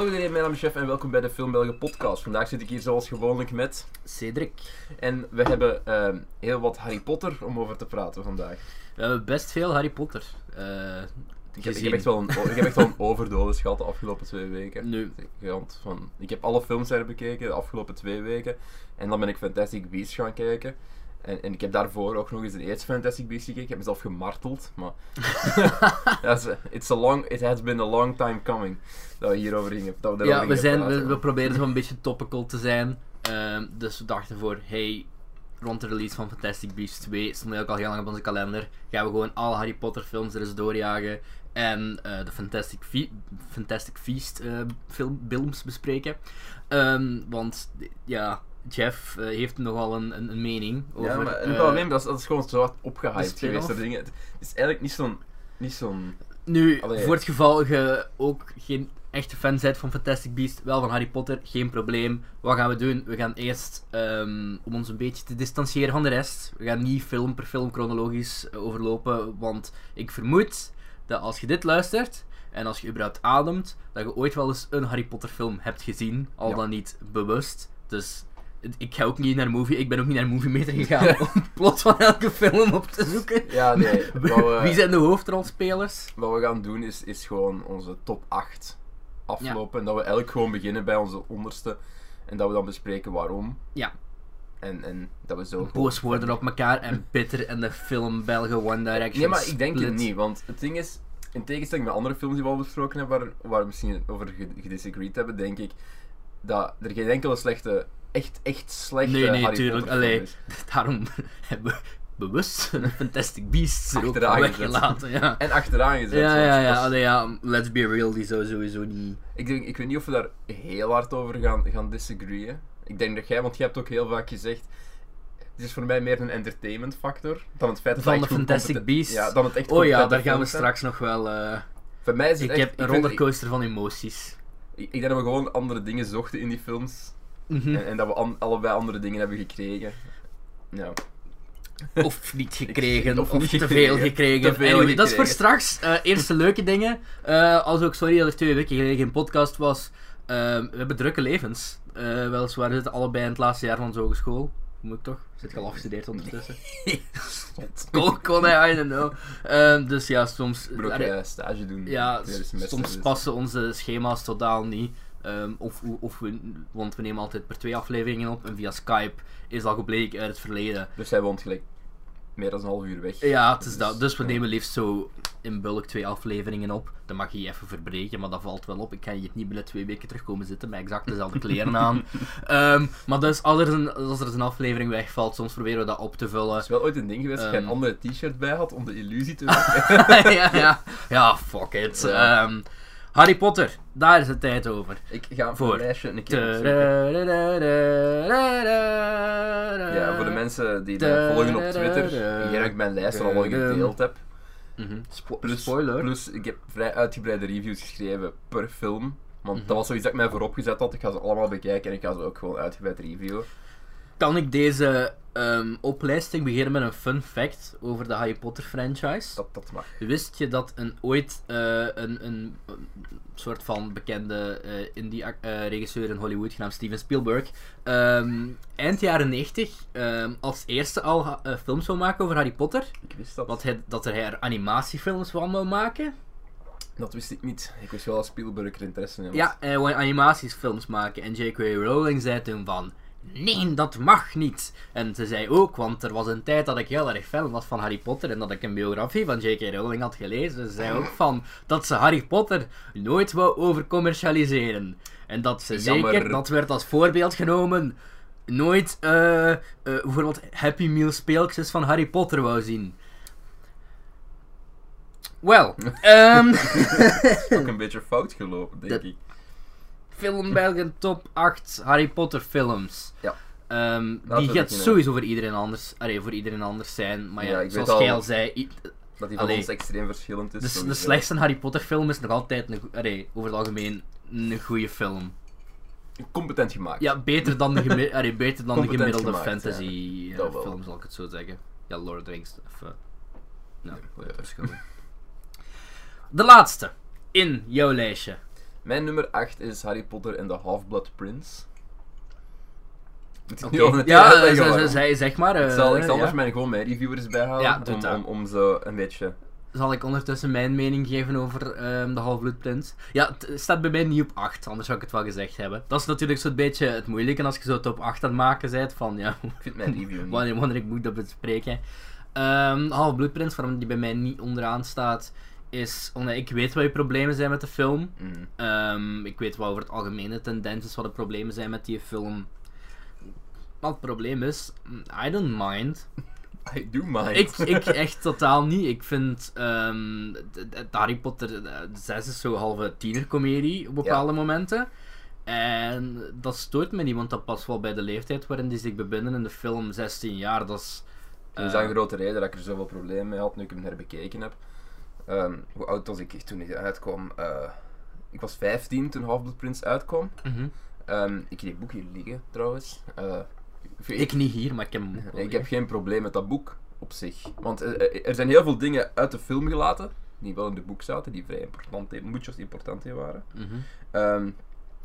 Hallo iedereen, mijn naam is Chef en welkom bij de Film Belgen podcast. Vandaag zit ik hier zoals gewoonlijk met... Cedric. En we hebben ehm, heel wat Harry Potter om over te praten vandaag. We hebben best veel Harry Potter. eh, Ik heb, ik, heb echt wel een, ik heb echt wel een overdosis gehad de afgelopen twee weken. Nu, van, ik heb alle films herbekeken de afgelopen twee weken. En dan ben ik Fantastic Beasts gaan kijken. En, en ik heb daarvoor ook nog eens de eerste Fantastic Beasts gekeken. Ik heb mezelf gemarteld, maar... It's, a long, it has been a long time coming dat we hierover gingen. Dat we ja, we, zijn, we, proberen zo een beetje topical te zijn. Ehm, dus we dachten voor, hey, rond de release van Fantastic Beasts 2, stond ook al heel lang op onze kalender, gaan we gewoon alle Harry Potter films er eens doorjagen. En eh, de Fantastic, Fe- Fantastic Feast eh, film, films bespreken. Ehm, want, ja, Jeff eh, heeft nogal een, een, een mening over... Ja, maar eh, alleen, dat is, dat is gewoon zo hard opgehyped geweest. door dingen. Het is eigenlijk niet zo'n... Niet zo'n... Nu, Allee. voor het geval je ook geen echte fan bent van Fantastic Beasts, wel van Harry Potter, geen probleem. Wat gaan we doen? We gaan eerst, ehm, om ons een beetje te distancieren van de rest, we gaan niet film per film chronologisch eh, overlopen, want ik vermoed dat als je dit luistert, en als je überhaupt ademt, dat je ooit wel eens een Harry Potter film hebt gezien, al Ja. dan niet bewust. Dus ik ga ook niet naar movie, ik ben ook niet naar Movie Meter gegaan om plot van elke film op te zoeken. Ja, nee. we, Wie zijn de hoofdrolspelers? wat we gaan doen is, is gewoon onze top 8 aflopen. En dat we elk gewoon beginnen bij onze onderste. En dat we dan bespreken waarom. Ja. En, en dat we zo... boos worden op elkaar en bitter en de film Belgen One Direction Nee, maar ik denk het niet. Want het ding is, in tegenstelling met andere films die we al besproken hebben, waar, waar we misschien over ge- gedisagreed hebben, denk ik dat er geen enkele slechte, echt, echt slechte Nee, nee, Harry tuurlijk. Allee. Daarom hebben we bewust een Fantastic Beasts er Achteraan gezet. weggelaten. Ja. En achteraan gezet. Ja, ja, ja, allee, ja, let's be real, die zou sowieso niet... Ik, denk, ik weet niet of we daar heel hard over gaan, gaan disagreeën. Ik denk dat jij, want jij hebt ook heel vaak gezegd. Het is voor mij meer een entertainment factor dan het feit dat Van de Fantastic Beasts? Ja, dan het echt Oh ja, daar gaan we straks nog wel... eh, Voor mij is het ik echt, heb een rollercoaster van emoties. Ik, ik denk dat we gewoon andere dingen zochten in die films. Mhm. En, en dat we an- allebei andere dingen hebben gekregen. Ja. Of niet gekregen, Of of, niet te veel gekregen. Te veel Anyway, dat is voor straks. Eh, eerste leuke dingen. Eh, als ook, sorry dat er twee weken geleden geen podcast was. Eh, we hebben drukke levens. Weliswaar we zitten allebei in het laatste jaar van onze hogeschool. Moet ik toch? Zit je al afgestudeerd ondertussen? Kon, kon hij, I don't know. Dus ja, soms... Ik moet ook stage doen. ja, soms dus- passen onze schema's totaal niet. Ehm, of, of we, want we nemen altijd per twee afleveringen op. En via Skype is al gebleken uit het verleden Dus hij woont gelijk meer dan een half uur weg. Ja, het is dat. Dus we ja. nemen liefst zo in bulk twee afleveringen op. Dan mag je je even verbreken, maar dat valt wel op. Ik ga hier niet binnen twee weken terugkomen zitten met exact dezelfde kleren aan. Ehm, maar dus als er, een, als er een aflevering wegvalt, soms proberen we dat op te vullen. Het is wel ooit een ding geweest dat je een Ehm. andere t-shirt bij had om de illusie te maken. ja, ja. ja, fuck it. Ja. Harry Potter, daar is het tijd over. ik ga Voor. een lijstje een keer. Ja, voor de mensen die mij volgen op Twitter, hier heb ik mijn lijst al gedeeld heb. Mhm. Spo- Plus, Spoiler. plus, ik heb vrij uitgebreide reviews geschreven per film. Want Mhm. dat was zoiets dat ik mij voorop gezet had. Ik ga ze allemaal bekijken en ik ga ze ook gewoon uitgebreid reviewen. Kan ik deze ehm, oplijsting beginnen met een fun fact over de Harry Potter franchise? Dat, dat mag. Wist je dat een, ooit eh, een, een, een soort van bekende eh, indie-regisseur in Hollywood, genaamd Steven Spielberg, ehm, eind jaren 90 ehm, als eerste al eh, films wil maken over Harry Potter? Ik wist dat. Hij, dat er hij er animatiefilms van wil maken? Dat wist ik niet. Ik wist wel dat Spielberg er interesse in had. Ja, hij wil animatiefilms maken. En J.K. Rowling zei toen van... Nee, dat mag niet. En ze zei ook, want er was een tijd dat ik heel erg fan was van Harry Potter en dat ik een biografie van J.K. Rowling had gelezen. Ze zei ook van dat ze Harry Potter nooit wou overcommercialiseren. En dat ze Jammer. zeker, dat werd als voorbeeld genomen, nooit eh, bijvoorbeeld Happy Meal speeltjes van Harry Potter wou zien. Wel, ehm... ook een beetje fout gelopen, denk Dat- ik. Film Belgen top 8 Harry Potter films. Ja. Ehm, die gaat sowieso voor iedereen anders, allee, voor iedereen anders zijn. Maar ja, zoals al jij al zei, Dat die van Allee. ons extreem verschillend is. de, de slechtste Harry Potter film is nog altijd een, allee, over het algemeen een goede film. Competent gemaakt. Ja, beter dan de, gemi- allee, beter dan de gemiddelde gemaakt, fantasy ja. eh, Dat wel. film, zal ik het zo zeggen. Ja, Lord of the Rings. Of, eh, nou, Ja. De laatste in jouw lijstje. Mijn nummer 8 is Harry Potter en de Half-Blood Prince. Moet ik Oké. nu Ja, zij- zeg maar. ik eh, zal, ik zal anders ja. mijn, gewoon mijn reviewers bijhalen. Ja, om, om, om zo een beetje... Zal ik ondertussen mijn mening geven over ehm, de Half-Blood Prince? Ja, het staat bij mij niet op 8, anders zou ik het wel gezegd hebben. Dat is natuurlijk zo'n beetje het moeilijke als je zo top 8 aan het maken bent. Van ja, Ik vind mijn review niet. wanneer, wanneer ik moet dat bespreken. Ehm Half-Blood Prince, waarom die bij mij niet onderaan staat, is omdat ik weet wat je problemen zijn met de film. Mm. Ehm, ik weet wat over het algemene tendens is, wat de problemen zijn met die film. Maar het probleem is, I don't mind. I do mind. Ik, ik echt totaal niet. Ik vind ehm, Harry Potter eh, 6 is zo'n halve tienercomedie op bepaalde momenten. En dat stoort me niet, want dat past wel bij de leeftijd waarin die zich bevinden in de film 16 jaar. Dat is. Dat is eh, een grote reden dat ik er zoveel problemen mee had nu ik hem herbekeken heb. Ehm, hoe oud was ik toen hij uitkwam? Eh, ik was 15 toen Half-Blood Prince uitkwam. mhm. Ehm, ik heb die boek hier liggen trouwens. Eh, Ik niet hier, maar ik heb hem. ik heb geen probleem met dat boek op zich. Want eh, er zijn heel veel dingen uit de film gelaten, die wel in de boek zaten, die vrij important, muchos importante waren. Mhm. Ehm,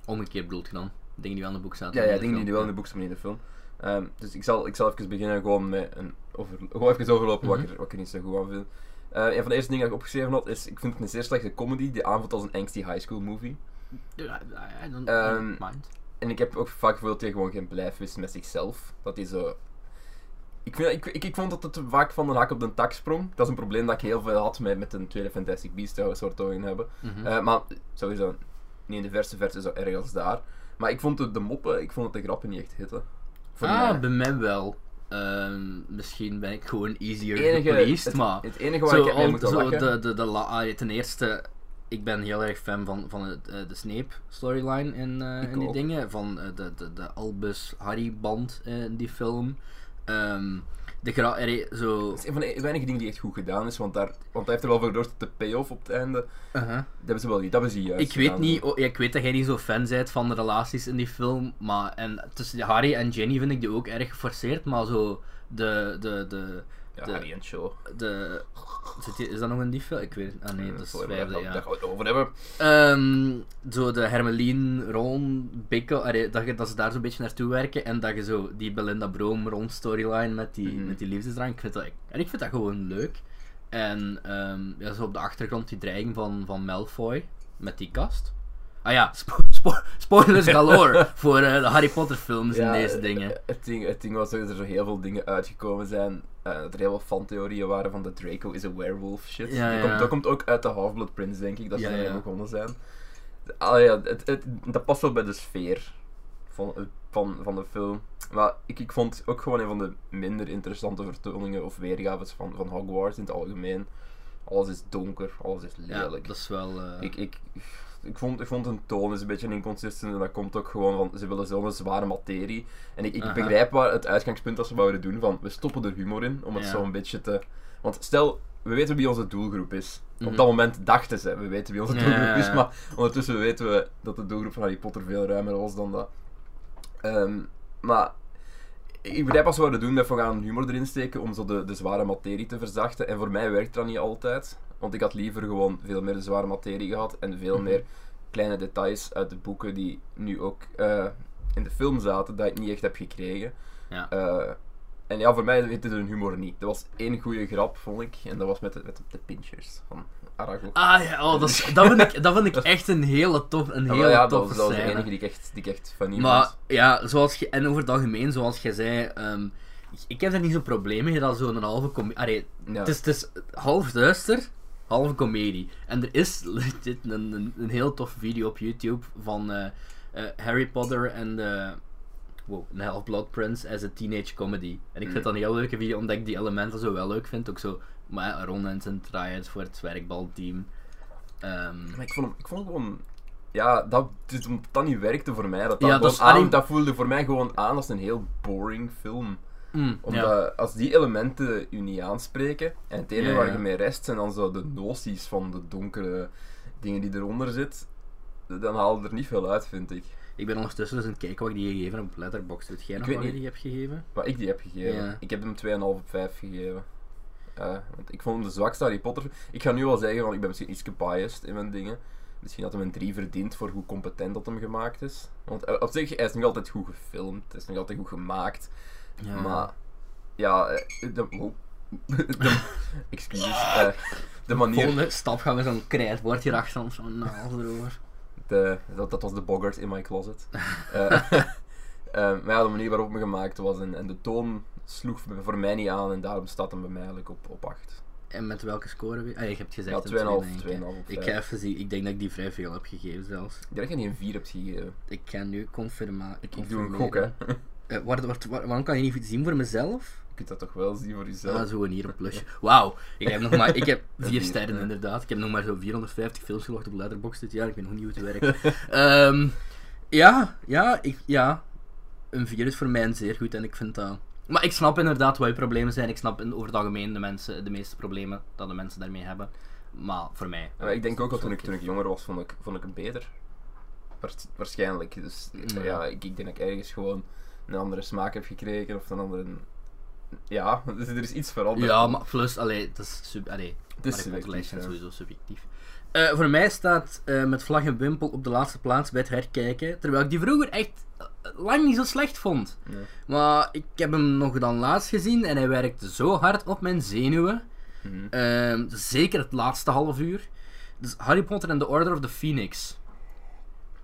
Omgekeerd bedoelt je dan? Dingen die wel in het boek zaten. ja, ja, dingen die wel in de boek staan, maar in de film. Ehm, dus ik zal, ik zal even beginnen gewoon met een over, gewoon even overlopen wat, ik er, wat ik er niet zo goed aan vind. Eh, een van de eerste dingen dat ik opgeschreven had is, ik vind het een zeer slechte comedy die aanvoelt als een angsty high school movie. Ja, I don't, don't mind. En ik heb ook vaak gevoeld dat hij gewoon geen blijf wist met zichzelf. Dat hij zo... Ik, vind, ik, ik, ik vond dat het vaak van de hak op de tak sprong. Dat is een probleem dat ik heel veel had met, met een tweede Fantastic Beast trouwens, over gaan hebben. Mhm. Eh, maar sowieso niet in de verste verte zo erg als daar. Maar ik vond de, de moppen, ik vond het de grappen niet echt hitten. Voor ah, mij. bij mij wel. Ehm, misschien ben ik gewoon easier Enige- gepleased, het, maar... het enige waar Zo, ik al- moeten zo de, de, de, la- ah, ten eerste, ik ben heel erg fan van, van het, eh, de Snape storyline in, eh, in die dingen. Van eh, de, de, de Albus Harry band eh, in die film. Ehm, de gra er, zo... Dat is een van de weinige dingen die echt goed gedaan is, want, daar, want hij heeft er wel voor dat de payoff op het einde, Uh-huh. dat hebben ze wel dat hebben ze juist Ik weet gedaan. niet, oh, ja, ik weet dat jij niet zo fan bent van de relaties in die film, maar en tussen Harry en Jenny vind ik die ook erg geforceerd, maar zo de, de, de, Ja, de- Harry en Show. de, die- is dat nog een die film? Ik weet het, ah nee, dat is vijfde, ja. daar gaan we het over hebben. Ehm, zo de Hermelien, Ron, Bikkel, allee, dat, je, dat ze daar zo'n beetje naartoe werken en dat je zo die Belinda Broom Ron storyline met die, Mhm. met die liefdesdrang, ik vind dat, en ik vind dat gewoon leuk. En ehm, ja, zo op de achtergrond die dreiging van, van Malfoy met die kast. Ah ja, spo spo- spoilers galore voor eh, de Harry Potter films en deze dingen. eh, Het ding, het ding was dat er zo heel veel dingen uitgekomen zijn. eh, dat er heel veel fantheorieën waren van de Draco is a werewolf shit. Ja, ja. Komt, dat komt ook uit de Half-Blood Prince, denk ik, dat ze Ja, daarmee ja. begonnen zijn. Ah, ja, het, het, dat past wel bij de sfeer van, van, van de film. Maar ik, ik vond ook gewoon een van de minder interessante vertoningen of weergaves van, van Hogwarts in het algemeen. Alles is donker, alles is Ja, lelijk. dat is wel... Ik, ik, ik, vond, ik vond hun toon is een beetje inconsistent en dat komt ook gewoon van, ze willen zo'n zware materie. En ik, ik Aha. begrijp waar het uitgangspunt dat ze wouden doen, van we stoppen er humor in, om het Ja. zo een beetje te... Want stel, we weten wie onze doelgroep is. Mhm. Op dat moment dachten ze, we weten wie onze doelgroep ja, is, maar ondertussen weten we dat de doelgroep van Harry Potter veel ruimer was dan dat. Ehm, maar ik begrijp wat ze doen, dat we gaan humor erin steken om zo de, de zware materie te verzachten. En voor mij werkt dat niet altijd. Want ik had liever gewoon veel meer de zware materie gehad en veel Mhm. meer kleine details uit de boeken die nu ook eh, in de film zaten, dat ik niet echt heb gekregen. Ja. Eh, en ja, voor mij heette de humor niet. Er was één goede grap, vond ik, en dat was met de, met de pinchers van Aragog. Ah ja, oh, dat, is, dat, vind ik, dat vind ik echt een hele tof, een Ja, hele maar ja, dat, toffe dat was de enige die ik echt, die ik echt funny Maar vond. ja, zoals je, en over het algemeen, zoals je zei, ehm, ik heb daar niet zo'n probleem mee dat zo'n halve comedie. Ja. het, is, het is half duister, halve comedie. En er is legit een, een, een heel toffe video op YouTube van eh, eh, Harry Potter en de. Wow, een Half-Blood Prince as a teenage comedy. En ik Mm. vind dat een heel leuke video, omdat ik die elementen zo wel leuk vind. Ook zo, maar Ron en zijn try-outs voor het zwerkbalteam. Ehm, Maar ik vond, hem- ik vond hem gewoon... Ja, dat, dus omdat dat niet werkte voor mij. Dat, dat, Ja, dat is- aan- allee- dat voelde voor mij gewoon aan als een heel boring film. mm, ja. Omdat als die elementen u niet aanspreken, en het enige Ja, waar je mee rest zijn dan zo de noties van de donkere dingen die eronder zit, dan haal je er niet veel uit, vind ik. Ik ben ondertussen dus aan het kijken wat ik die gegeven heb op Letterboxd. Weet jij nog wat je die hebt gegeven? Wat ik die heb gegeven. Ik heb hem 2,5 op 5 gegeven. Eh, want ik vond hem de zwakste Harry Potter. Ik ga nu al zeggen, want ik ben misschien iets biased in mijn dingen. misschien had hij een 3 verdiend voor hoe competent dat hem gemaakt is. Want eh, op zich, hij is nog altijd goed gefilmd, hij is nog altijd goed gemaakt. Ja. Maar, ja, eh, de, oh. de, excuses, de manier, Volgende stap gaan we zo'n krijtwoord hier achter ons van naal erover. de, dat, dat was de boggart in my closet. Maar ja, de manier waarop me gemaakt was en, en de toon sloeg voor- mij niet aan en daarom staat hem bij mij eigenlijk op, op 8. En met welke score? Ah, je hebt gezegd Ja, een 2,5, 2,5 twee, denk ik. op Ik 5. ga even zien, ik denk dat ik die vrij veel heb gegeven zelfs. Ik denk dat je niet een 4 hebt gegeven. Ik ga nu confirmeren. Ik, doe een gok, hè. Waar, waar- waar- waarom kan je niet zien voor mezelf? Je kunt dat toch wel zien voor jezelf. Ah, zo een hier een plusje. Wauw, ik heb nog maar, ik heb Een vier sterren inderdaad. Ik heb nog maar zo 450 films gelogd op Letterboxd dit jaar. Ik weet nog niet hoe het werkt. Ehm, ja, ja, ik, ja. Een 4 is voor mij zeer goed en ik vind dat... Maar ik snap inderdaad wat je problemen zijn. Ik snap over het algemeen de, mensen, de meeste problemen dat de mensen daarmee hebben. Maar voor mij... Ja, ik denk ook dat toen ik, toen ik jonger was, vond ik, vond ik hem beter. Waars- waarschijnlijk. Dus Ja. ja, ik, ik denk dat ik ergens gewoon een andere smaak heb gekregen of een andere. Ja, dus er is iets veranderd. Ja, maar plus, allee, dat is sub... Allee, het is subjectief, sowieso subjectief. Eh, voor mij staat eh, met vlag en wimpel op de laatste plaats bij het herkijken. Terwijl ik die vroeger echt eh, lang niet zo slecht vond. Maar ik heb hem nog dan laatst gezien en hij werkte zo hard op mijn zenuwen. Mhm. Ehm, zeker het laatste half uur. Dus Harry Potter and the Order of the Phoenix.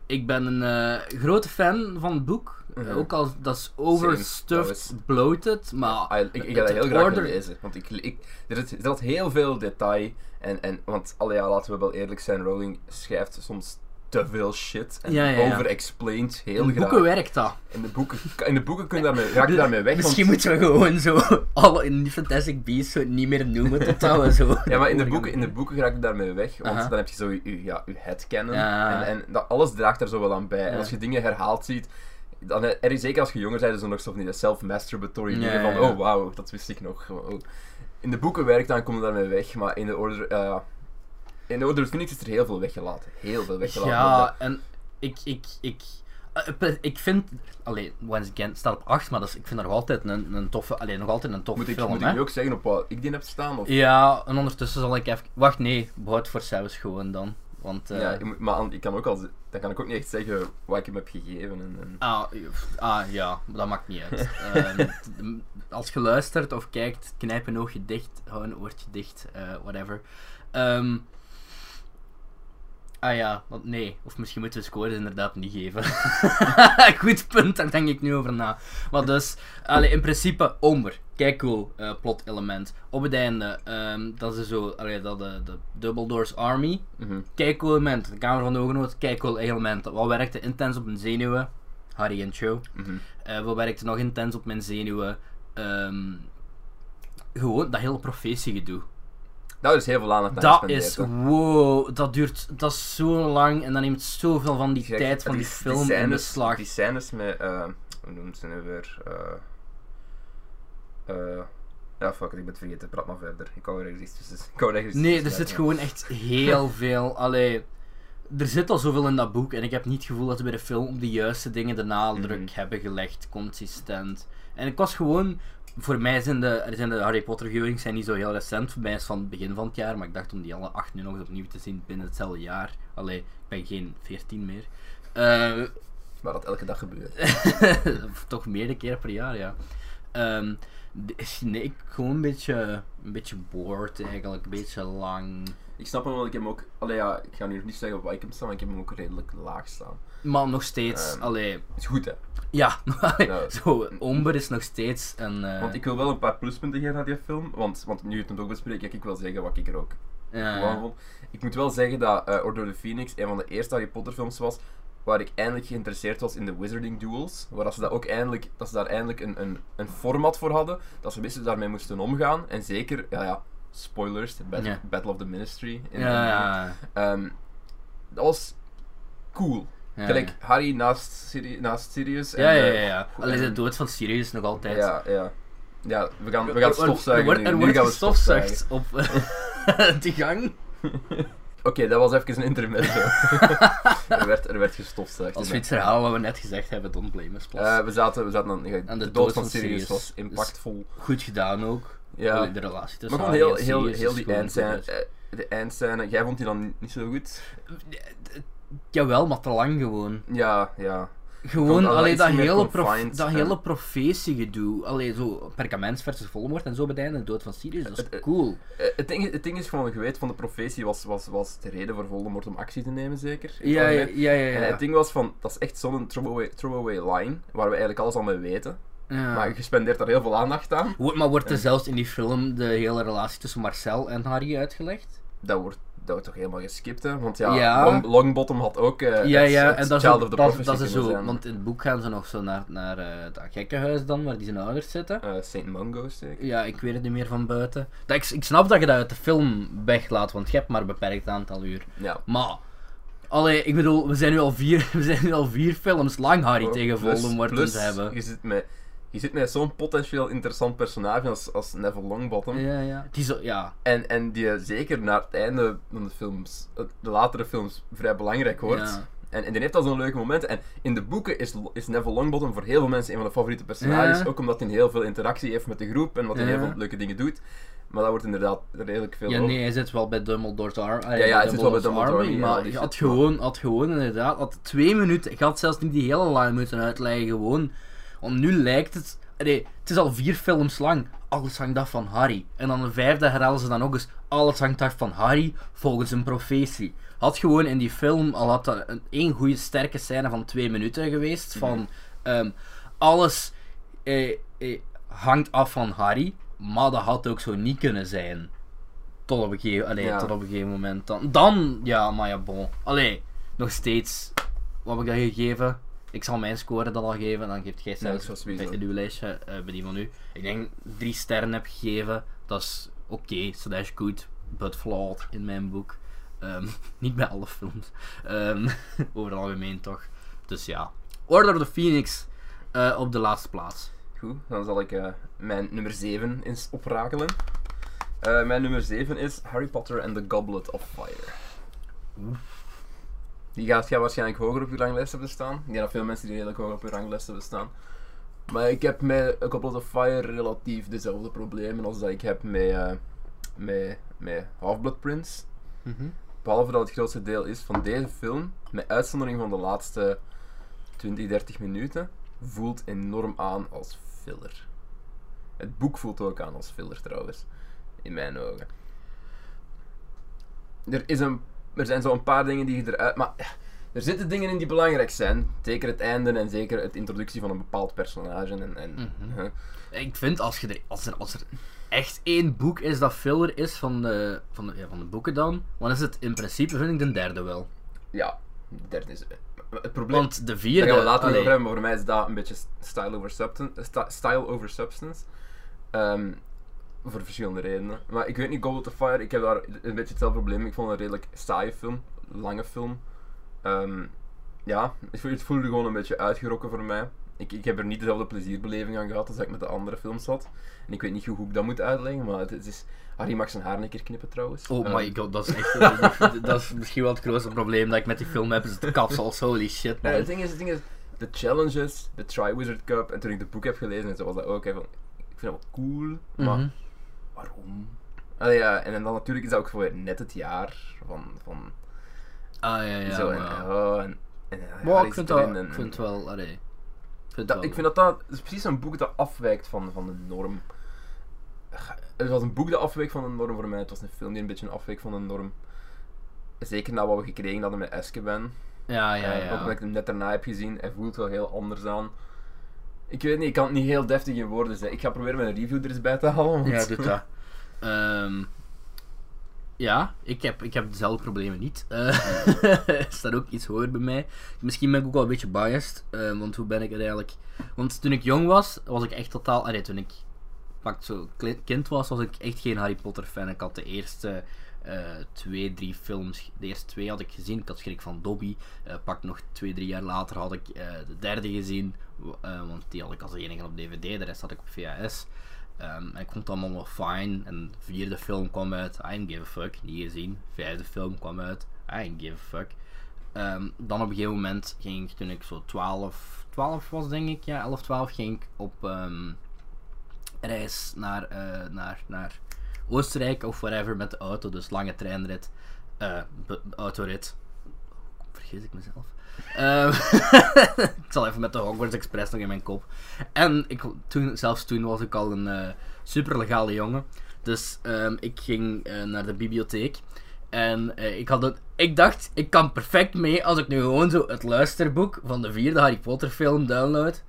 Ik ben een grote fan van het boek. Mhm. Ook al dat is overstuffed, is- bloated, maar... Ah, ik, ik het- ga dat heel graag order- lezen. Want ik, ik, er, er zat heel veel detail. En, en, want allee, ja, laten we wel eerlijk zijn, Rowling schrijft soms te veel shit. En Ja, ja, ja. over-explains heel in de graag. boeken werkt dat. In de boeken, in de boeken kun je daarmee, raak je daarmee weg. Misschien want- moeten we gewoon zo alle in die Fantastic Beasts zo niet meer noemen totdat we zo... Ja, maar in de boeken, in de boeken raak je daarmee weg, want dan heb je zo je, ja, je headcanon. En, en dat, alles draagt daar zo wel aan bij. En als je dingen herhaald ziet, dan er is zeker als je jonger bent, is er nog zo van die self-masturbatory Ja, dingen ja, van, oh wauw, dat wist ik nog. Oh. In de boeken werkt dan kom je daarmee weg, maar in de Order... eh, in de Order of Phoenix is er heel veel weggelaten. Heel veel weggelaten. Ja, en ik, ik, ik, eh, ik vind, allee, once again, staat op 8, maar dat is, ik vind nog altijd een, een toffe, allee, nog altijd een toffe Moet ik, film, moet hè. ik nu ook zeggen op wat ik die heb staan? Of? Ja, en ondertussen zal ik even, wacht, nee, behoud voor zelfs gewoon dan, want, eh, Ja, moet- maar ik kan ook al, dan kan ik ook niet echt zeggen wat ik hem heb gegeven. En, en... Ah, ah, ja, dat maakt niet uit. Ehm, als je luistert of kijkt, knijp een oogje dicht, hou een oortje dicht, eh, whatever. Ehm, ah ja, want nee, of misschien moeten we scores inderdaad niet geven. Goed punt, daar denk ik nu over na. Maar dus, allee, in principe, Omer, kijk cool, eh, plot element. Op het einde, ehm, dat is zo, allee, dat de, de Dumbledore's Army, Mhm. Kijk cool element. De Kamer van de Hogenoot, kijk cool element. Wat werkte intens op mijn zenuwen? Harry en Cho. Mhm. Eh, wat werkte nog intens op mijn zenuwen? Ehm, gewoon dat hele profetiegedoe. Daar is heel veel aandacht aan Dat is, wow, dat duurt, dat is zo lang en dat neemt zoveel van die tijd van die, film in scènes, beslag. Die scènes met, eh, hoe noemt ze nu weer? eh eh, ja, fuck it, ik ben het vergeten, praat maar verder. Ik hou er ergens iets tussen. Ik hou er ergens Nee, er tussen zit gewoon echt heel veel. Allee, er zit al zoveel in dat boek en ik heb niet het gevoel dat we bij de film op de juiste dingen de nadruk Mhm. hebben gelegd, consistent. En ik was gewoon. Voor mij zijn de, zijn de Harry Potter viewings zijn niet zo heel recent. Voor mij is het van het begin van het jaar, maar ik dacht om die alle acht nu nog eens opnieuw te zien binnen hetzelfde jaar. Allee, ik ben geen 14 meer. Eh, Maar dat elke dag gebeurt. toch meerdere keer per jaar, ja. Ehm, nee, ik gewoon een beetje, een beetje bored eigenlijk, een beetje lang. Ik snap hem wel, ik heb hem ook... Allee, ja, ik ga nu nog niet zeggen wat ik hem sta, maar ik heb hem ook redelijk laag staan. Maar nog steeds, allee, Is goed, hè. ja, zo, Omber is nog steeds een... eh, Want ik wil wel een paar pluspunten geven aan die film, want, want nu je het ook bespreekt, kan ik wel zeggen wat ik er ook ja, vond. Ik moet wel zeggen dat eh Order of the Phoenix een van de eerste Harry Potter films was waar ik eindelijk geïnteresseerd was in de Wizarding Duels. Waar ze, dat ook eindelijk, dat ze daar eindelijk een, een, een format voor hadden, dat ze wisten daarmee moesten omgaan. En zeker, ja ja, spoilers, de Battle, of the Ministry. in- ja, ja, Ehm, dat was cool. ja, Gelijk Harry naast, Siri- naast Sirius. Ja, ja, eh, ja. ja. Alleen de dood van Sirius nog altijd... Ja, ja. Ja, we gaan, we gaan stofzuigen Er wordt, er Nu wordt gaan we op de gang. Oké, dat was even een intermezzo. er, werd, er werd gestofzuigd. Als we iets herhalen wat we net gezegd hebben, don't blame us. plus. Eh, we zaten, we zaten En de, de dood dood van Sirius Sirius was impactvol. Goed gedaan ook. Ja. De relatie tussen Maar gewoon heel, heel, Sirius heel die eindscène, eh, de eindscène, jij vond die dan niet zo goed? Jawel, maar te lang gewoon. Ja, ja. Gewoon, dat allee, dat hele, prof, dat en- hele profetiegedoe. Allee, zo perkament versus Voldemort en zo bij het einde, de dood van Sirius, dat Het- is het- cool. Eh, Het ding, het ding is gewoon, je weet, van de profetie was, was, was de reden voor Voldemort om actie te nemen, zeker? Het Ja, ja, ja, ja. En het ding was van, dat is echt zo'n throwaway, throwaway line, waar we eigenlijk alles al mee weten. Ja. Maar je spendeert daar heel veel aandacht aan. Maar wordt er zelfs in die film de hele relatie tussen Marcel en Harry uitgelegd? Dat wordt, dat wordt toch helemaal geskipt, hè? Want ja, Ja. Long, Longbottom had ook eh, ja, het, ja, het en dat is, ook- dat, dat is zo, zijn. want in het boek gaan ze nog zo naar, naar eh, dat gekkenhuis dan, waar die zijn ouders zitten. Eh, Saint Mungo, zeker? Ja, ik weet het niet meer van buiten. Dat, ik, ik snap dat je dat uit de film weglaat, want je hebt maar een beperkt aantal uur. Ja. Maar, allee, ik bedoel, we zijn nu al vier, we zijn nu al vier films lang Harry Oh, tegen Voldemort plus, het hebben. Je zit met, je zit met zo'n potentieel interessant personage als, als Neville Longbottom. Ja, ja. Die zo, ja. En, en die zeker naar het einde van de films, de latere films, vrij belangrijk wordt. Ja. En, en die heeft al zo'n leuke momenten. En in de boeken is, is Neville Longbottom voor heel veel mensen een van de favoriete personages. Ja. Ook omdat hij heel veel interactie heeft met de groep en dat hij Ja. heel veel leuke dingen doet. Maar dat wordt inderdaad redelijk veel Ja, nee, hij zit wel bij Dumbledore's Army. Ja, ja, hij zit wel bij Dumbledore's Army Maar je shit, had gewoon, had gewoon inderdaad, had twee minuten, je had zelfs niet die hele line moeten uitleggen, gewoon. Want nu lijkt het, nee, het is al vier films lang, alles hangt af van Harry. En dan de vijfde herhalen ze dan nog eens, alles hangt af van Harry, volgens een profetie. Had gewoon in die film, al had dat een één goede sterke scène van twee minuten geweest, van ehm, alles eh, eh, hangt af van Harry, maar dat had ook zo niet kunnen zijn. Tot op een gegeven, allee, Ja. tot op een gegeven moment. Dan, dan, ja, maar ja, bon. Allee, nog steeds. Wat heb ik dat gegeven? Ik zal mijn score dan al geven, dan geeft jij Ja, zelf ik zal sowieso. bij in uw lijstje, eh, bij die van u. Ik denk drie sterren heb gegeven. Dat is oké, slash good, but flawed in mijn boek. Ehm, niet bij alle films. Ehm, over het algemeen toch. Dus ja. Order of the Phoenix eh, op de laatste plaats. Goed, dan zal ik eh, mijn nummer 7 eens oprakelen. Mijn nummer 7 is Harry Potter and the Goblet of Fire. Die gaat jij waarschijnlijk hoger op je ranglijst hebben staan. Ik denk dat veel mensen die redelijk hoog op je ranglijst hebben staan. Maar ik heb met A of Fire relatief dezelfde problemen als dat ik heb met, eh met, met Half-Blood Prince. Behalve dat het grootste deel is van deze film, met uitzondering van de laatste 20, 30 minuten, voelt enorm aan als filler. Het boek voelt ook aan als filler trouwens, in mijn ogen. Er, is een, er zijn zo een paar dingen die je eruit. Maar er zitten dingen in die belangrijk zijn. Zeker het einde en zeker het introductie van een bepaald personage. En, en, Mhm. Ik vind als, je er, als, er, als er echt één boek is dat filler is van de, van de, ja, van de boeken dan, dan is het in principe, vind ik, de derde wel. Ja, de derde is. Het probleem. Want de Daar vierde... gaan we later allee, over hebben, maar voor mij is dat een beetje style over substance. sta- style over substance. Ehm, voor verschillende redenen. Maar ik weet niet, Goblet of Fire, ik heb daar een beetje hetzelfde probleem. Ik vond het een redelijk saaie film, lange film. Ehm, ja, het voelde- gewoon een beetje uitgerokken voor mij. Ik, ik heb er niet dezelfde plezierbeleving aan gehad als dat ik met de andere films had. En ik weet niet hoe ik dat moet uitleggen, maar het, het is... Harry mag zijn haar een keer knippen trouwens. Oh Ehm, my god, dat is echt... dat, is- dat is misschien wel het grootste probleem dat ik met die film heb, is het kapsels. Holy shit, man. het ding is, het ding is, de challenges, de Triwizard Cup, en toen ik het boek heb gelezen, en zo was dat ook, van, ik vind dat wel cool, maar Mhm. Waarom? Allee, ja, en dan natuurlijk is dat ook gewoon net het jaar van, van Ah, ja, ja. zo, en, maar- oh, en, en Maar Harry ik vind dat, en- ik vind wel, allee, ik vind dat, wel- ik vind dat dat, is precies een boek dat afwijkt van, van de norm. Het was een boek dat afweek van de norm voor mij, het was een film die een beetje afweek van de norm. Zeker na wat we gekregen hadden met Azkaban. Ja, ja, Eh, ja. Ook omdat ik hem net daarna heb gezien, hij voelt wel heel anders aan. Ik weet niet, ik kan het niet heel deftig in woorden zeggen. Ik ga proberen mijn review er eens bij te halen. want- Ja, doe dat. Ehm, ja, ik heb, ik heb dezelfde problemen niet. Eh, Er staat ook iets hoger bij mij. Misschien ben ik ook wel een beetje biased. eh, want hoe ben ik het eigenlijk... Want toen ik jong was, was ik echt totaal... Allee, toen ik pak zo kind was, was ik echt geen Harry Potter fan. Ik had de eerste eh, twee, drie films... De eerste twee had ik gezien. Ik had schrik van Dobby. Eh, pak nog twee, drie jaar later had ik de derde gezien. Eh, want die had ik als enige op DVD. De rest had ik op VHS. Ehm, en ik vond het allemaal wel fijn. En de vierde film kwam uit. I didn't give a fuck. Niet gezien. Vijfde film kwam uit. I didn't give a fuck. Ehm, dan op een gegeven moment ging ik, toen ik zo 12, 12 was denk ik, ja, 11, 12, ging ik op, ehm, reis naar, eh, naar, naar Oostenrijk of whatever met de auto, dus lange treinrit, be- autorit. Vergeet ik mezelf. Ehm, ik zal even met de Hogwarts Express nog in mijn kop. En ik, toen, zelfs toen was ik al een eh super legale jongen. Dus ehm, ik ging eh, naar de bibliotheek. En eh, ik, had het, ik dacht, ik kan perfect mee als ik nu gewoon zo het luisterboek van de vierde Harry Potter film download.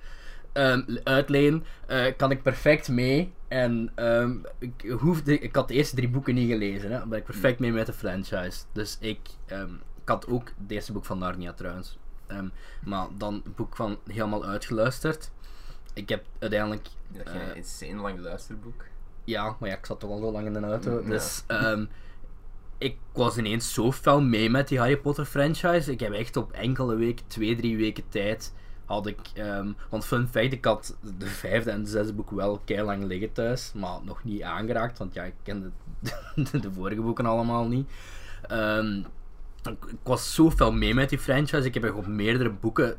ehm, uitleen, kan ik perfect mee. En ehm, ik, hoefde, ik had de eerste drie boeken niet gelezen. Hè, ben ik perfect mee met de franchise. Dus ik, ik had ook het eerste boek van Narnia trouwens. Ehm, maar dan het boek van helemaal uitgeluisterd. Ik heb uiteindelijk Dat Eh. je een insane lang luisterboek. ja, maar ja, ik zat toch al zo lang in de auto. Ja. Dus ehm, ik was ineens zo fel mee met die Harry Potter franchise. Ik heb echt op enkele weken, twee, drie weken tijd, had ik... ehm, want fun fact, ik had de vijfde en de zesde boek wel lang liggen thuis. Maar nog niet aangeraakt, want ja, ik kende de, de vorige boeken allemaal niet. Ehm, ik, was zo fel mee met die franchise. Ik heb echt op meerdere boeken...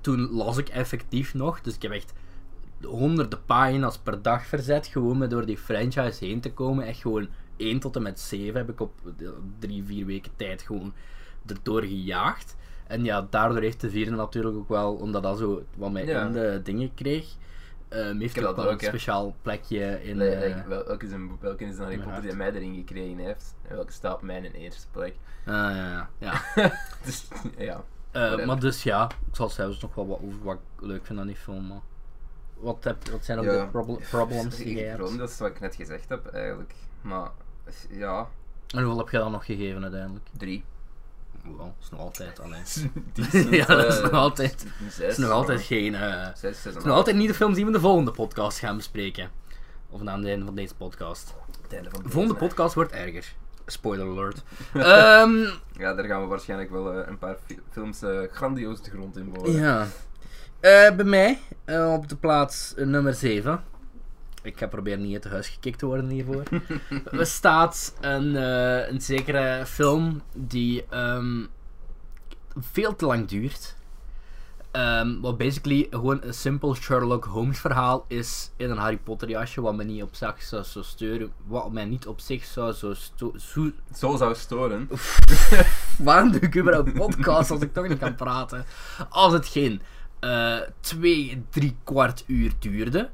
toen las ik effectief nog. Dus ik heb echt honderden pagina's per dag verzet. Gewoon met door die franchise heen te komen. Echt gewoon 1 tot en met 7 heb ik op eh, drie, vier weken tijd gewoon erdoor gejaagd. En ja, daardoor heeft de vierde natuurlijk ook wel, omdat dat zo wat mij Ja. in de dingen kreeg, ehm heeft ook wel ook, een speciaal plekje in... Eh, like, welke, is een, boek- welke is een Harry Potter die mij erin gekregen heeft? Welke staat mijn eerste plek? ah, ja, ja, dus, ja. Eh, maar dus ja, ik zal zelfs nog wel wat over wat ik leuk vind aan die film. Maar wat, heb, wat zijn ook Ja. de proble- problems die jij hebt? Dat is wat ik net gezegd heb, eigenlijk. Maar, ja, En hoeveel heb je dan nog gegeven uiteindelijk? drie. Wel, is nog altijd alleen. Ja, dat is eh, nog altijd- Zes, is nog altijd maar- geen. eh, Zes, zes is nog altijd niet de films die we in de volgende podcast gaan bespreken. Of aan het einde van deze podcast. Het einde van De volgende podcast wordt erger. Spoiler alert. Ehm, Ja, daar gaan we waarschijnlijk wel eh, een paar fi- films eh, grandioos de grond in boren. ja. Eh, bij mij, op de plaats nummer 7. Ik ga proberen niet uit het huis gekikt te worden hiervoor. er staat een, een zekere film die ehm, veel te lang duurt. Ehm, wat basically gewoon een simpel Sherlock Holmes verhaal is in een Harry Potter jasje, wat me niet op zich zou zo steuren, wat mij niet op zich zou zo sto- zo- Zo zou storen. Waarom doe ik überhaupt een podcast als ik toch niet kan praten? Als het geen eh, twee, drie kwart uur duurde,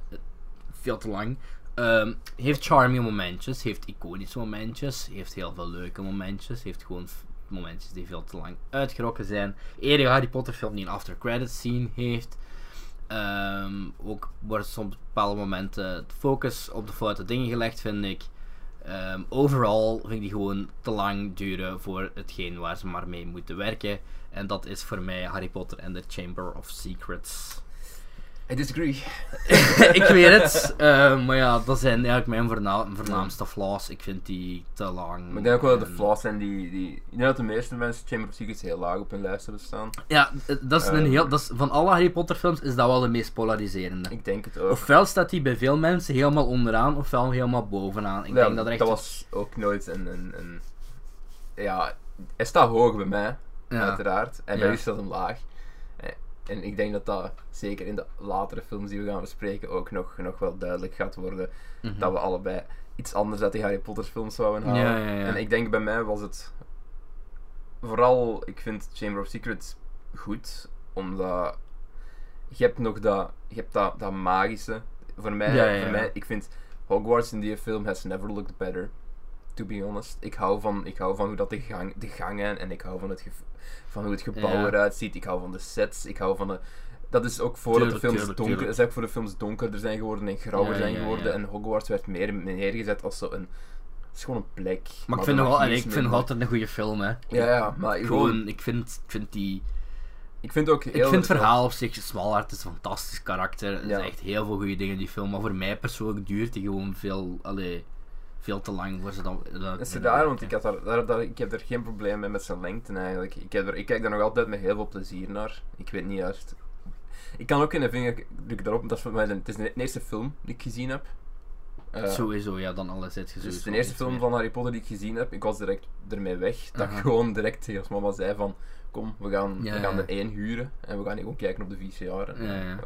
veel te lang, ehm, heeft charming momentjes, heeft iconische momentjes, heeft heel veel leuke momentjes, heeft gewoon momentjes die veel te lang uitgerokken zijn. Enige Harry Potter film die een after credits scene heeft. Ehm, ook wordt soms op bepaalde momenten het focus op de foute dingen gelegd, vind ik. Ehm, overal vind ik die gewoon te lang duren voor hetgeen waar ze maar mee moeten werken. En dat is voor mij Harry Potter en the Chamber of Secrets. I disagree. ik weet het, eh, maar ja, dat zijn eigenlijk mijn voorna- voornaamste flaws. Ik vind die te lang. Maar ik denk ook wel dat de flaws zijn die, die... Ik denk dat de meeste mensen Chamber of Secrets heel laag op hun lijst hebben staan. Ja, eh, dat is een Ehm. heel, dat is, van alle Harry Potter films is dat wel de meest polariserende. Ik denk het ook. Ofwel staat hij bij veel mensen helemaal onderaan, ofwel helemaal bovenaan. Ik Ja, denk dat er echt... was ook nooit een, een, een... Ja, hij staat hoog bij mij, Ja. uiteraard. En bij u staat hem laag. En ik denk dat dat zeker in de latere films die we gaan bespreken ook nog, nog wel duidelijk gaat worden. Mhm. Dat we allebei iets anders uit die Harry Potter films zouden halen. Ja, ja, ja. En ik denk bij mij was het vooral, ik vind Chamber of Secrets goed, omdat je hebt nog dat, je hebt dat, dat magische. Voor mij, voor mij, ik vind Hogwarts in die film has never looked better. To be honest. Ik hou van, ik hou van hoe dat de, gang, de gangen en ik hou van, het van hoe het gebouw Ja. eruit ziet. Ik hou van de sets. Ik hou van de. Dat is ook voordat de films tuurlijk, donker, is ook voor de films donkerder zijn geworden en grauwer Ja, zijn geworden. En Hogwarts werd meer neergezet als zo een. Het is gewoon een plek. Maar ik vind, nog en ik vind nog altijd een goede film, hè. Ja, ja, maar gewoon. Gewoon, ik vind, ik vind die... Ik vind ook heel. Ik vind het verhaal op zich, Smalhart is een fantastisch karakter. Er Ja. zijn echt heel veel goede dingen in die film. Maar voor mij persoonlijk duurt die gewoon veel, allee, veel te lang voor ze dan... Dat is daar, want ik, had daar, daar, daar- ik heb er geen probleem mee met zijn lengte eigenlijk. Ik, heb er, ik kijk daar nog altijd met heel veel plezier naar. Ik weet niet juist. Ik kan ook geen vinger drukken daarop, dat is voor mij de, het is de eerste film die ik gezien heb. Eh, Sowieso, ja, dan alles zit je dus de eerste film meer. van Harry Potter die ik gezien heb, ik was direct ermee weg. Dat ik gewoon direct tegen als mama zei van, kom, we gaan, Ja, we gaan ja. de één huren en we gaan gewoon kijken op de VCR. En, Ja, ja.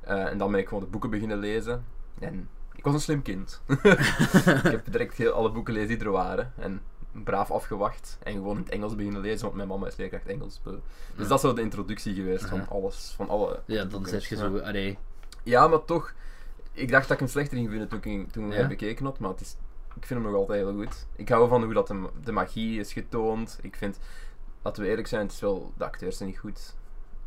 Eh, en dan ben ik gewoon de boeken beginnen lezen. En ik was een slim kind. ik heb direct heel, alle boeken gelezen die er waren. En braaf afgewacht. En gewoon in het Engels beginnen lezen, want mijn mama is leerkracht Engels. Dus Ja. dat is zo de introductie geweest van alles. Van alle Ja, dan zet je zo, allee, Ja, maar toch. Ik dacht dat ik hem slechter ging vinden toen ik, toen ik hem bekeken had, maar het is, ik vind hem nog altijd heel goed. Ik hou van hoe dat de, de magie is getoond. Ik vind, laten we eerlijk zijn, het is wel, de acteurs zijn niet goed.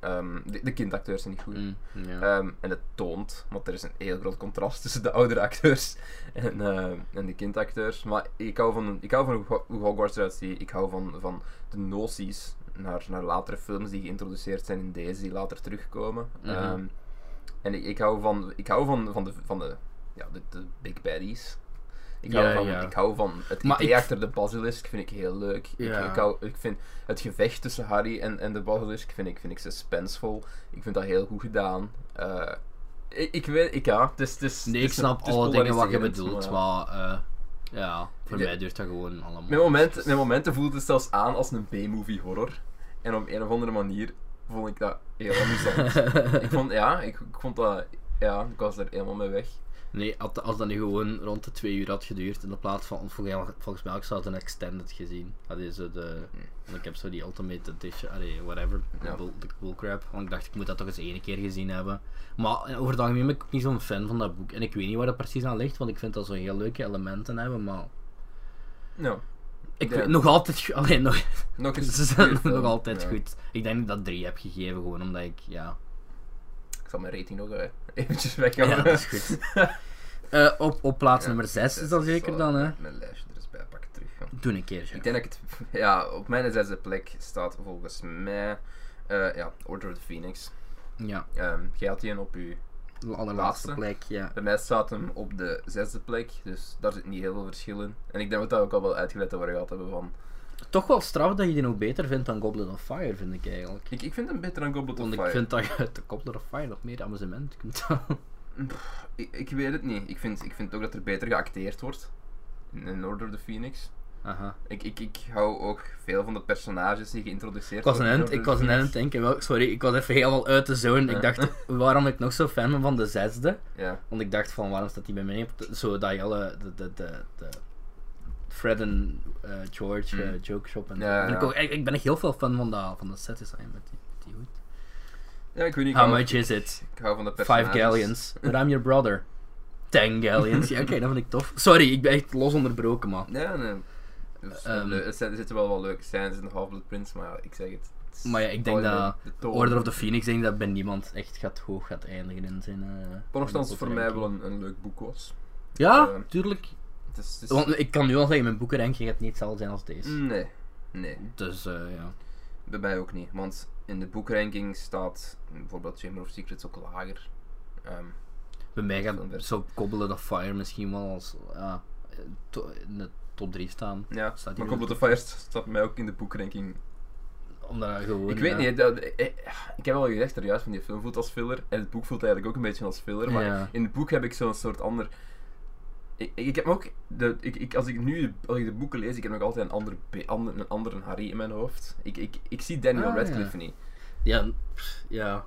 Ehm, de, de kindacteurs zijn niet goed. mm. Ehm, en het toont, want er is een heel groot contrast tussen de oudere acteurs en, eh, en de kindacteurs. Maar ik hou van, ik hou van hoe, Ho- hoe Hogwarts eruit ziet. Ik hou van, van de noties naar, naar latere films die geïntroduceerd zijn in deze, die later terugkomen. Mhm. Ehm, en ik, ik hou van, ik hou van, van, de, van de, ja, de, de big baddies. Ik hou, Ja, van, ja. ik hou van het Maar idee ik- achter de basilisk, vind ik heel leuk. Ja. Ik, ik, hou, ik vind het gevecht tussen Harry en, en de basilisk vind ik, vind ik suspensevol. Ik vind dat heel goed gedaan. Eh, ik, ik weet, ik, ja, het is, het is, Nee, ik snap alle dingen wat je bedoelt, maar eh, ja, voor mij duurt dat gewoon allemaal. Met momenten, met momenten voelt het zelfs aan als een B-movie horror. En op een of andere manier vond ik dat heel amusant. ik vond, ja, ik, ik vond dat, ja, ik was er helemaal mee weg. Nee, als, als dat nu gewoon rond de twee uur had geduurd, in de plaats van, volgens, mij ik zelfs een extended gezien. Dat is zo de, want ik heb zo die Ultimate Edition, allee, whatever, Ja. bull, de bullcrap. Want ik dacht, ik moet dat toch eens één keer gezien hebben. Maar eh, over het algemeen ben ik ook niet zo'n fan van dat boek. En ik weet niet waar dat precies aan ligt, want ik vind dat zo heel leuke elementen hebben, maar... Ik Ja. weet nog altijd... go- Allee, nog, nog eens. nog altijd Ja. goed. Ik denk dat ik dat drie heb gegeven, gewoon omdat ik, ja... Ik zal mijn rating nog eh, eventjes weggaan. Ja, dat is goed. Eh, op, op plaats Ja, nummer 6 is dat zeker dan, hè? Mijn lijstje er eens bij pakken terug. ja. Doe een keer. Ik denk dat ik het... Ja, op mijn zesde plek staat volgens mij... eh, ja, Order of the Phoenix. Ja, Ehm jij had die een op uw... de allerlaatste Laatste. plek, ja. Bij mij staat hem op de zesde plek, dus daar zit niet heel veel verschil in. En ik denk dat we dat ook al wel uitgelegd over gehad hebben van... Toch wel straf dat je die nog beter vindt dan Goblet of Fire, vind ik eigenlijk. Ik, ik vind hem beter dan Goblet of Want ik Fire. vind dat je uit de Goblet of Fire nog meer amusement kunt halen. Ik, ik weet het niet. Ik vind, ik vind ook dat er beter geacteerd wordt. In, in Order of the Phoenix. Aha. Ik, ik, ik hou ook veel van de personages die geïntroduceerd Ik was een worden ik was een the end denken, wel, sorry, ik was even helemaal uit de zone. Ja. Ik dacht, waarom ik nog zo fan ben van de zesde? Ja. Want ik dacht van, waarom staat die bij mij op Zo dat je alle, de, de, de, de Fred en eh, George eh, Mm. joke shop en Ja, ik, ook, ik, ik ben echt heel veel fan van, dat, van de set design met die, met die hoed. ja, ik weet niet. How much is it? Ik hou van de Five personages. galleons. But I'm your brother. Ten galleons. Ja, oké, dat vind ik tof. Sorry, ik ben echt los onderbroken, man. Ja, nee. Dus, Ehm. er, zitten wel wat leuke scènes in de Half-Blood Prince, maar ik zeg het. Maar ja, ik denk dat de. Order of the Phoenix, denk dat bij niemand echt gaat hoog gaat eindigen in zijn... eh Maar nogthans voor mij wel een, een leuk boek was. Ja, eh, tuurlijk. Het is, het is- Want ik kan nu al zeggen, mijn boekenranking gaat niet hetzelfde zijn als deze. Nee. Nee. Dus, eh, ja. Bij mij ook niet. Want in de boekranking staat bijvoorbeeld Chamber of Secrets ook lager. Ehm, Bij mij gaat zo Goblet of Fire misschien wel als... Ja, to- in de top 3 staan. ja, Staat maar Goblet of Fire staat bij mij ook in de boekranking. Omdat dat gewoon... Ik weet ja. niet, dat, ik, ik heb al gezegd er juist van die film voelt als filler. En het boek voelt eigenlijk ook een beetje als filler. Maar Ja. in het boek heb ik zo'n soort ander. Ik, ik, heb ook. De, ik, ik, als ik nu als ik de boeken lees, ik heb nog altijd een andere, ander, een andere Harry in mijn hoofd. Ik, ik, ik zie Daniel Ah, Radcliffe niet. Ja, ja.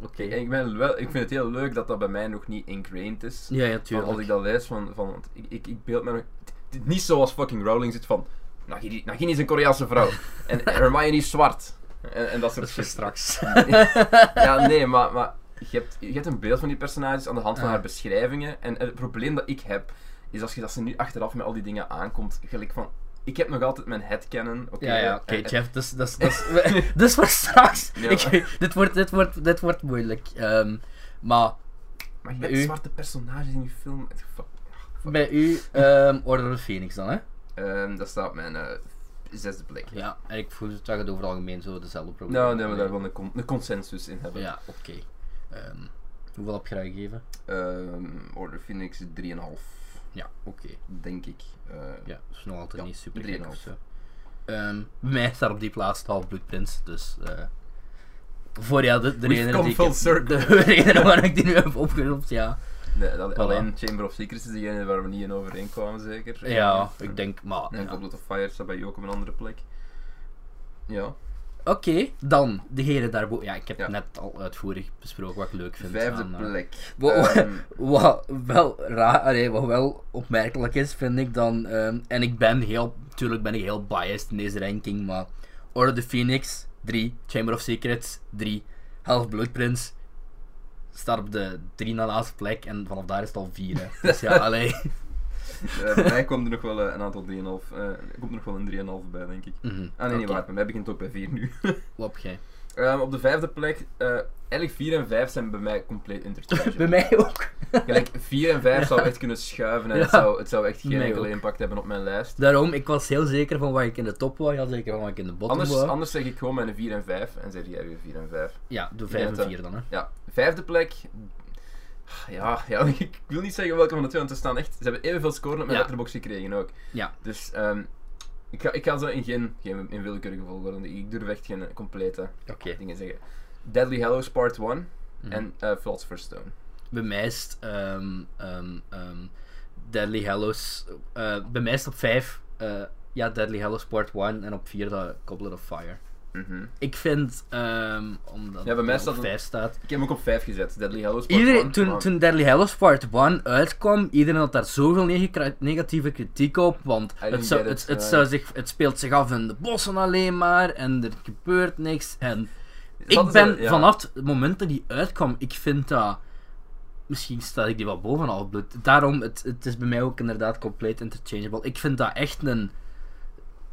Oké. Ik, ik, ben wel, ik vind het heel leuk dat dat bij mij nog niet ingrained is. Ja, ja, Van tuurlijk. als ik dat lees, van, van ik, ik, ik beeld me nog. Niet zoals fucking Rowling zit van. Nagini, Nagini is een Koreaanse vrouw. en Hermione is zwart. En, en dat soort shit. straks. ja, nee, maar, maar je, hebt, je hebt een beeld van die personages aan de hand van Ah. haar beschrijvingen. En het probleem dat ik heb, is als je dat ze nu achteraf met al die dingen aankomt, gelijk van... Ik heb nog altijd mijn headcanon, oké. Ja, ja, oké, en- en- Jeff, dus, dus, dus, dus voor straks. Ja. Ik, dit, wordt, dit, wordt, dit wordt moeilijk. Ehm, maar Maar je bij hebt u- zwarte personages in je film. Fuck, fuck. bij u, ehm Order of Phoenix dan, hè? Ehm, dat staat op mijn eh, zesde plek. Ja, en ik voel dat je het over het algemeen zo dezelfde problemen Nou, nee, we daar wel een, con- een consensus in hebben. Ja, oké. Hoeveel heb je gegeven? Ehm, Order Phoenix 3,5, Ja, oké. denk ik. Eh, Ja, dat is nog altijd Ja, niet super 3,5. gek of zo. Ehm, mij staat op die plaats het Half-Bloedprins, dus... eh voor ja, de, de reden die ik heb-. De reden waarom ik die nu heb opgeroepen, ja. nee, dat- Voilà. Alleen Chamber of Secrets is degene waar we niet in overeenkwamen, zeker. Ja, ik denk, maar... En ja. Goblet of Fire staat bij jou ook op een andere plek. Ja. Oké, dan degene daarboven. Ja, ik heb Ja. net al uitvoerig besproken wat ik leuk vind. Vijfde aan, eh, plek. Wat, Ehm, wat wel raar, wat wel opmerkelijk is, vind ik dan. ehm, en ik ben heel, natuurlijk ben ik heel biased in deze ranking, maar Order of the Phoenix 3, Chamber of Secrets 3, Half Blood Prince staat op de 3 na laatste plek en vanaf daar is het al 4. Hè. Dus ja, allee. Eh, bij mij komt er nog wel eh, een aantal 3,5. eh komt er nog wel een 3,5 bij, denk ik. Mhm, Ah nee, niet oké. waar. Bij mij begint het ook bij 4 nu. Heb jij? Ehm, op de vijfde plek, eh eigenlijk 4 en 5 zijn bij mij compleet interchangeable. Bij mij ook. Gelijk 4 en 5 zou echt kunnen schuiven en het, zou, het zou echt geen Mij enkele ook. impact hebben op mijn lijst. Daarom, ik was heel zeker van wat ik in de top wou, heel zeker van wat ik in de bottom Anders, wou. anders zeg ik gewoon mijn 4 en 5 en zeg jij weer 4 en 5. Ja, doe Ik 5 denk en dat- 4 dan, hè. Ja, vijfde plek. Ja, ja, ik wil niet zeggen welke van de twee, want ze staan echt. Ze hebben evenveel scoren op mijn Ja. letterbox gekregen ook. Ja. Dus ehm, ik, ga, ik ga zo in geen, geen in willekeurige volgorde. Ik durf echt geen complete dingen zeggen. Deadly Hallows Part 1 Mhm. en eh Philosopher's Stone. Bij mij is ehm, Deadly Hallows. eh, bij mij is het op 5. ja, Deadly Hallows Part 1 en op 4 de Goblet of Fire. Mhm. Ik vind, ehm, omdat Ja, bij mij het staat op het- 5 staat. Ik heb hem ook op 5 gezet. Deadly Hallows Part Iedereen, 1. toen, maar- toen Deadly Hallows Part 1 uitkwam, iedereen had daar zoveel nege- negatieve kritiek op. Want het, zou, het, it, het, ja. zou zich, het speelt zich af in de bossen alleen maar en er gebeurt niks. En ik ben ja. vanaf het moment dat die uitkwam, ik vind dat. Misschien sta ik die wel bovenal bloed. Daarom, het, het is bij mij ook inderdaad compleet interchangeable. Ik vind dat echt een.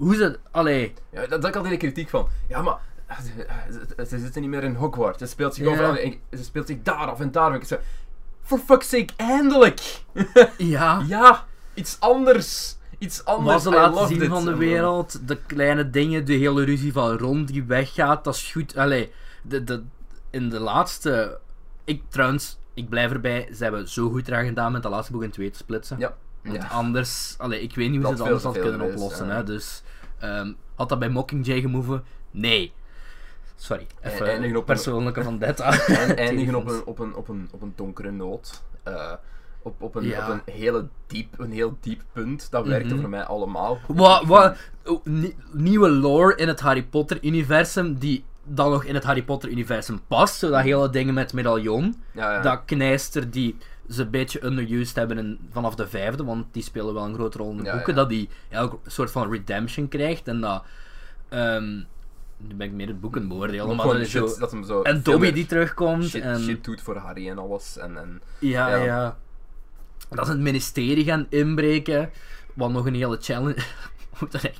Hoe ze. Allee. Ja, dat, dat had ik kritiek van. Ja, maar ze, ze zitten niet meer in Hogwarts. Ze speelt zich overal. en Ze speelt zich daar af en daar. Ik zei, for fuck's sake, eindelijk! Ja. ja, iets anders. Iets anders. Wat ze laten zien it. van de wereld, de kleine dingen, de hele ruzie van Ron die weggaat, dat is goed. Allee, de, de, in de laatste. Ik trouwens, ik blijf erbij, ze hebben zo goed eraan gedaan met de laatste boek in twee te splitsen. Ja. Want Ja. anders, allee, ik weet niet hoe Dat ze het anders veel kunnen oplossen. ja. Hè? Dus ehm, had dat bij Mockingjay gemoeven? Nee. Sorry, even eindigen op een- persoonlijke vendetta. En eindigen op een, op, een, op, een, op een donkere noot. Eh, op, op, een, Ja. op een, hele diep, een heel diep punt. Dat werkte Mhm. voor mij allemaal. Wat, wat, nie- nieuwe lore in het Harry Potter-universum die dan nog in het Harry Potter-universum past. Zo dat hele dingen met medaillon. Ja, ja. Dat knijster die ze een beetje underused hebben in, vanaf de vijfde, want die spelen wel een grote rol in de Ja, boeken. ja. Dat die een soort van redemption krijgt en dat... ehm, nu ben ik meer het boeken beoordelen, maar dat is shit, zo... dat hem zo En Dobby die terugkomt shit, en... shit doet voor Harry en alles. En, en Ja, Ja. ja. Dat ze het ministerie gaan inbreken. Wat nog een hele challenge. Moet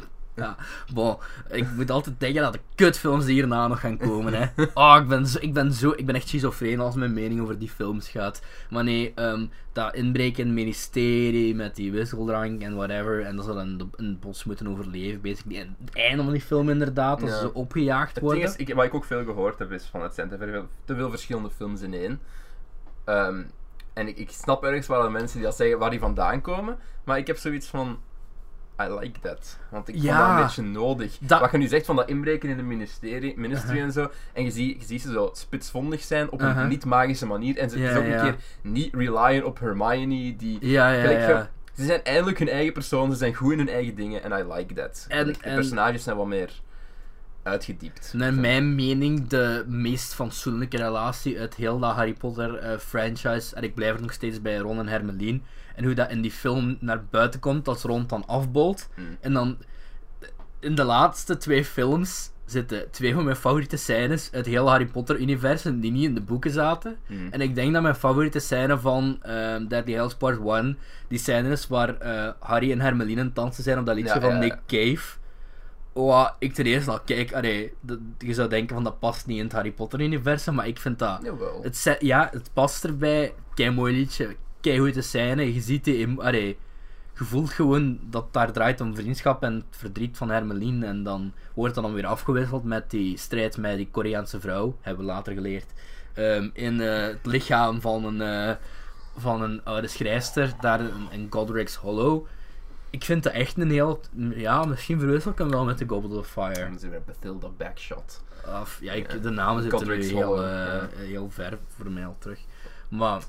ja, bon, ik moet altijd denken dat de kutfilms die hierna nog gaan komen. Hè. Oh, ik ben, zo, ik, ben zo, ik ben echt schizofreen als mijn mening over die films gaat. Maar nee, ehm, dat inbreken in het ministerie met die wisseldrank en whatever. En dat ze dan in de- in het bos moeten overleven. Basically. En het einde van die film inderdaad, dat Ja. ze opgejaagd Het worden. ding is, ik, wat ik ook veel gehoord heb, is van het zijn te veel, te veel verschillende films in één. Ehm, en ik, ik snap ergens wel de mensen die dat zeggen waar die vandaan komen, maar ik heb zoiets van. I like that. Want ik vond Ja. dat een beetje nodig. Dat- Wat je nu zegt van dat inbreken in de ministerie, ministry en zo, en je ziet, je ziet ze zo spitsvondig zijn op een Uh-huh. niet-magische manier, en ze Ja, is ook ja. een keer niet relyen op Hermione, die. Ja, ja, gelijk, ja. Ze zijn eindelijk hun eigen persoon, ze zijn goed in hun eigen dingen, en I like that. En- de en- personages zijn wat meer uitgediept. Naar mijn mening de meest fatsoenlijke relatie uit heel dat Harry Potter eh, franchise. En ik blijf er nog steeds bij Ron en Hermeline. En hoe dat in die film naar buiten komt als Ron dan afbolt. Mm. En dan in de laatste twee films zitten twee van mijn favoriete scènes uit heel Harry Potter universum die niet in de boeken zaten. Mm. En ik denk dat mijn favoriete scène van ehm Deadly Hallows Part 1 die scène is waar eh, Harry en Hermeline aan dansen zijn op dat liedje Ja, van ja, Nick. Cave. Wat ik ten eerste al kijk, allee, dat- je zou denken van dat past niet in het Harry Potter universum, maar ik vind dat... Jawel. Het, ja, het past erbij. Kei mooi liedje, kei goede scène. Je ziet die, allee, je voelt gewoon dat daar draait om vriendschap en het verdriet van Hermeline. En dan wordt dat dan weer afgewisseld met die strijd met die Koreaanse vrouw, hebben we later geleerd. Ehm, in eh, het lichaam van een, eh, van een oude schrijfster, daar in, in Godric's Hollow. Ik vind dat echt een heel. Ja, misschien verwissel ik hem wel met de Goblet of Fire. Dan zijn we Bathilda Backshot. Of, ja, ik, de namen zitten nu heel, eh, heel ver voor mij al terug. Maar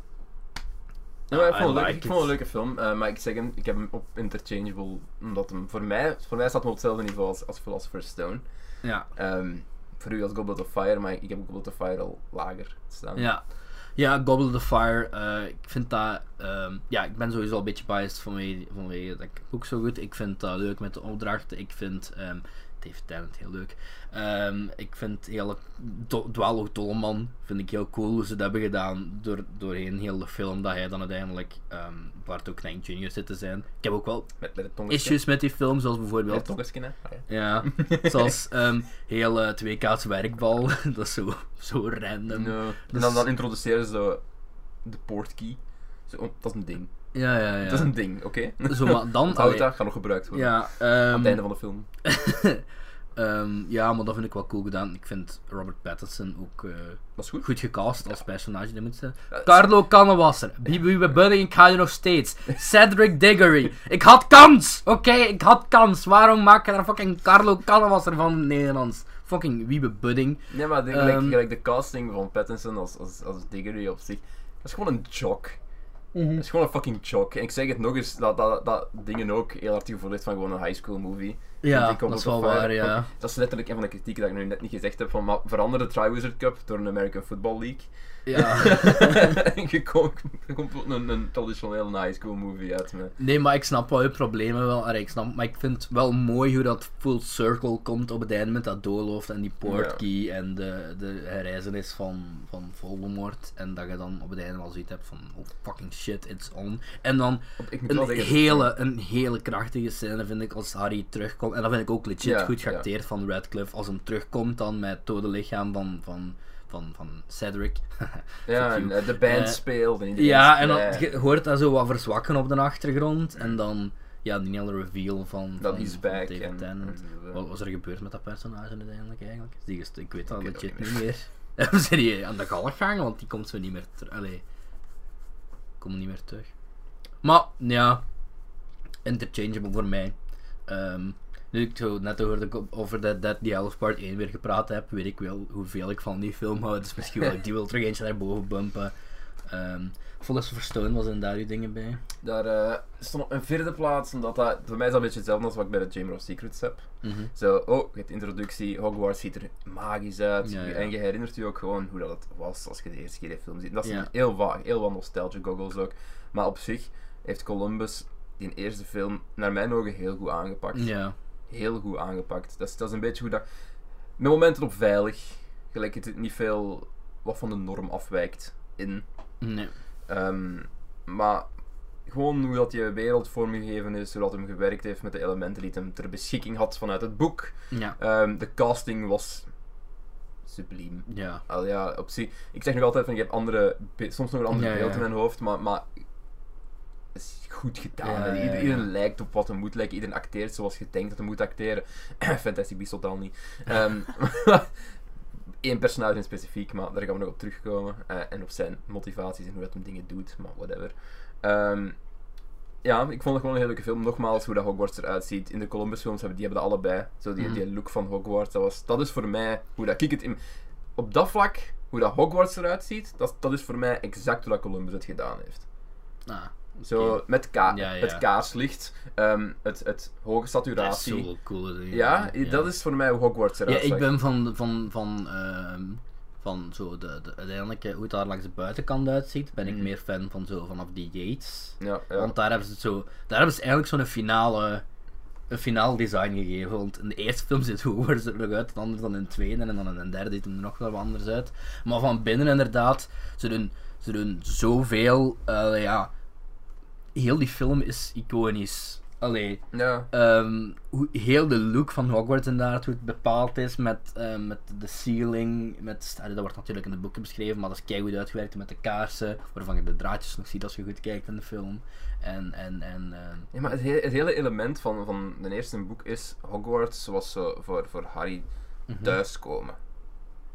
Ja, maar ik, vond het leuk, like ik vond het een leuke film, eh, maar ik zeg hem, ik heb hem op interchangeable, omdat hem voor mij, voor mij staat hem op hetzelfde niveau als, als Philosopher's Stone. ja, Ehm, voor u als Goblet of Fire, maar ik heb Goblet of Fire al lager staan. Ja. Ja, Goblet of Fire, eh, ik vind dat... ehm, ja, ik ben sowieso al een beetje biased vanwege, vanwege dat ik boek zo goed. Ik vind dat leuk met de opdrachten. Ik vind ehm David Tennant heel leuk. Ehm, ik vind hele Do- Dwalo Dolman vind ik heel cool hoe ze dat hebben gedaan door, doorheen heel de film. Dat hij dan uiteindelijk ehm Barto Knecht Jr. zit te zijn. Ik heb ook wel Met, met het issues met die film, zoals Met het bijvoorbeeld... hè. Ah, ja. Ja, zoals ehm heel eh 2K's werkbal. dat is zo, zo random. No. En dan, dan introduceren ze de portkey. Zo, oh, dat is een ding. Ja, ja, ja. Dat is een ding, oké? Zo, maar dan... Gaat nog gebruikt worden. ja, Aan ehm, het einde van de film. ehm, ja, maar dat vind ik wel cool gedaan. Ik vind Robert Pattinson ook eh, Dat is goed. goed gecast als personage. Dat moet zijn. Ja, Carlo Kannewasser, Bibi Budding, ik ga je nog steeds. Cedric Diggory, ik had kans! Oké, ik had kans. Waarom maak je daar fucking Carlo Kannewasser van Nederlands? Fucking Wiebe Budding. Nee, maar de, gelijk, Ehm. de casting van Pattinson als, als, als Diggory op zich, dat is gewoon een jock. Dat is gewoon een fucking jock. En ik zeg het nog eens, dat, dat, dat dingen ook heel hard gevoel van gewoon een high school movie. Ja, ik dat is wel fire- waar, ja. Dat is letterlijk een van de kritieken dat ik nu net niet gezegd heb. Van, maar verander de Triwizard Cup door een American Football League. Ja. en je komt, een, een traditionele high school movie uit. Met. Nee, maar ik snap wel je problemen wel. Allee, ik snap, maar ik vind het wel mooi hoe dat full circle komt op het einde met dat doolhoofd en die portkey en de, de herreizenis van, van Voldemort. En dat je dan op het einde wel zoiets hebt van, oh fucking shit, it's on. En dan een zeggen, hele, een hele krachtige scène vind ik als Harry terugkomt. En dat vind ik ook legit Ja, goed ja. geacteerd van Radcliffe. Als hem terugkomt dan met het dode lichaam van, van, van, van Cedric. Ja, en eh, de band Eh, speelt en Ja, en dan je hoort dat zo wat verzwakken op de achtergrond. En dan, ja, die hele reveal van, Dat is back. En, Tennant. en, eh, Wat was er gebeurd met dat personage uiteindelijk eigenlijk? Die is, ik weet dat weet legit niet meer. Hebben ze die aan de galg gehangen? Want die komt zo niet meer terug. Allee, komt niet meer terug. Maar, ja, interchangeable voor mij. Ehm, nu ik zo net hoorde ik op- over de Dead Part 1 weer gepraat heb, weet ik wel hoeveel ik van die film hou. Dus misschien wil ik die wel terug eentje naar boven bumpen. Ehm Philosopher's Stone was er daar uw dingen bij. Daar eh, stond op een vierde plaats, omdat dat voor mij is dat een beetje hetzelfde als wat ik bij de Chamber of Secrets heb. Mhm. Zo, oh, je hebt introductie, Hogwarts ziet er magisch uit. Ja, ja. En je herinnert je ook gewoon hoe dat het was als je de eerste keer die film ziet. Dat is Ja. heel vaag, heel wat nostalgia goggles ook. Maar op zich heeft Columbus die eerste film naar mijn ogen heel goed aangepakt. Ja. Heel goed aangepakt. Dat is, dat is een beetje hoe dat... Met momenten op veilig, gelijk het niet veel wat van de norm afwijkt in. Nee. Ehm, maar gewoon hoe dat die wereld vormgegeven is, hoe dat hem gewerkt heeft met de elementen die hij ter beschikking had vanuit het boek. Ja. Ehm, de casting was subliem. Ja. Al ja, op zich, ik zeg nog altijd van ik heb andere, soms nog een ander Ja, beeld in mijn hoofd, maar, maar is goed gedaan. Ja, ja. Iedereen lijkt op wat hij moet lijken, iedereen acteert zoals je denkt dat hij moet acteren. Fantastic Beasts totaal niet. Ehm Eén personage in specifiek, maar daar gaan we nog op terugkomen. Eh, en op zijn motivaties en hoe dat hem dingen doet, maar whatever. Ehm, ja, ik vond het gewoon een hele leuke film. Nogmaals, hoe dat Hogwarts eruit ziet. In de Columbus films hebben die hebben dat allebei. Zo die, Mhm. die look van Hogwarts. Dat, was, dat is voor mij hoe dat ik het in... Op dat vlak, hoe dat Hogwarts eruit ziet, dat, dat is voor mij exact hoe dat Columbus het gedaan heeft. Ah, Zo, met, ka Ja, ja. het kaarslicht, ehm, het, het hoge Dat is saturatie. zo cool. Ja, dat is voor mij Hogwarts Ja, eruit ik zag. ben van, van, van, ehm, van zo de, de, uiteindelijk eh, hoe het daar langs de buitenkant uitziet, ben ik Mhm. meer fan van zo vanaf die gates. Ja, ja. Want daar hebben ze het zo, daar hebben ze eigenlijk zo'n finale, een finaal design gegeven. Want in de eerste film ziet Hogwarts er nog uit, anders dan in de tweede en dan in de derde ziet het er nog wel anders uit. Maar van binnen inderdaad, ze doen, ze doen zoveel, eh, ja, heel die film is iconisch. Allee, ja. Ehm, hoe heel de look van Hogwarts inderdaad, hoe het bepaald is met, eh, met de ceiling, met, allee, dat wordt natuurlijk in de boeken beschreven, maar dat is keigoed uitgewerkt met de kaarsen, waarvan je de draadjes nog ziet als je goed kijkt in de film. En, en, en ehm, Ja, maar het, he- het hele element van, van de eerste boek is Hogwarts zoals ze voor, voor Harry mhm. thuiskomen.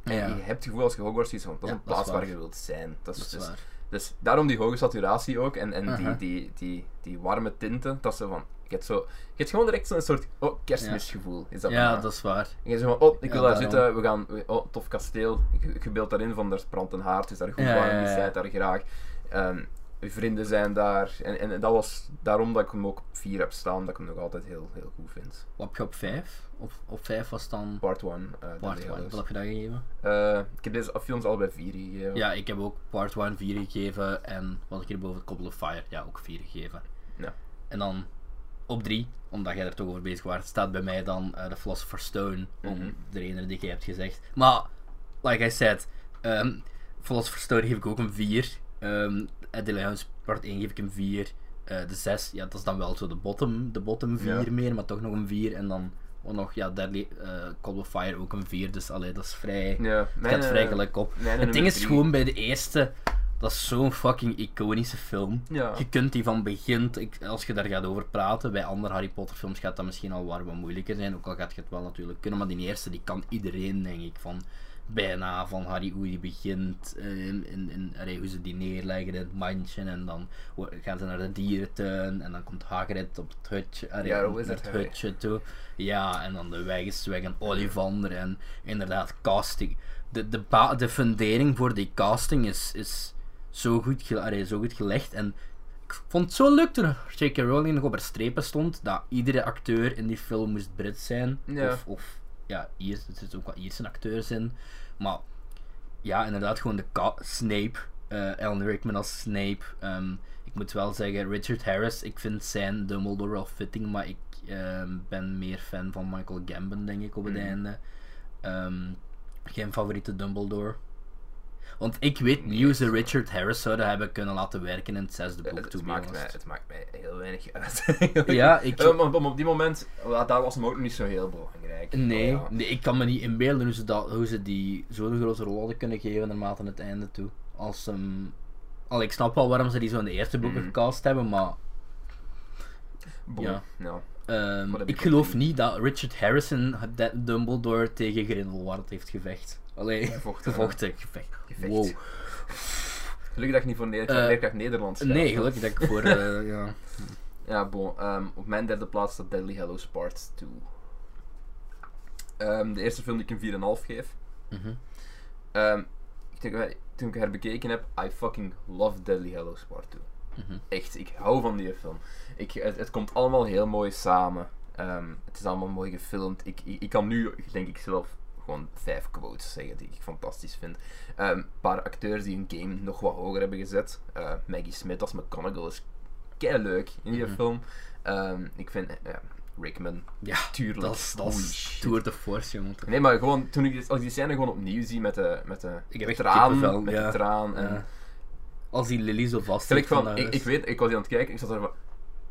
En Ja. je hebt het gevoel als je Hogwarts ziet, dat is Ja, een plaats waar waar. je wilt zijn. Dat is, dat is dus, waar. Dus daarom die hoge saturatie ook en, en die, die, die, die warme tinten. Dat ze van, je hebt, zo, je hebt gewoon direct zo'n soort oh, kerstmisgevoel. Is dat Ja, dat is waar. En je zegt van, oh, ik Ja, wil daar daarom. zitten, we gaan, oh, tof kasteel. Je, je beeldt daarin van, daar brandt een haard, is daar goed Ja, warm, je ja. zijt daar graag. Ehm, vrienden zijn daar. En, en dat was daarom dat ik hem ook op 4 heb staan, dat ik hem nog altijd heel, heel goed vind. Wat heb je op 5? Op, op 5 was dan Part 1. Uh, Part 1. Wat heb je dat gegeven? Uh, ik heb deze films allebei 4 gegeven. Ja, ik heb ook Part 1 4 gegeven en wat ik hierboven Couple of Fire, ja, ook 4 gegeven. Ja. En dan op 3, omdat jij er toch over bezig was, staat bij mij dan uh, The Philosopher's Stone, om Mhm. de reden die jij hebt gezegd. Maar, like I said, um, Philosopher's Stone geef ik ook een 4. Um, House Part 1 geef ik een 4. Uh, de 6, ja, dat is dan wel zo de bottom, de bottom 4 Ja. meer, maar toch nog een 4. En dan ook nog, ja, Deadly uh, Call of Fire ook een 4. Dus allee, dat is vrij. Ja, mijn, vrij eh, gelijk op. Het ding is gewoon bij de eerste, dat is zo'n fucking iconische film. Ja. Je kunt die van begin, als je daar gaat over praten, bij andere Harry Potter films gaat dat misschien al waar wat moeilijker zijn, ook al gaat je het wel natuurlijk kunnen, maar die eerste die kan iedereen denk ik, van bijna van Harry hoe die begint, eh, in, in, in, allee, hoe ze die neerleggen in het mandje en dan gaan ze naar de dierentuin en dan komt Hagrid op het hutje, allee, Ja, het, het hutje toe. Ja, en dan de weg is weg en Ollivander en inderdaad casting. De, de, de fundering voor die casting is, is zo, goed allee, zo goed gelegd en ik vond het zo leuk toen J.K. Rowling nog op haar strepen stond dat iedere acteur in die film moest Brits zijn. Ja. Of, of ja, Iers, er zitten ook wat Ierse acteurs in. Maar ja, inderdaad, gewoon de Snape. eh Alan Rickman als Snape. Ehm, ik moet wel zeggen, Richard Harris, ik vind zijn Dumbledore wel fitting, maar ik ehm, ben meer fan van Michael Gambon, denk ik, op het Mhm. einde. Ehm, geen favoriete Dumbledore. Want ik weet niet hoe ze Richard Harris zouden hebben kunnen laten werken in het zesde boek, Het, het, maakt mij, het maakt mij heel weinig uit. Ja, ik- Eh, op die moment, daar was hem ook nog niet zo heel belangrijk. Nee, ja. nee, ik kan me niet inbeelden hoe ze, dat, hoe ze die zo'n grote rol hadden kunnen geven naarmate het einde toe. Als um, al, ik snap wel waarom ze die zo in de eerste boeken Mhm. gecast hebben, maar Bon, ja. ja. ehm, ik geloof niet dat Richard Harrison Dumbledore tegen Grindelwald heeft gevecht. Allee, Gevochten, gevochten, gevecht. Gevecht. Wow. Gelukkig dat ik niet voor ne Eh, leerkracht Nederlands schrijf. Nee, gelukkig dat ik voor, eh, ja. Ja, bon. ehm, op mijn derde plaats staat Deadly Hallows Part 2. Ehm, de eerste film die ik een 4,5 geef. Mhm. Ehm, ik denk, toen ik haar bekeken heb, I fucking love Deadly Hallows Part 2. Mhm. Echt, ik hou van die film. Ik, het, het komt allemaal heel mooi samen. Ehm, het is allemaal mooi gefilmd. Ik, ik, ik kan nu, denk ik zelf, gewoon vijf quotes zeggen die ik fantastisch vind. Ehm, Een paar acteurs die hun game nog wat hoger hebben gezet. Eh, Maggie Smith als McGonagall is kei leuk in die Mhm. film. Ehm, ik vind eh, Rickman, Ja, tuurlijk. dat is, dat. Tour de Force, jongen. Nee, maar gewoon, toen ik, als ik die scène gewoon opnieuw zie met de, met de Ik traan, met ja. de traan en... Ja. Als die Lily zo vast zit van, ik, ik weet, ik was hier aan het kijken, ik zat er van,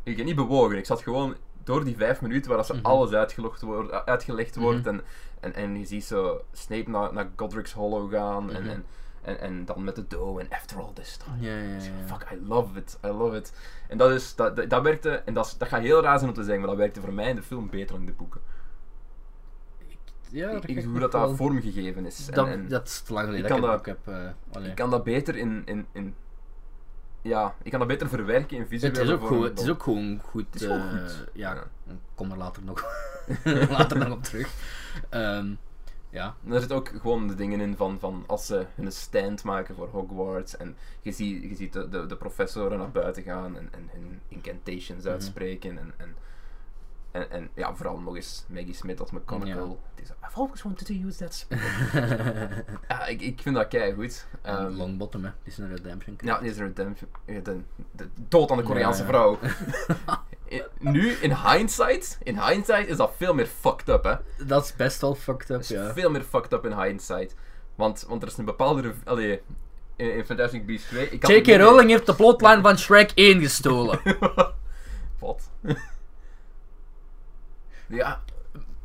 ik heb niet bewogen, ik zat gewoon door die vijf minuten waar dat ze Mhm. alles uitgelogd wordt, uh, uitgelegd wordt Mhm. en, en, en je ziet zo Snape naar, naar Godric's Hollow gaan en, Mhm. en, en, en dan met de dough en after all this time. Fuck, I love it, I love it. En dat is, dat, dat, dat werkte, en dat, is, dat gaat heel raar zijn om te zeggen, maar dat werkte voor mij in de film beter dan in de boeken. Ja, Ik- dat ik, kan hoe dat, dat vormgegeven is. Dat, en, dat is te lang geleden ik dat ik heb. eh, ik kan dat beter in, in, in... Ja, ik kan dat beter verwerken in visuele het, is ook vorm gewoon, het is ook gewoon goed. Het is eh, goed. Ja, Ja. ik kom er later nog, later nog op terug. Ehm, ja. En er zitten ook gewoon de dingen in van, van als ze hun stand maken voor Hogwarts en je ziet, je ziet de, de, de professoren naar buiten gaan en, en hun incantations Mhm. uitspreken en, en, en, en ja, vooral nog eens Maggie Smith als. Ja. Zo, I've always wanted to use that spell. ja, ik, ik vind dat kei goed. En Longbottom, hè. Die is een redemption. ja, die is een redemption. De, de dood aan de Koreaanse Ja, vrouw. Nu, in hindsight, in hindsight is dat veel meer fucked up, hè. Dat is best wel fucked up, is ja. veel meer fucked up in hindsight. Want, want er is een bepaalde... Allee, in, in Fantastic Beasts 2... ik had J.K. Rowling heeft de plotline van Shrek 1 gestolen. Wat? Ja,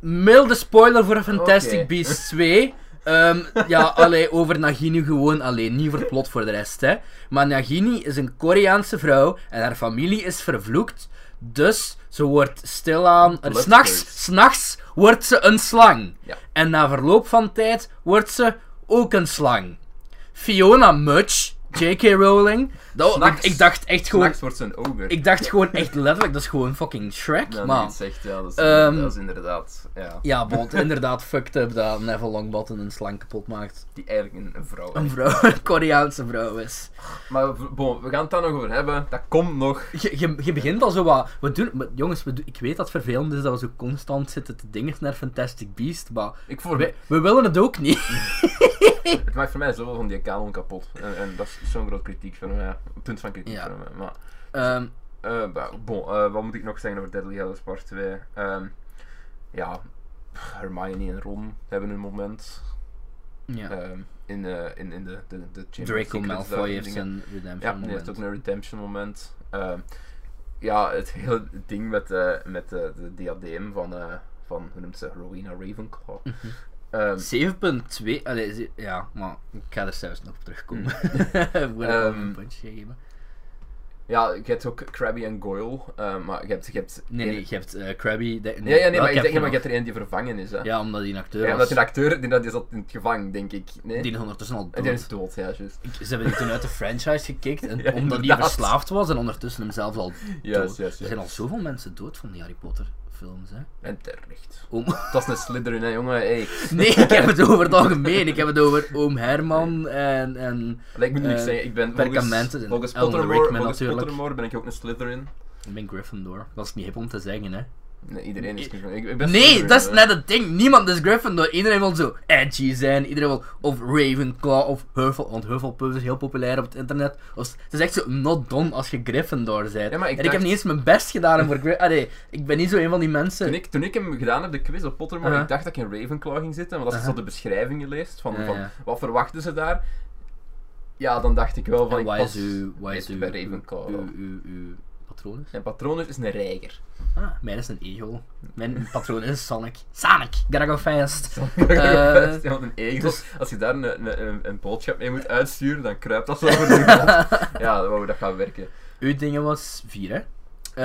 Milde spoiler voor Fantastic Oké. Beasts 2. Ehm, ja, allee, over Nagini gewoon alleen, niet voor het plot voor de rest, hè. Maar Nagini is een Koreaanse vrouw en haar familie is vervloekt. Dus ze wordt stilaan... S'nachts, s'nachts wordt ze een slang. Ja. En na verloop van tijd wordt ze ook een slang. Fiona Much J.K. Rowling. Dat, ik, dacht echt gewoon... S'nachts wordt zijn. Ik dacht gewoon echt letterlijk, dat is gewoon fucking Shrek, Ja, maar... zegt, ja, dat is, Ehm, dat is inderdaad, ja. Ja, bot, inderdaad fucked up dat Neville Longbottom een slang kapot maakt. Die eigenlijk een, een vrouw Een vrouw, een Koreaanse vrouw is. Maar bon, we gaan het daar nog over hebben. Dat komt nog. Je, je, je begint al zo wat. We doen, maar jongens, we doen, ik weet dat het vervelend is dat we zo constant zitten te dingen naar Fantastic Beast, maar Ik voor we, we willen het ook niet. Het maakt voor mij zoveel van die kanon kapot. En, en dat is zo'n groot kritiek van mij. Een punt van kritiek Ja. van mij. Maar, Ehm, eh, bah, bon, eh, wat moet ik nog zeggen over Deadly Hallows Part 2? Ehm, ja, Hermione en Ron hebben een moment. ja. Ehm, in, eh, in, in de, de, de Draco Malfoy heeft dingen. redemption Ja, die heeft moment. ook een redemption moment. Ja, het hele ding met, met eh, de diadeem van, van hoe noemt ze, Rowena Ravenclaw. Mhm. Ehm, 7.2, allee, ja, maar ik ga er zelfs nog op terugkomen. Voor Ehm, um, een puntje geven. ja, je hebt ook Krabby en Goyle, eh, maar je hebt... Je hebt Nee, nee, je hebt eh, Krabby. de- Ja, ja, nee, maar ik denk je maar je hebt er één die vervangen is. Hè. Ja, omdat die een acteur Ja, omdat die acteur, die, dat- die zat in het gevangen, denk ik. Nee? Die is ondertussen al En die is dood. dood, ja, juist. Ze hebben die toen uit de franchise gekikt, en Ja, omdat die inderdaad. verslaafd was en ondertussen hem zelf al dood. Juist, juist, Er zijn al zoveel mensen dood van die Harry Potter films, hè. En terecht. Oom... Dat is een Slytherin, hè, jongen. Hey. Nee, ik heb het over het algemeen. Ik heb het over oom Herman en... en Allee, ik moet nu Eh, zeggen, ik ben perkamenten volgens, en volgens, Pottermore, Rickman volgens natuurlijk. Pottermore ben ik ook een Slytherin. ik ben Gryffindor. Dat is niet hip om te zeggen, hè. Nee, iedereen is niet ik, ik ben Nee, dat is net het ding. Niemand is Gryffindor. Iedereen wil zo edgy zijn. Iedereen wil of Ravenclaw of Huffle. Want Hufflepuff is heel populair op het internet. Of, het is echt zo not done als je Gryffindor bent. Ja, maar ik en ik heb niet eens mijn best gedaan om voor Gryffindor... Allee, ik ben niet zo een van die mensen... Toen ik, toen ik hem gedaan heb, de quiz op Pottermore, Uh-huh. ik dacht dat ik in Ravenclaw ging zitten. Want als je Uh-huh. zo de beschrijvingen leest van, wat verwachten ze daar, ja, dan dacht ik wel van... En ik wat pas is uw... bij Ravenclaw. uw patroon is? Mijn patroon is een reiger. Ah, mijn is een egel. Mijn patroon is Sonic. Sonic! Gotta go fast! Ja, want een egel, dus- als je daar een, een, een, een boodschap mee moet uitsturen, dan kruipt dat zo over de grond. ja, hoe dat gaat werken. Uw dingen was 4, hè?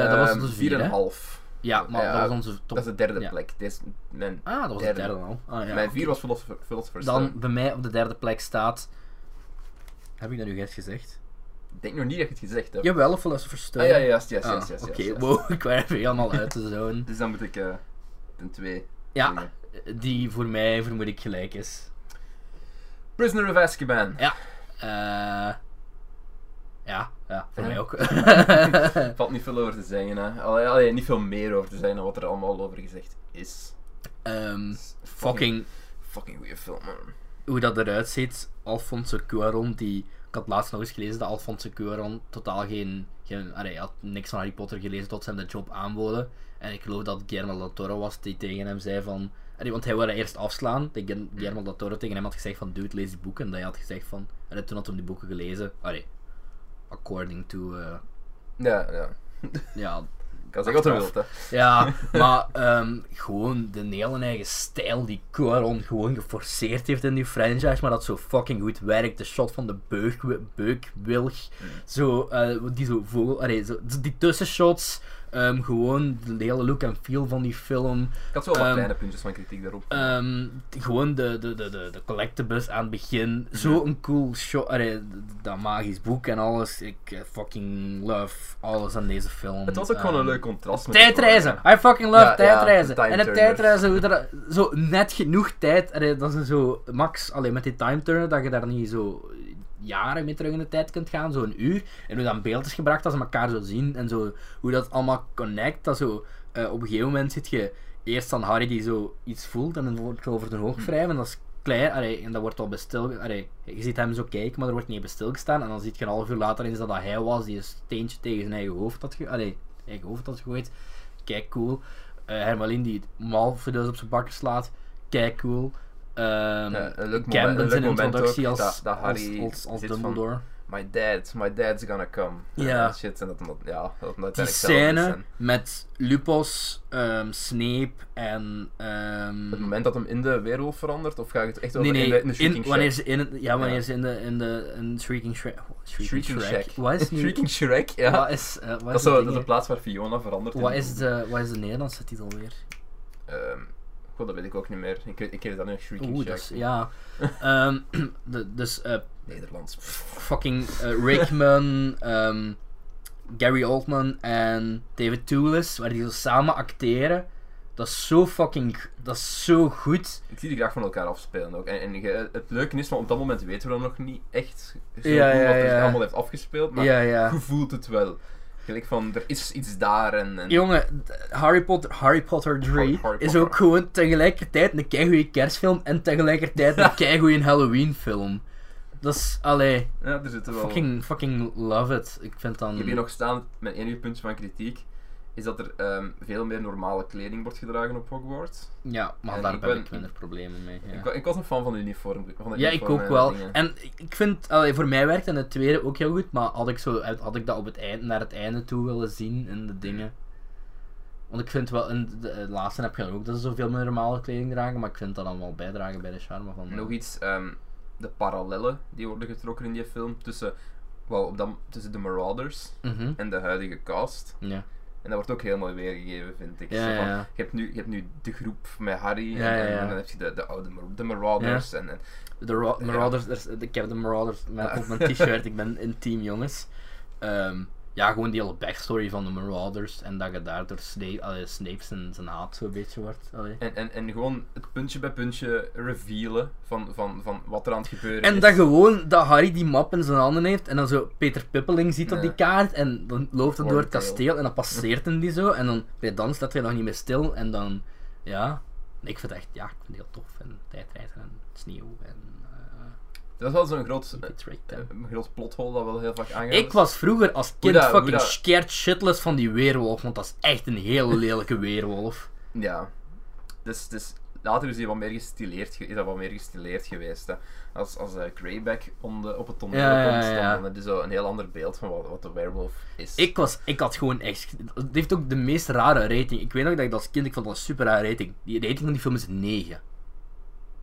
Eh, dat was Ehm, onze vier 4, en hè? een half. Ja, maar Ja, dat was onze top. Dat is de derde ja. plek. Dit is mijn, Ah, dat was derde. de derde al. Ah, ja, mijn oké. vier was Philosopher- Philosopher's Dan bij mij op de derde plek staat. Heb ik dat nu juist gezegd? Ik denk nog niet dat je het gezegd hebt. Jawel, of Philosopher's Ah Stone. ja, juist, juist, Ah, juist, juist. Oké, wow, ik werd even helemaal uit de zone. Dus dan moet ik eh ten twee. Ja, dingen. die voor mij vermoed ik gelijk is. Prisoner of Azkaban. Ja. Eh. ja, ja, voor Ja. mij ook. Valt niet veel over te zeggen, hè. Allee, allee, niet veel meer over te zeggen dan wat er allemaal over gezegd is. Ehm, is fucking Fucking goede film, man. hoe dat eruit ziet. Alfonso Cuarón, die... Ik had laatst nog eens gelezen dat Alfonso Cuarón totaal geen... geen allee, had niks van Harry Potter gelezen tot ze hem de job aanboden. En ik geloof dat Guillermo del Toro was die tegen hem zei van... allee, want hij wilde eerst afslaan. Dat Guil- Guillermo del Toro tegen hem had gezegd van... Dude, lees die boeken. En dat hij had gezegd van... En toen had hij die boeken gelezen. Allee, according to... eh, Ja, ja. ja, kan zeggen wat er wilt, hè. ja, maar ehm, gewoon de hele eigen stijl die Cuaron gewoon geforceerd heeft in die franchise, maar dat zo fucking goed werkt. De shot van de beuk, beukwilg, zo, eh, die zo vogel, allee, zo, die tussenshots, ehm, gewoon de hele look en feel van die film. Ik had wel wat Ehm, kleine puntjes van kritiek daarop. Ehm, gewoon de, de, de, de, de collectibles aan het begin. Zo'n cool shot. Allee, dat magisch boek en alles. Ik eh, fucking love alles aan deze film. het was ook gewoon een leuk contrast met Tijdreizen. I fucking love Ja, ja, tijdreizen. en het tijdreizen, hoe dat, zo net genoeg tijd. allee, dat is zo max, alleen met die time turner, dat je daar niet zo jaren mee terug in de tijd kunt gaan, zo'n uur. En hoe dat in beeld is gebracht, dat ze elkaar zo zien. En zo, hoe dat allemaal connect. Dat zo, eh, op een gegeven moment zit je eerst aan Harry die zo iets voelt en dan wordt het over de hoog wrijven. En dat is klein, en dat wordt al bestil. Je ziet hem zo kijken, maar er wordt niet bij stilgestaan. En dan ziet je een half uur later is dat dat hij was die een steentje tegen zijn eigen hoofd had, ge allee, eigen hoofd had gegooid. Kijk cool. Eh Hermelin die Malfoy op zijn bakken slaat. Kijk cool. Ehm Ja, een leuk moment, zijn introductie ook, als, dat, als, als, als zit van, Dumbledore. my dad, my dad's gonna come. Ja. Shit, en dat, ja, dat Die scène met Lupos, ehm, Snape en... ehm, Het moment dat hem in de weerwolf verandert, of ga je het echt over nee, in de, in de in, Shrieking wanneer Shack? ze in het, ja, wanneer Ja. ze in de, in de in Shrieking Shrek... Shrieking, Shrieking Shrek. Shack. Wat is nu... Shrieking Shrek, ja. Wat is, eh, wat dat, is dat is de plaats waar Fiona verandert. in wat is, de, wat is de Nederlandse titel weer? Ehm, god, dat weet ik ook niet meer. Ik, ik ken dat nu Shrieking Oeh, Shack. dat is, ja. Ehm, de, dus eh, Nederlands. fucking eh, Rickman, ehm, Gary Oldman en David Toulis, waar die zo samen acteren. Dat is zo fucking, dat is zo goed. Ik zie die graag van elkaar afspelen ook. En, en het leuke is, van op dat moment weten we dan nog niet echt zo Ja, goed ja, wat er allemaal heeft afgespeeld, maar je voelt het wel. Gelijk van, er is iets daar en... en Jongen, Harry Potter, Harry Potter 3 Harry- Harry is ook gewoon tegelijkertijd een keigoeie kerstfilm en tegelijkertijd een keigoeie Halloween film. Dat is, allee, ja, er zitten wel... fucking, fucking love it. Ik vind dan... Ik heb hier nog staan, mijn enige puntje van kritiek, is dat er ehm, veel meer normale kleding wordt gedragen op Hogwarts. Ja, maar En daar ik heb ben- ik minder problemen mee. Ja. Ik, ik was een fan van de uniform. Van de Ja, ik ook wel. dingen. En ik vind, allee, voor mij werkt in het tweede ook heel goed, maar had ik, zo, had ik dat op het eind, naar het einde toe willen zien in de dingen. Want ik vind wel, in de, de laatste heb je dan ook dat ze zoveel meer normale kleding dragen, maar ik vind dat dan wel bijdragen bij de charme van. Nog iets, ehm, de parallellen die worden getrokken in die film tussen, wel, op dat, tussen de Marauders Mhm. en de huidige cast. Ja. En dat wordt ook heel mooi weergegeven, vind ik. Ja, van. Je, hebt nu, je hebt nu de groep met Harry en, en- dan heb je de, de oude de Marauders. En, en, De Ra- Marauders, er ik heb de Marauders met op mijn t-shirt, ik ben in team jongens. Ehm, ja, gewoon die hele backstory van de Marauders en dat je daardoor Snape, allee, Snape zijn, zijn haat zo'n beetje wordt. Allee. en, en, en gewoon het puntje bij puntje revealen van, van, van wat er aan het gebeuren En is. dat gewoon, dat Harry die map in zijn handen heeft en dan zo Peter Pippeling ziet op die kaart en dan loopt hij door het kasteel en dan passeert hij die zo en dan dan staat hij nog niet meer stil en dan, ja, ik vind het echt, ja, ik vind het heel tof en tijdreizen en sneeuw en Dat is wel zo'n groot, uh, eh, een groot plothole dat wel heel vaak aangaat. Ik was vroeger als kind fucking dat- scared shitless van die weerwolf, want dat is echt een hele lelijke weerwolf. Ja. Dus, dus later is hij wat meer gestileerd, ge- is dat wat meer gestileerd geweest. Hè. Als, als eh, Greyback om de, op het toneel Ja, komt, ja, dan, ja. dan heb je zo een heel ander beeld van wat, wat de werewolf is. Ik was, ik had gewoon echt, het heeft ook de meest rare rating. Ik weet nog dat ik dat als kind, ik vond dat een super rare rating. Die rating van die film is 9.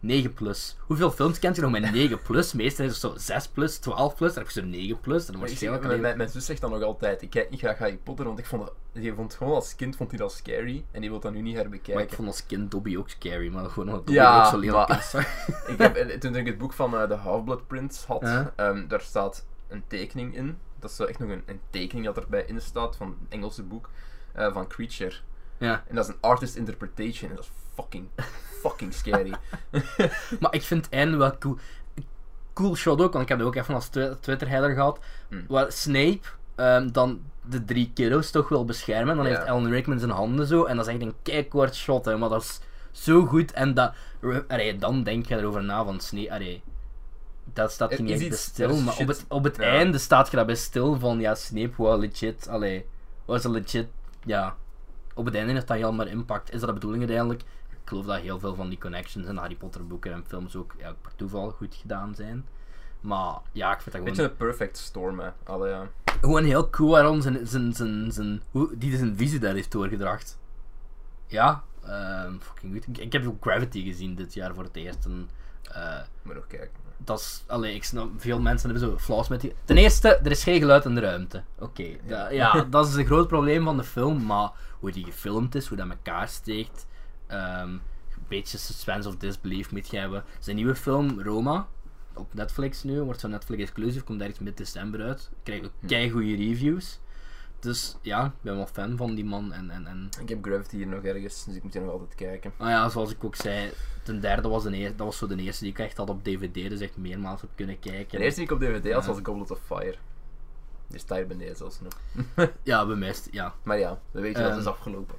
9 plus. Hoeveel films kent je nog met 9 plus? Meestal is het zo 6 plus, 12 plus, dan heb je zo 9 plus. Dan ik waarschijnlijk mijn, mijn, mijn zus zegt dan nog altijd, ik kijk niet graag Harry Potter, want ik vond die vond gewoon als kind vond hij dat scary en die wil dat nu niet Maar ik herbekijken. vond als kind Dobby ook scary, maar gewoon omdat Dobby Ja, ook zo lelijk is. ik heb, eh, toen ik het boek van eh, de Half-Blood Prince had, ehm, daar staat een tekening in. Dat is zo echt nog een, een tekening dat erbij in staat van het Engelse boek eh, van Creature. ja. En dat is een artist interpretation en dat is fucking, fucking scary. Maar ik vind het einde wel cool. Cool shot ook, want ik heb dat ook even als twi- Twitter-header gehad. Hmm. Waar Snape ehm, dan de drie kiddo's toch wil beschermen. Dan heeft Alan Rickman zijn handen zo. En dat is echt een keikort shot, hè, maar dat is zo goed. En dat, allee, dan denk je erover na van Snape. Allee, dat staat je niet echt bij stil. Maar op het, op het Ja. einde staat je daarbij stil van ja, Snape was legit. Allee, was een legit. Ja, op het einde heeft dat heel maar impact. Is dat de bedoeling uiteindelijk? Ik geloof dat heel veel van die connections in Harry Potter boeken en films ook ja, per toeval goed gedaan zijn. Maar ja, ik vind dat Beetje gewoon, een perfect storm, hè. Allee, ja. gewoon heel cool waarom zijn, zijn, zijn, zijn, hoe, die zijn visie daar heeft doorgedracht. Ja, ehm, fucking goed. Ik, ik heb ook Gravity gezien dit jaar voor het eerst. En, eh, Moet nog kijken. dat is, allee, ik snap, veel mensen hebben zo flaws met die. Ten eerste, er is geen geluid in de ruimte. Oké, da- ja, dat is een groot probleem van de film, maar hoe die gefilmd is, hoe dat elkaar steekt, ehm, een beetje suspense of disbelief moet je hebben. Zijn nieuwe film, Roma, op Netflix nu, wordt zo Netflix exclusief, komt ergens mid december uit, krijgt ook kei goede reviews. Dus ja, ik ben wel fan van die man en, en, en Ik heb Gravity hier nog ergens, dus ik moet hier nog altijd kijken. nou ja, zoals ik ook zei, ten derde was, de eer, dat was zo de eerste die ik echt had op DVD, dus echt meermaals heb kunnen kijken. De eerste die ik op DVD had Ja. was Goblet of Fire. Die staat hier beneden zelfs nog. Ja, het- ja. Maar ja, weet je dat Ehm, is afgelopen.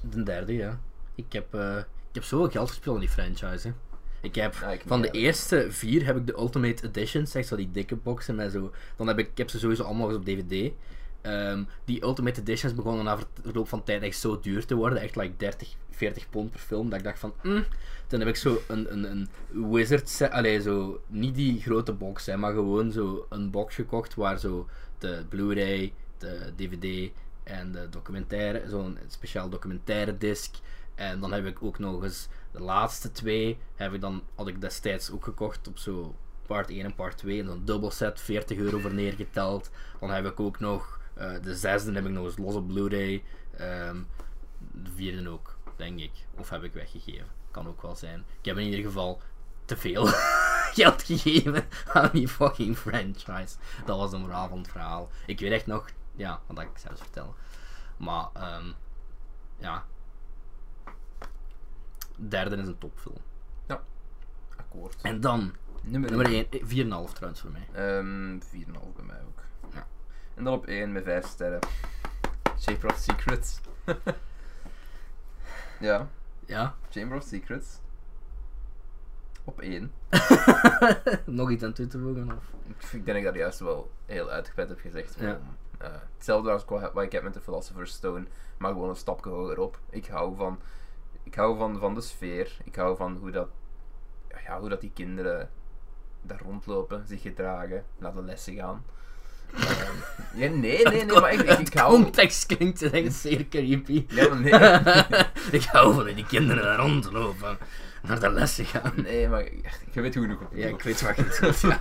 De derde, ja. Ik heb, eh, ik heb zoveel geld gespeeld in die franchise. Hè. Ik heb Ja, ik van de eerste vier heb ik de Ultimate Editions, zeg zo die dikke boxen met zo. Dan heb ik, ik heb ze sowieso allemaal eens op DVD. Ehm, die Ultimate Editions begonnen na ver- verloop van tijd echt zo duur te worden, echt like 30, 40 pond per film, dat ik dacht van, mm. Toen heb ik zo een, een, een Wizard set, allee, zo, niet die grote box, hè, maar gewoon zo een box gekocht waar zo de Blu-ray, de DVD en de documentaire, zo'n speciaal documentaire disc. En dan heb ik ook nog eens de laatste twee, heb ik dan, had ik destijds ook gekocht op zo part 1 en part 2. En dan dubbel set, 40 euro voor neergeteld. Dan heb ik ook nog, eh, de zesde heb ik nog eens los op Blu-ray. Ehm, de vierde ook, denk ik. Of heb ik weggegeven. Kan ook wel zijn. Ik heb in ieder geval te veel geld gegeven aan die fucking franchise. Dat was de moraal van het verhaal. Ik weet echt nog, ja, wat ik zelfs vertellen. Maar, ehm ja. Derde is een topfilm. Akkoord. En dan, Nummer nummer 1. 1, 4,5 trouwens voor mij. Ehm 4,5 bij mij ook. Ja. En dan op 1 met 5 sterren. Chamber of Secrets. ja, Ja. Chamber of Secrets. Op 1. nog iets aan toe te voegen? Of? Ik denk dat ik daar juist wel heel uitgebreid heb gezegd. Ja. Eh, hetzelfde als wat ik heb met de Philosopher's Stone, maar gewoon een stapje hoger op. Ik hou van, ik hou van, van de sfeer. Ik hou van hoe dat, ja, hoe dat die kinderen daar rondlopen, zich gedragen, naar de lessen gaan. Ehm, ja, nee, nee, nee, maar ik, ik, ik hou... Context klinkt echt zeer creepy. Ja, maar nee. ik hou van die kinderen daar rondlopen, naar de lessen gaan. Nee, maar je weet hoe op Ja, ik weet wat je bedoelt, ja.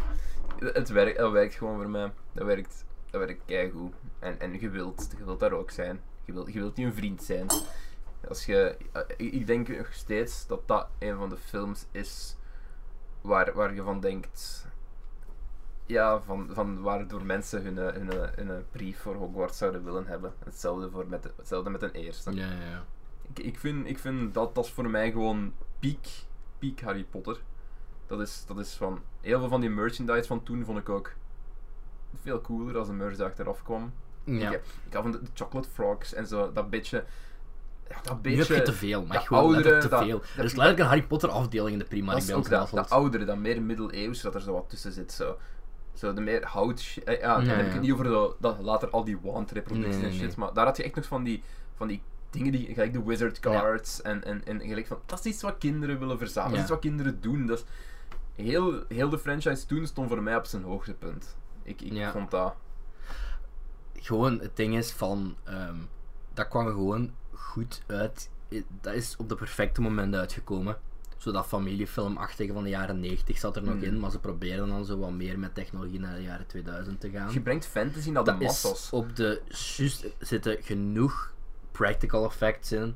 Het werkt, dat werkt gewoon voor mij. Dat werkt, dat werkt keigoed. En, en je, wilt, je wilt daar ook zijn. Je wilt, je wilt niet een vriend zijn. Als je, eh, ik, denk nog steeds dat dat een van de films is waar, waar je van denkt. Ja, van, van waardoor mensen hun, eh, hun, eh, hun, brief voor Hogwarts zouden willen hebben. Hetzelfde, voor met, de- hetzelfde met een eerste. Ja, ja, ja. Ik, ik, vind, ik vind dat, dat is voor mij gewoon piek, piek Harry Potter. Dat is, dat is van... Heel veel van die merchandise van toen vond ik ook veel cooler als de merch achteraf kwam. Ja. Ik, ik hou van de, de chocolate frogs en zo, dat beetje... Ja, dat Nu heb beetje... je te veel, maar gewoon oudere, te dat- veel. dat- er is letterlijk een Harry Potter afdeling in de is bij ons dat, dat oudere, dat meer middeleeuws, dat er zo wat tussen zit. Zo, zo de meer hout... eh, Ja, dan heb ik het niet over zo, dat, later al die wand reproducties Nee, en shit, nee. maar daar had je echt nog van die, van die dingen die, gelijk de wizard cards en, en, en gelijk van, dat is iets wat kinderen willen verzamelen, dat is iets wat kinderen doen. Dat is, heel, heel de franchise toen stond voor mij op zijn hoogtepunt. Ik, ik vond dat... Gewoon, het ding is van, ehm, dat kwam gewoon goed uit. Dat is op de perfecte moment uitgekomen. Zo dat familiefilmachtige van de jaren 90 zat er nog Hmm. in, maar ze probeerden dan zo wat meer met technologie naar de jaren 2000 te gaan. Je brengt fantasy naar de dat op de juist zitten genoeg practical effects in.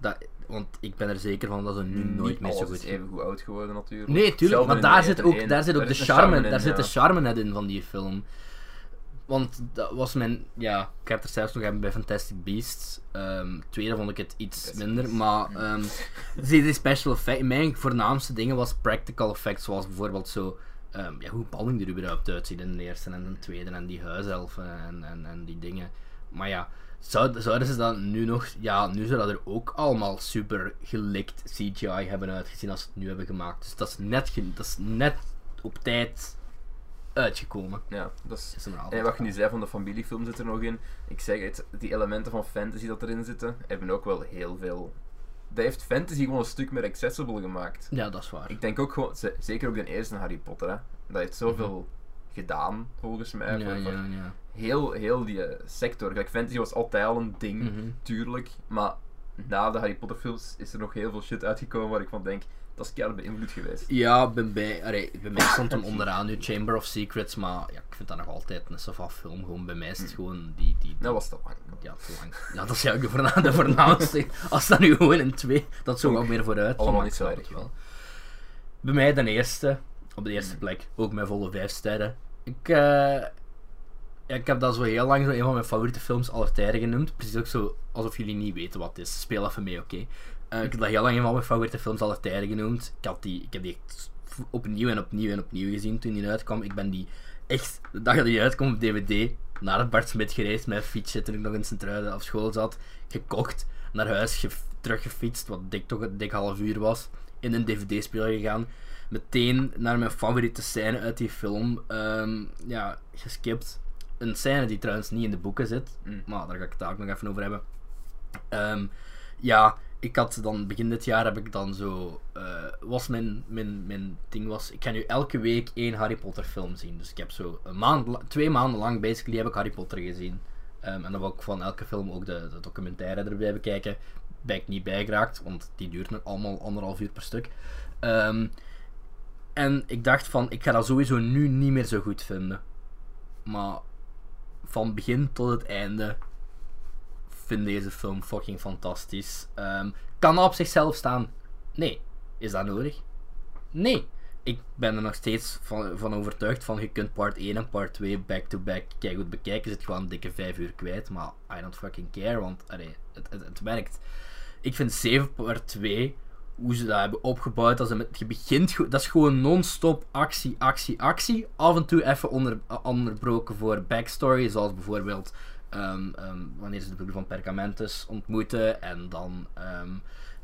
Dat, want ik ben er zeker van dat ze nu nooit meer zo goed is even goed oud geworden natuurlijk. Nee, tuurlijk, maar daar zit, ook, daar zit ook de charme, in, daar zit de charme net in van die film. Want dat was mijn, ja, ik heb er zelfs nog even bij Fantastic Beasts. Ehm tweede vond ik het iets minder, maar ehm die, special effects, mijn voornaamste dingen was practical effects, zoals bijvoorbeeld zo, ehm, ja, hoe Balling er überhaupt uitziet in de eerste en de tweede, en die huiselfen en, en, en die dingen. Maar ja, zou, zouden ze dat nu nog, ja, nu zou dat er ook allemaal super gelikt CGI hebben uitgezien als ze het nu hebben gemaakt. Dus dat is net, dat is net op tijd uitgekomen. Ja, dat is... Is. En wat je nu zei van de familiefilm zit er nog in. Ik zeg het, die elementen van fantasy dat erin zitten, hebben ook wel heel veel... Dat heeft fantasy gewoon een stuk meer accessible gemaakt. Ja, dat is waar. Ik denk ook gewoon, ze- zeker ook de eerste Harry Potter, hè. Dat heeft zoveel gedaan, volgens mij. Mhm. ja, ja, ja. Heel, heel die eh, sector. Gelijk, fantasy was altijd al een ding, Mhm. tuurlijk. Maar na de Harry Potter films is er nog heel veel shit uitgekomen waar ik van denk, dat is keihard beïnvloed geweest. Ja, ben bij, allee, bij mij stond hem onderaan nu Chamber of Secrets, maar ja, ik vind dat nog altijd een sava film. Gewoon bij mij is het gewoon die, die, Dat was te lang. ja, te lang. Ja, dat is ja ook de, voorna de voornaamste. Als dat nu gewoon in twee, dat ook wel meer vooruit. Allemaal niet zo erg, wel. Bij mij de eerste, op de eerste plek, ook met volle vijf sterren. Ik, eh, ja, ik heb dat zo heel lang zo een van mijn favoriete films aller tijden genoemd. Precies ook zo alsof jullie niet weten wat het is. Speel even mee, oké? Eh, ik heb dat heel lang een van mijn favoriete films aller tijden genoemd. Ik, had die, ik heb die echt opnieuw en opnieuw en opnieuw gezien toen die uitkwam. Ik ben die echt, de dag dat die uitkwam op DVD, naar het Bart Smit gereisd met een fietsje toen ik nog in Sint-Truiden op school zat. Gekocht, naar huis gef- teruggefietst, wat dik toch een dik half uur was. In een DVD-speler gegaan. Meteen naar mijn favoriete scène uit die film. ehm, ja, geskipt. Een scène die trouwens niet in de boeken zit. Mm. Maar daar ga ik het ook nog even over hebben. Ehm, ja, ik had dan begin dit jaar heb ik dan zo. eh, was mijn, mijn, mijn ding was. Ik ga nu elke week één Harry Potter film zien. Dus ik heb zo een maand, twee maanden lang basically heb ik Harry Potter gezien. Ehm, en dan wil ik van elke film ook de, de documentaire erbij bekijken. Ben ik niet bijgeraakt, want die duurt nog allemaal anderhalf uur per stuk. Ehm, en ik dacht van, ik ga dat sowieso nu niet meer zo goed vinden. Maar van begin tot het einde vind deze film fucking fantastisch. Ehm, kan dat op zichzelf staan? Nee. Is dat nodig? Nee. ik ben er nog steeds van, overtuigd van je kunt part 1 en part 2 back-to-back kijk goed bekijken. Je zit gewoon een dikke 5 uur kwijt, maar I don't fucking care, want het, het, het werkt. Ik vind 7 part 2, hoe ze dat hebben opgebouwd, als met, je begint, dat is gewoon non-stop actie, actie, actie. Af en toe even onder, onderbroken voor backstory, zoals bijvoorbeeld ehm, ehm, wanneer ze de broer van Pergamentus ontmoeten en dan ehm,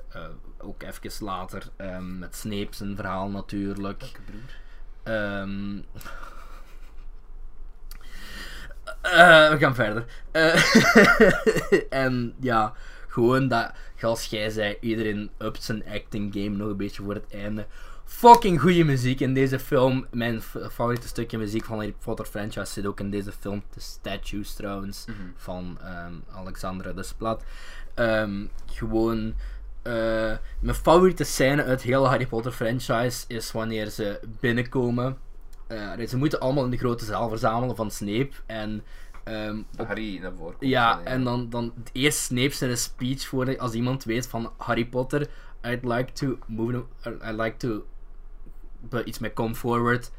eh, ook even later met Snape zijn verhaal natuurlijk. Ehm eh, we gaan verder. Eh, en ja, gewoon dat, zoals jij zei, iedereen upt zijn acting game nog een beetje voor het einde. Fucking goede muziek in deze film. Mijn favoriete stukje muziek van Harry Potter franchise zit ook in deze film. De Statues trouwens, Mhm. van ehm Alexandra Desplat. Ehm gewoon... eh, mijn favoriete scène uit de hele Harry Potter franchise is wanneer ze binnenkomen. Eh, ze moeten allemaal in de grote zaal verzamelen van Snape. En ehm, op Harry naar voren komt. ja, dan, en dan, dan eerst Snape zijn speech voor als iemand weet van Harry Potter, I'd like to move, I'd like to, but iets met come forward.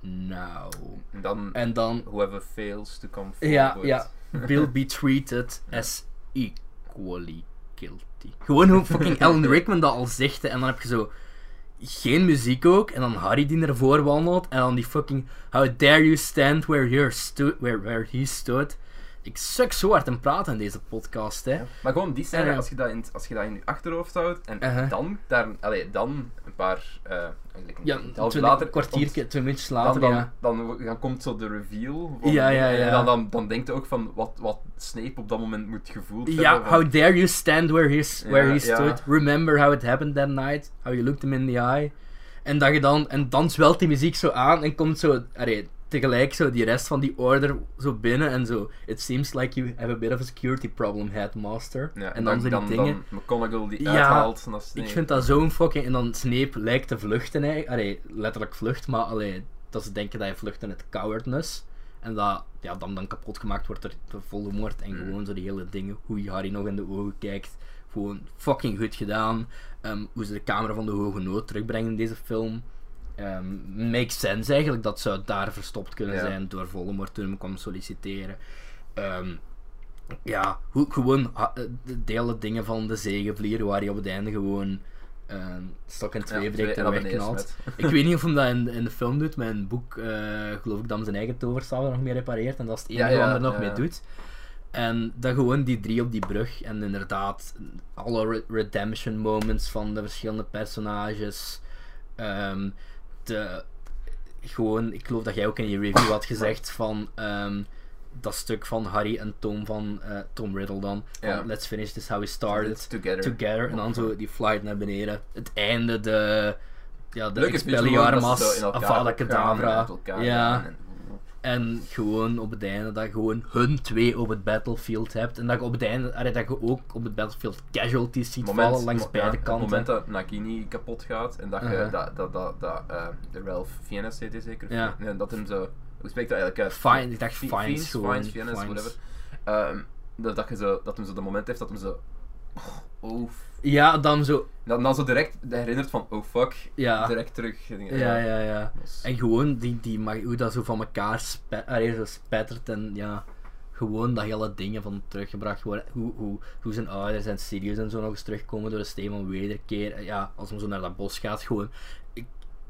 Nou. En dan, En dan, whoever fails to come ja, forward. ja, will be treated as equally guilty. Gewoon hoe fucking Alan Rickman dat al zegt, en dan heb je zo geen muziek ook, en dan Harry die ervoor wandelt, en dan die fucking How dare you stand where, you're where, where he stood. Ik suk zo hard en praten in deze podcast, hè. Maar gewoon die scène, Ja. als, je dat in, als je dat in je achterhoofd houdt en Uh-huh. dan, daar, allee, dan een paar, eh eigenlijk een Ja, later, kwartiertje, twee minuutjes later, dan, ja. dan, dan komt zo de reveal. Van, Ja, ja, ja. En dan, dan, dan denkt je ook van wat, wat Snape op dat moment moet gevoeld Ja, hebben. van- how dare you stand where he, s- where Ja, he ja. stood. Remember how it happened that night. How you looked him in the eye. En dat je dan, en dan zwelt die muziek zo aan en komt zo, allee, tegelijk zo die rest van die order zo binnen en zo. It seems like you have a bit of a security problem, headmaster. Ja, en dan, zo die dan, dingen. dan die Ja, uithaalt Snape. Ik vind dat zo'n fucking. En dan Snape lijkt te vluchten, hè. Allee, letterlijk vlucht, maar allee, dat ze denken dat hij vlucht in het cowardness. En dat ja, dan, dan kapot gemaakt wordt door Voldemort. En Mm. gewoon zo die hele dingen. Hoe Harry nog in de ogen kijkt. Gewoon fucking goed gedaan. Ehm, hoe ze de camera van de hoge nood terugbrengen in deze film. Ehm makes sense eigenlijk dat zou daar verstopt kunnen Ja. zijn door Voldemort toen hem kwam solliciteren. Ehm, ja, hoe, gewoon eh, de delen dingen van de zegenvlier, waar hij op het einde gewoon ehm, stok in twee Ja, breekt en wegknalt. Ik weet niet of hij dat in, in de film doet, maar in het boek eh, geloof ik dat hij zijn eigen toverstaaf er nog mee repareert en dat is het enige Ja, wat hij er nog mee doet. En dat gewoon die drie op die brug en inderdaad alle re- redemption moments van de verschillende personages. De, gewoon, ik geloof dat jij ook in je review had gezegd van ehm, dat stuk van Harry en Tom van eh, Tom Riddle dan. Van. Let's finish this how we started. Together. Together. En dan zo die flight naar beneden. Het einde, de. Ja, de Expelliarmus, Avada Kedavra. Ja. En- gewoon op het einde dat je gewoon hun twee op het battlefield hebt. En dat je op het einde, allee, dat je ook op het battlefield casualties ziet moment, vallen langs beide ja, kanten. Het moment dat Nagini kapot gaat en dat je, Uh-huh. dat, dat, dat, dat de Ralph Fiennes heet hij zeker? Ja. Nee, dat hem zo, hoe spreekt dat eigenlijk uit? Fine, ik dacht Fi- Fiennes Fiennes, gewoon, Fiennes, Fiennes, Fiennes. whatever. Ehm, dat, dat, je zo, dat hem zo de moment heeft dat hem zo, oh, Ja, dan zo. dan, dan zo direct herinnert van, oh fuck, Ja. direct terug. Ja, ja, ja. Dat is- En gewoon die, die, mag- hoe dat zo van elkaar spe, allee, zo spettert en ja, gewoon dat hele dingen van teruggebracht worden. Hoe, hoe, hoe zijn ouders en Sirius en zo nog eens terugkomen door de steen van wederkeer. Ja, als hem zo naar dat bos gaat, gewoon. Ik,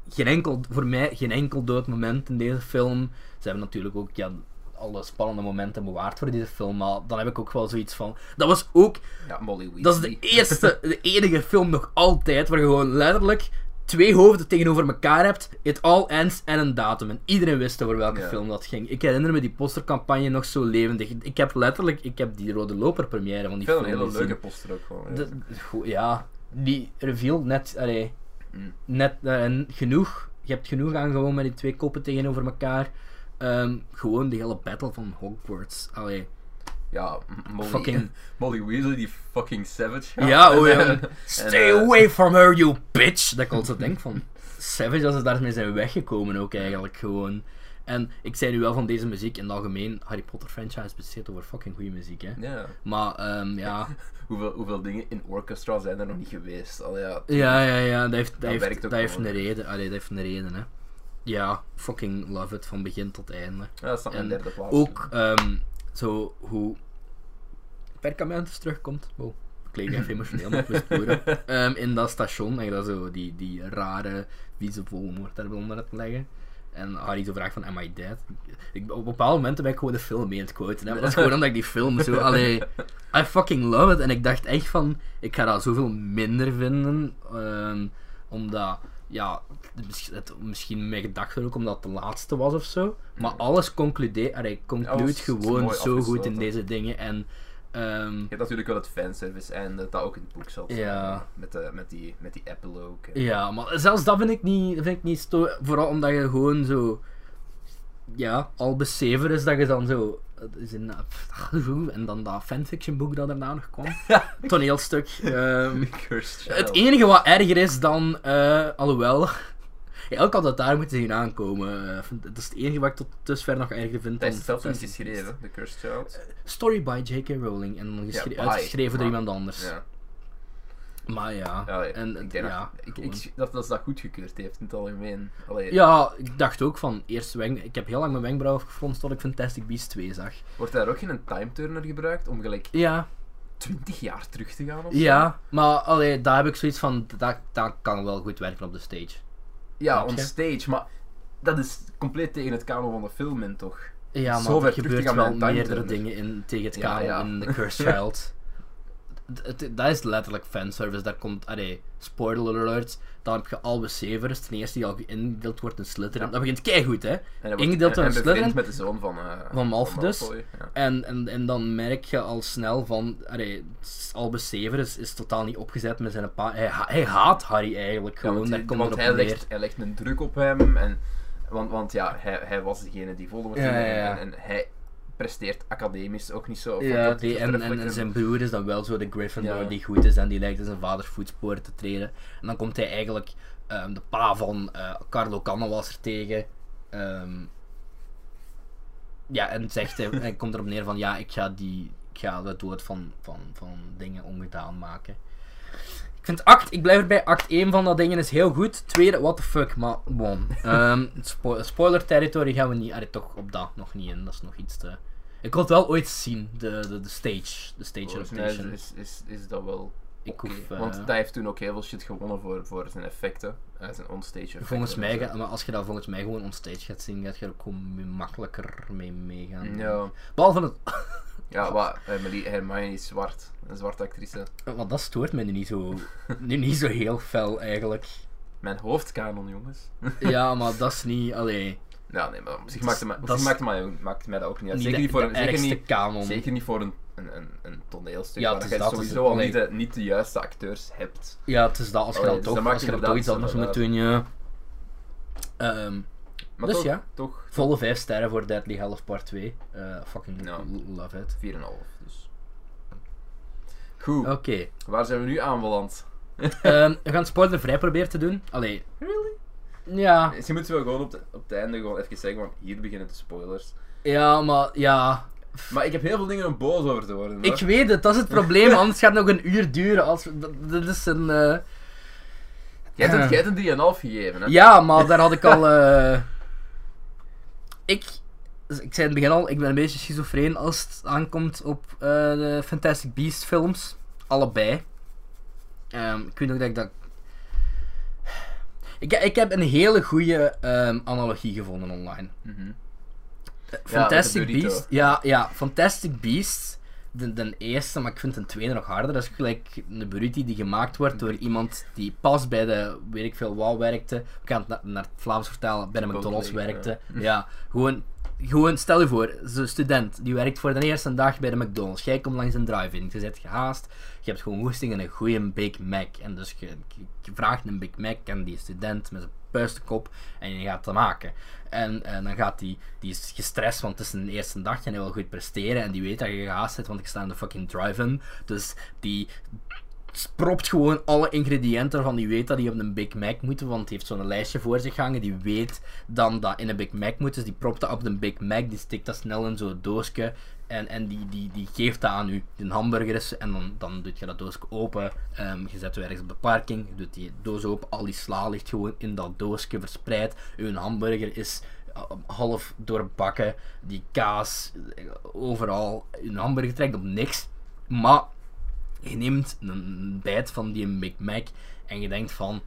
geen enkel, voor mij geen enkel dood moment in deze film. Ze hebben natuurlijk ook ja, alle spannende momenten bewaard voor deze film, maar dan heb ik ook wel zoiets van. Dat was ook Ja, Molly Weasley. dat is de eerste, de enige film nog altijd waar je gewoon letterlijk twee hoofden tegenover elkaar hebt. It all ends en een datum. En iedereen wist over welke Ja. film dat ging. Ik herinner me die postercampagne nog zo levendig. Ik heb letterlijk, ik heb die Rode Loper première van die Ik vind film een hele leuke poster ook gewoon. De- ja, die reveal net, allee, Mm. net eh, genoeg. Je hebt genoeg aan gewoon met die twee koppen tegenover elkaar. Ehm, gewoon die hele battle van Hogwarts. Allee. Ja, Molly, Fucking- Molly Weasley, die fucking savage. Ja, oh ja. En, Stay eh, away from her, you bitch! Dat ik altijd denk van. Savage als ze daarmee zijn weggekomen ook eigenlijk gewoon. En ik zei nu wel van deze muziek in het algemeen, Harry Potter franchise bestaat over fucking goede muziek, hè. Ja. Maar, ehm, ja... Hoeveel, hoeveel dingen in orchestra zijn er nog niet geweest? Al ja, Ja, ja, ja, dat heeft, dat Dat heeft, dat heeft een reden. Allee, dat heeft een reden, hè. Ja, fucking love it, van begin tot einde. ja dat staat En derde plaats. Ook, ehm, zo, hoe Perkamentus terugkomt. Wow, ik even emotioneel, het goed. Ehm, In dat station, en dat zo, die, die rare, vieze volmoord daar onder te leggen. En Harry zo vraagt van, am I dead? Ik, op bepaalde momenten ben ik gewoon de film mee aan het quoten. Hè? Maar dat is gewoon omdat ik die film zo, allee, I fucking love it. En ik dacht echt van, ik ga dat zoveel minder vinden. ehm, omdat, ja, het, misschien mijn gedachten ook omdat het de laatste was of zo. Maar alles concludeert, concludeert gewoon zo goed in deze dingen. En, ehm, Je hebt natuurlijk wel het fanservice en dat ook in het boek zat. Ja. Met, de, met, die, met die epilogue. Ja, maar zelfs dat vind ik niet, vind ik niet Vooral omdat je gewoon zo. Ja, al besever is dat je dan zo. Is in, en dan dat fanfiction boek dat daarna nog kwam. Toneelstuk. Child. het enige wat erger is dan. eh, alhoewel. Ja, ook had dat daar moeten zien aankomen. eh, dat is het enige wat ik tot dusver nog erger vind. Hij is zelf niet geschreven, The Cursed Child. Beasts. Story by J.K. Rowling. En dan by, uitgeschreven door iemand anders. Ja. Maar ja. En, ik denk ja, dat, ik, ik, dat, dat ze dat goedgekeurd heeft in het algemeen. Allee, Ja, ik dacht ook van eerst wenk. Ik heb heel lang mijn wenkbrauw gefronst tot ik Fantastic Beasts 2 zag. Wordt daar ook geen time turner gebruikt om gelijk Ja, 20 jaar terug te gaan? Of zo? ja, maar allee, daar heb ik zoiets van. Dat, dat kan wel goed werken op de stage. Ja, on stage, maar dat is compleet tegen het kanon van de film in, toch? Ja, maar Zo er gebeurt wel meerdere dingen in, tegen het Ja, kanon ja. in The Cursed Child. Dat is letterlijk fanservice. Daar komt, allee, spoiler alert. Dan heb je Albus Severus, ten eerste die al ingedeeld wordt in Slytherin. Ja. Dat begint keigoed, hè. Wordt- Ingedeeld een bevriend Slytherin? met de zoon van, eh Van Malfoy dus. ja. En, en, en dan merk je al snel van, allee, Albus Severus is totaal niet opgezet met zijn pa. Hij, hij haat Harry eigenlijk Ja, gewoon, want hij, want legt, hij legt een druk op hem. En, want, want ja, hij, hij was degene die Voldemort Ja, ging ja, ja. En, en hij presteert academisch ook niet zo. Ja, die, en, en, en zijn broer is dan wel zo de Gryffindor Ja. die goed is en die lijkt in zijn vaders voetsporen te treden. En dan komt hij eigenlijk ehm, de pa van eh, Carlo Cannavas tegen. ehm, ja, en zegt hij, hij komt erop neer van ja, ik ga, die, ik ga de dood van, van, van dingen ongedaan maken. Ik vind act, ik blijf erbij, act 1 van dat dingen is heel goed. Tweede, what the fuck, maar bon. Ehm, spo- spoiler territory gaan we niet, allee, toch op dat nog niet in, dat is nog iets te... Ik wil het wel ooit zien, de, de, de stage, de stage Volgens mij adaptation. is, is, is, dat wel. Ik hoef, eh, Want hij heeft toen ook heel veel shit gewonnen voor, voor zijn effecten. eh, zijn onstage effecten. Volgens mij, en zo. ga- maar als je dat volgens mij gewoon onstage gaat zien, gaat je er ook makkelijker mee meegaan. Ja, Behalve het... ja wat, Emily Hermione is zwart. Een zwarte actrice. Want dat stoort mij nu niet zo, nu niet zo heel fel eigenlijk. Mijn hoofdkanon, jongens. Ja, maar dat is niet, allee... Ja, nee, maar op zich Dat maakt, het, mij- op dat zich is- maakt, het mij, maakt mij dat ook niet uit. Zeker niet voor, een- zeker niet, kanon. zeker niet voor een, een, een, een toneelstuk. Ja, waar je dat, sowieso al niet de, niet de juiste acteurs hebt. Ja, het is dat, als je dan dus toch, dat als je dan toch iets anders moet doen, ja. Ehm, Maar Dus toch, ja. toch volle 5 sterren voor Deadly Half Part 2. Eh, fucking Ja. love it. 4,5. Dus. Goed, Oké. waar zijn we nu aanbeland? Ehm, we gaan spoilervrij proberen te doen. Allee. Really? Ja. Je moet wel gewoon op, de, op het einde gewoon even zeggen, want hier beginnen de spoilers. Ja, maar ja. Maar ik heb heel veel dingen om boos over te worden. Ik weet het, dat is het probleem, anders gaat het nog een uur duren. Als we, dat- dit is een. eh, Jij hebt, hebt een 3,5 gegeven, hè? Ja, maar daar had ik al. eh, Ik. dus Ik zei in het begin al, ik ben een beetje schizofreen als het aankomt op eh, de Fantastic Beast films. Allebei. Ehm, ik weet nog dat ik dat. Ik, ik heb een hele goede ehm, analogie gevonden online. Mhm. Fantastic de burrito. Beast. Ja, ja, Fantastic Beast. De, de eerste, maar ik vind de tweede nog harder. Dat is gelijk een burrito die gemaakt wordt door iemand die pas bij de, weet ik veel, wat werkte. Ik kan het na- naar het Vlaams vertalen, bij de McDonald's werkte. ja. Ja, gewoon, gewoon, stel je voor, zo'n student die werkt voor de eerste dag bij de McDonald's. Jij komt langs een drive-in, je zit gehaast, je hebt gewoon woesting in een goede Big Mac. En dus je, je vraagt een Big Mac en die student met zijn puistenkop en je gaat het maken. En, en dan gaat die, die is gestrest, want het is een eerste dag en hij wil goed presteren. En die weet dat je gehaast zit, want ik sta in de fucking drive-in. Dus die propt gewoon alle ingrediënten van die weet dat die op een Big Mac moeten, want die heeft zo'n lijstje voor zich hangen, die weet dan dat in een Big Mac moet, dus die propt dat op een Big Mac, die stikt dat snel in zo'n doosje en, en die, die, die geeft dat aan u. Een hamburger is, en dan, dan doet je dat doosje open, ehm, je zet je ergens op de je doet die doos open, al die sla ligt gewoon in dat doosje verspreid, uw hamburger is uh, half doorbakken, die kaas, eh, overal, uw hamburger trekt op niks, maar je neemt een bijt van die Big Mac en je denkt van.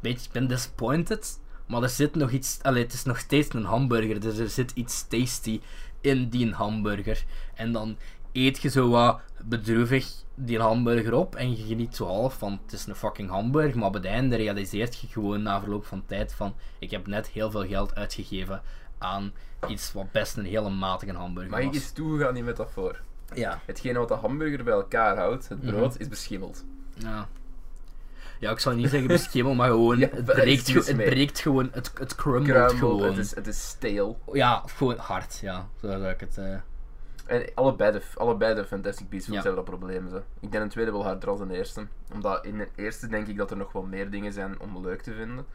Weet je, ik ben disappointed, maar er zit nog iets. Allee, het is nog steeds een hamburger, dus er zit iets tasty in die hamburger. En dan eet je zo wat bedroevig die hamburger op en je geniet zo half van het is een fucking hamburger, maar op het einde realiseert je gewoon na verloop van tijd van ik heb net heel veel geld uitgegeven aan iets wat best een hele matige hamburger Mag ik was. eens toegaan aan die metafoor? Ja. Hetgene wat de hamburger bij elkaar houdt, het brood, Mhm. is beschimmeld. Ja. Ja, ik zou niet zeggen beschimmel, maar gewoon, Ja, het, breekt het breekt gewoon, het, het Kruimel, gewoon. het is, het is steel. Ja, gewoon hard, ja. Zo zou ik het... eh, En allebei de, allebei de Fantastic Beasts films Ja. hebben dat probleem. Zo. Ik denk een tweede wel harder dan de eerste. Omdat in de eerste denk ik dat er nog wel meer dingen zijn om leuk te vinden.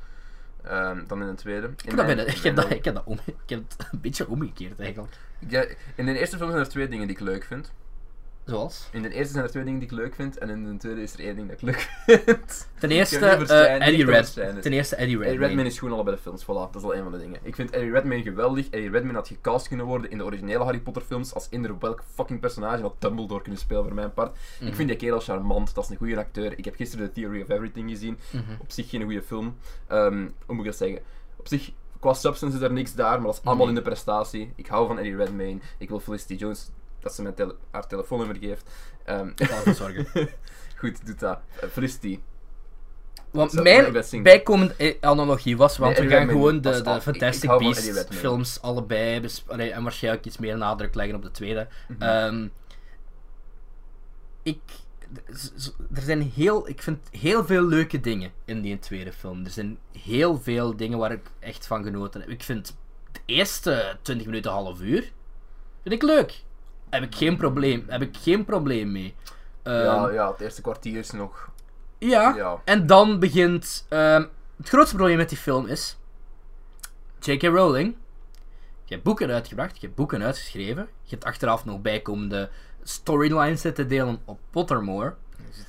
ehm, dan in de tweede. ik, In heb mijn- ik, heb dat, ik, heb dat om, ik heb het een beetje omgekeerd eigenlijk. Ja, in de eerste film zijn er twee dingen die ik leuk vind. Zoals? In de eerste zijn er twee dingen die ik leuk vind. En in de tweede is er één ding dat ik leuk vind. Ten Ik eerste, eh, Eddie niet over Red. Shine. Ten eerste Eddie Eddie Redmayne. Redmayne is gewoon allebei de films, voilà, dat is al een van de dingen. Ik vind Eddie Redmayne geweldig. Eddie Redmayne had gecast kunnen worden in de originele Harry Potter films als eender welk fucking personage had Dumbledore kunnen spelen voor mijn part. Mhm. Ik vind die kerel charmant, dat is een goede acteur. Ik heb gisteren The Theory of Everything gezien. Mhm. Op zich geen goede film. Ehm, hoe moet ik dat zeggen? Op zich, qua substance is er niks daar, maar dat is allemaal Nee. in de prestatie. Ik hou van Eddie Redmayne. Ik wil Felicity Jones dat ze mijn tele- haar telefoonnummer geeft. Ehm, Ik ervoor zorgen. goed, doet dat. Eh, Felicity. Want Zo, ik mijn bijkomende eh, analogie was, want Nee, we gaan gewoon de. Ik- ik Fantastic Eddie Beasts films allebei bes- allee, en waarschijnlijk iets meer nadruk leggen op de tweede. Mhm. Ehm, ik, er zijn heel, ik vind heel veel leuke dingen in die tweede film. Er zijn heel veel dingen waar ik echt van genoten heb. Ik vind de eerste 20 minuten, half uur, vind ik leuk. Heb ik geen probleem, heb ik geen probleem mee. Ehm, ja, ja, het eerste kwartier is nog. ja, Ja. en dan begint. ehm, het grootste probleem met die film is. J.K. Rowling. Je hebt boeken uitgebracht, je hebt boeken uitgeschreven. Je hebt achteraf nog bijkomende storylines zitten delen op Pottermore.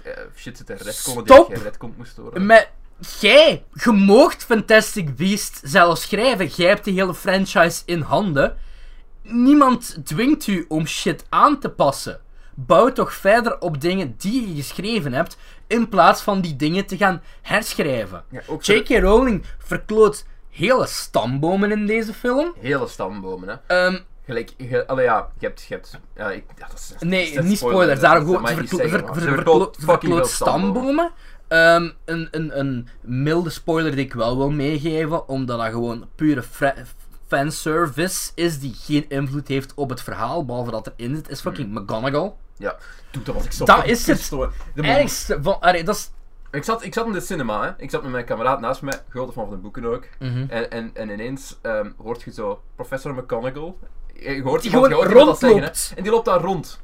Eh, shit zit er die moest horen. Met. Jij, je moogt Fantastic Beast zelf schrijven. Jij hebt de hele franchise in handen. Niemand dwingt u om shit aan te passen. Bouw toch verder op dingen die je geschreven hebt, in plaats van die dingen te gaan herschrijven. Ja, J.K. Rowling verkloot hele stambomen in deze film. hele stambomen, hè. Ehm, Gelijk, allee, ja, je hebt, je hebt, ja, ik, ja, dat is, dat nee, is niet spoiler, spoilers. Daarom gewoon, ze verklo- verkloot stambomen. Ehm, een, een, een milde spoiler die ik wel wil meegeven, omdat dat gewoon pure fanservice is die geen invloed heeft op het verhaal, behalve dat erin zit, is fucking McGonagall. Ja, toen dat was ik zo Dat is het Ergste van... allee, dat is... Ik zat, ik zat in de cinema, hè. Ik zat met mijn kameraad naast mij, grote fan van de boeken ook. Mhm. En, en, en ineens ehm, hoort je zo Professor McGonagall. Je hoort Die iemand- je gewoon hoort dat zeggen, hè. En die loopt daar rond.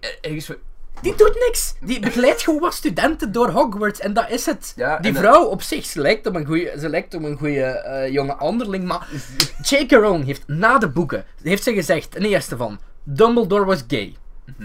Er- Ergens zo- Die doet niks. Die begeleidt gewoon wat studenten door Hogwarts en dat is het. Ja, die eh, vrouw op zich, ze lijkt op een ze lijkt op een goede eh, jonge anderling, maar J.K. Rowling heeft na de boeken, heeft ze gezegd, ten eerste van, Dumbledore was gay.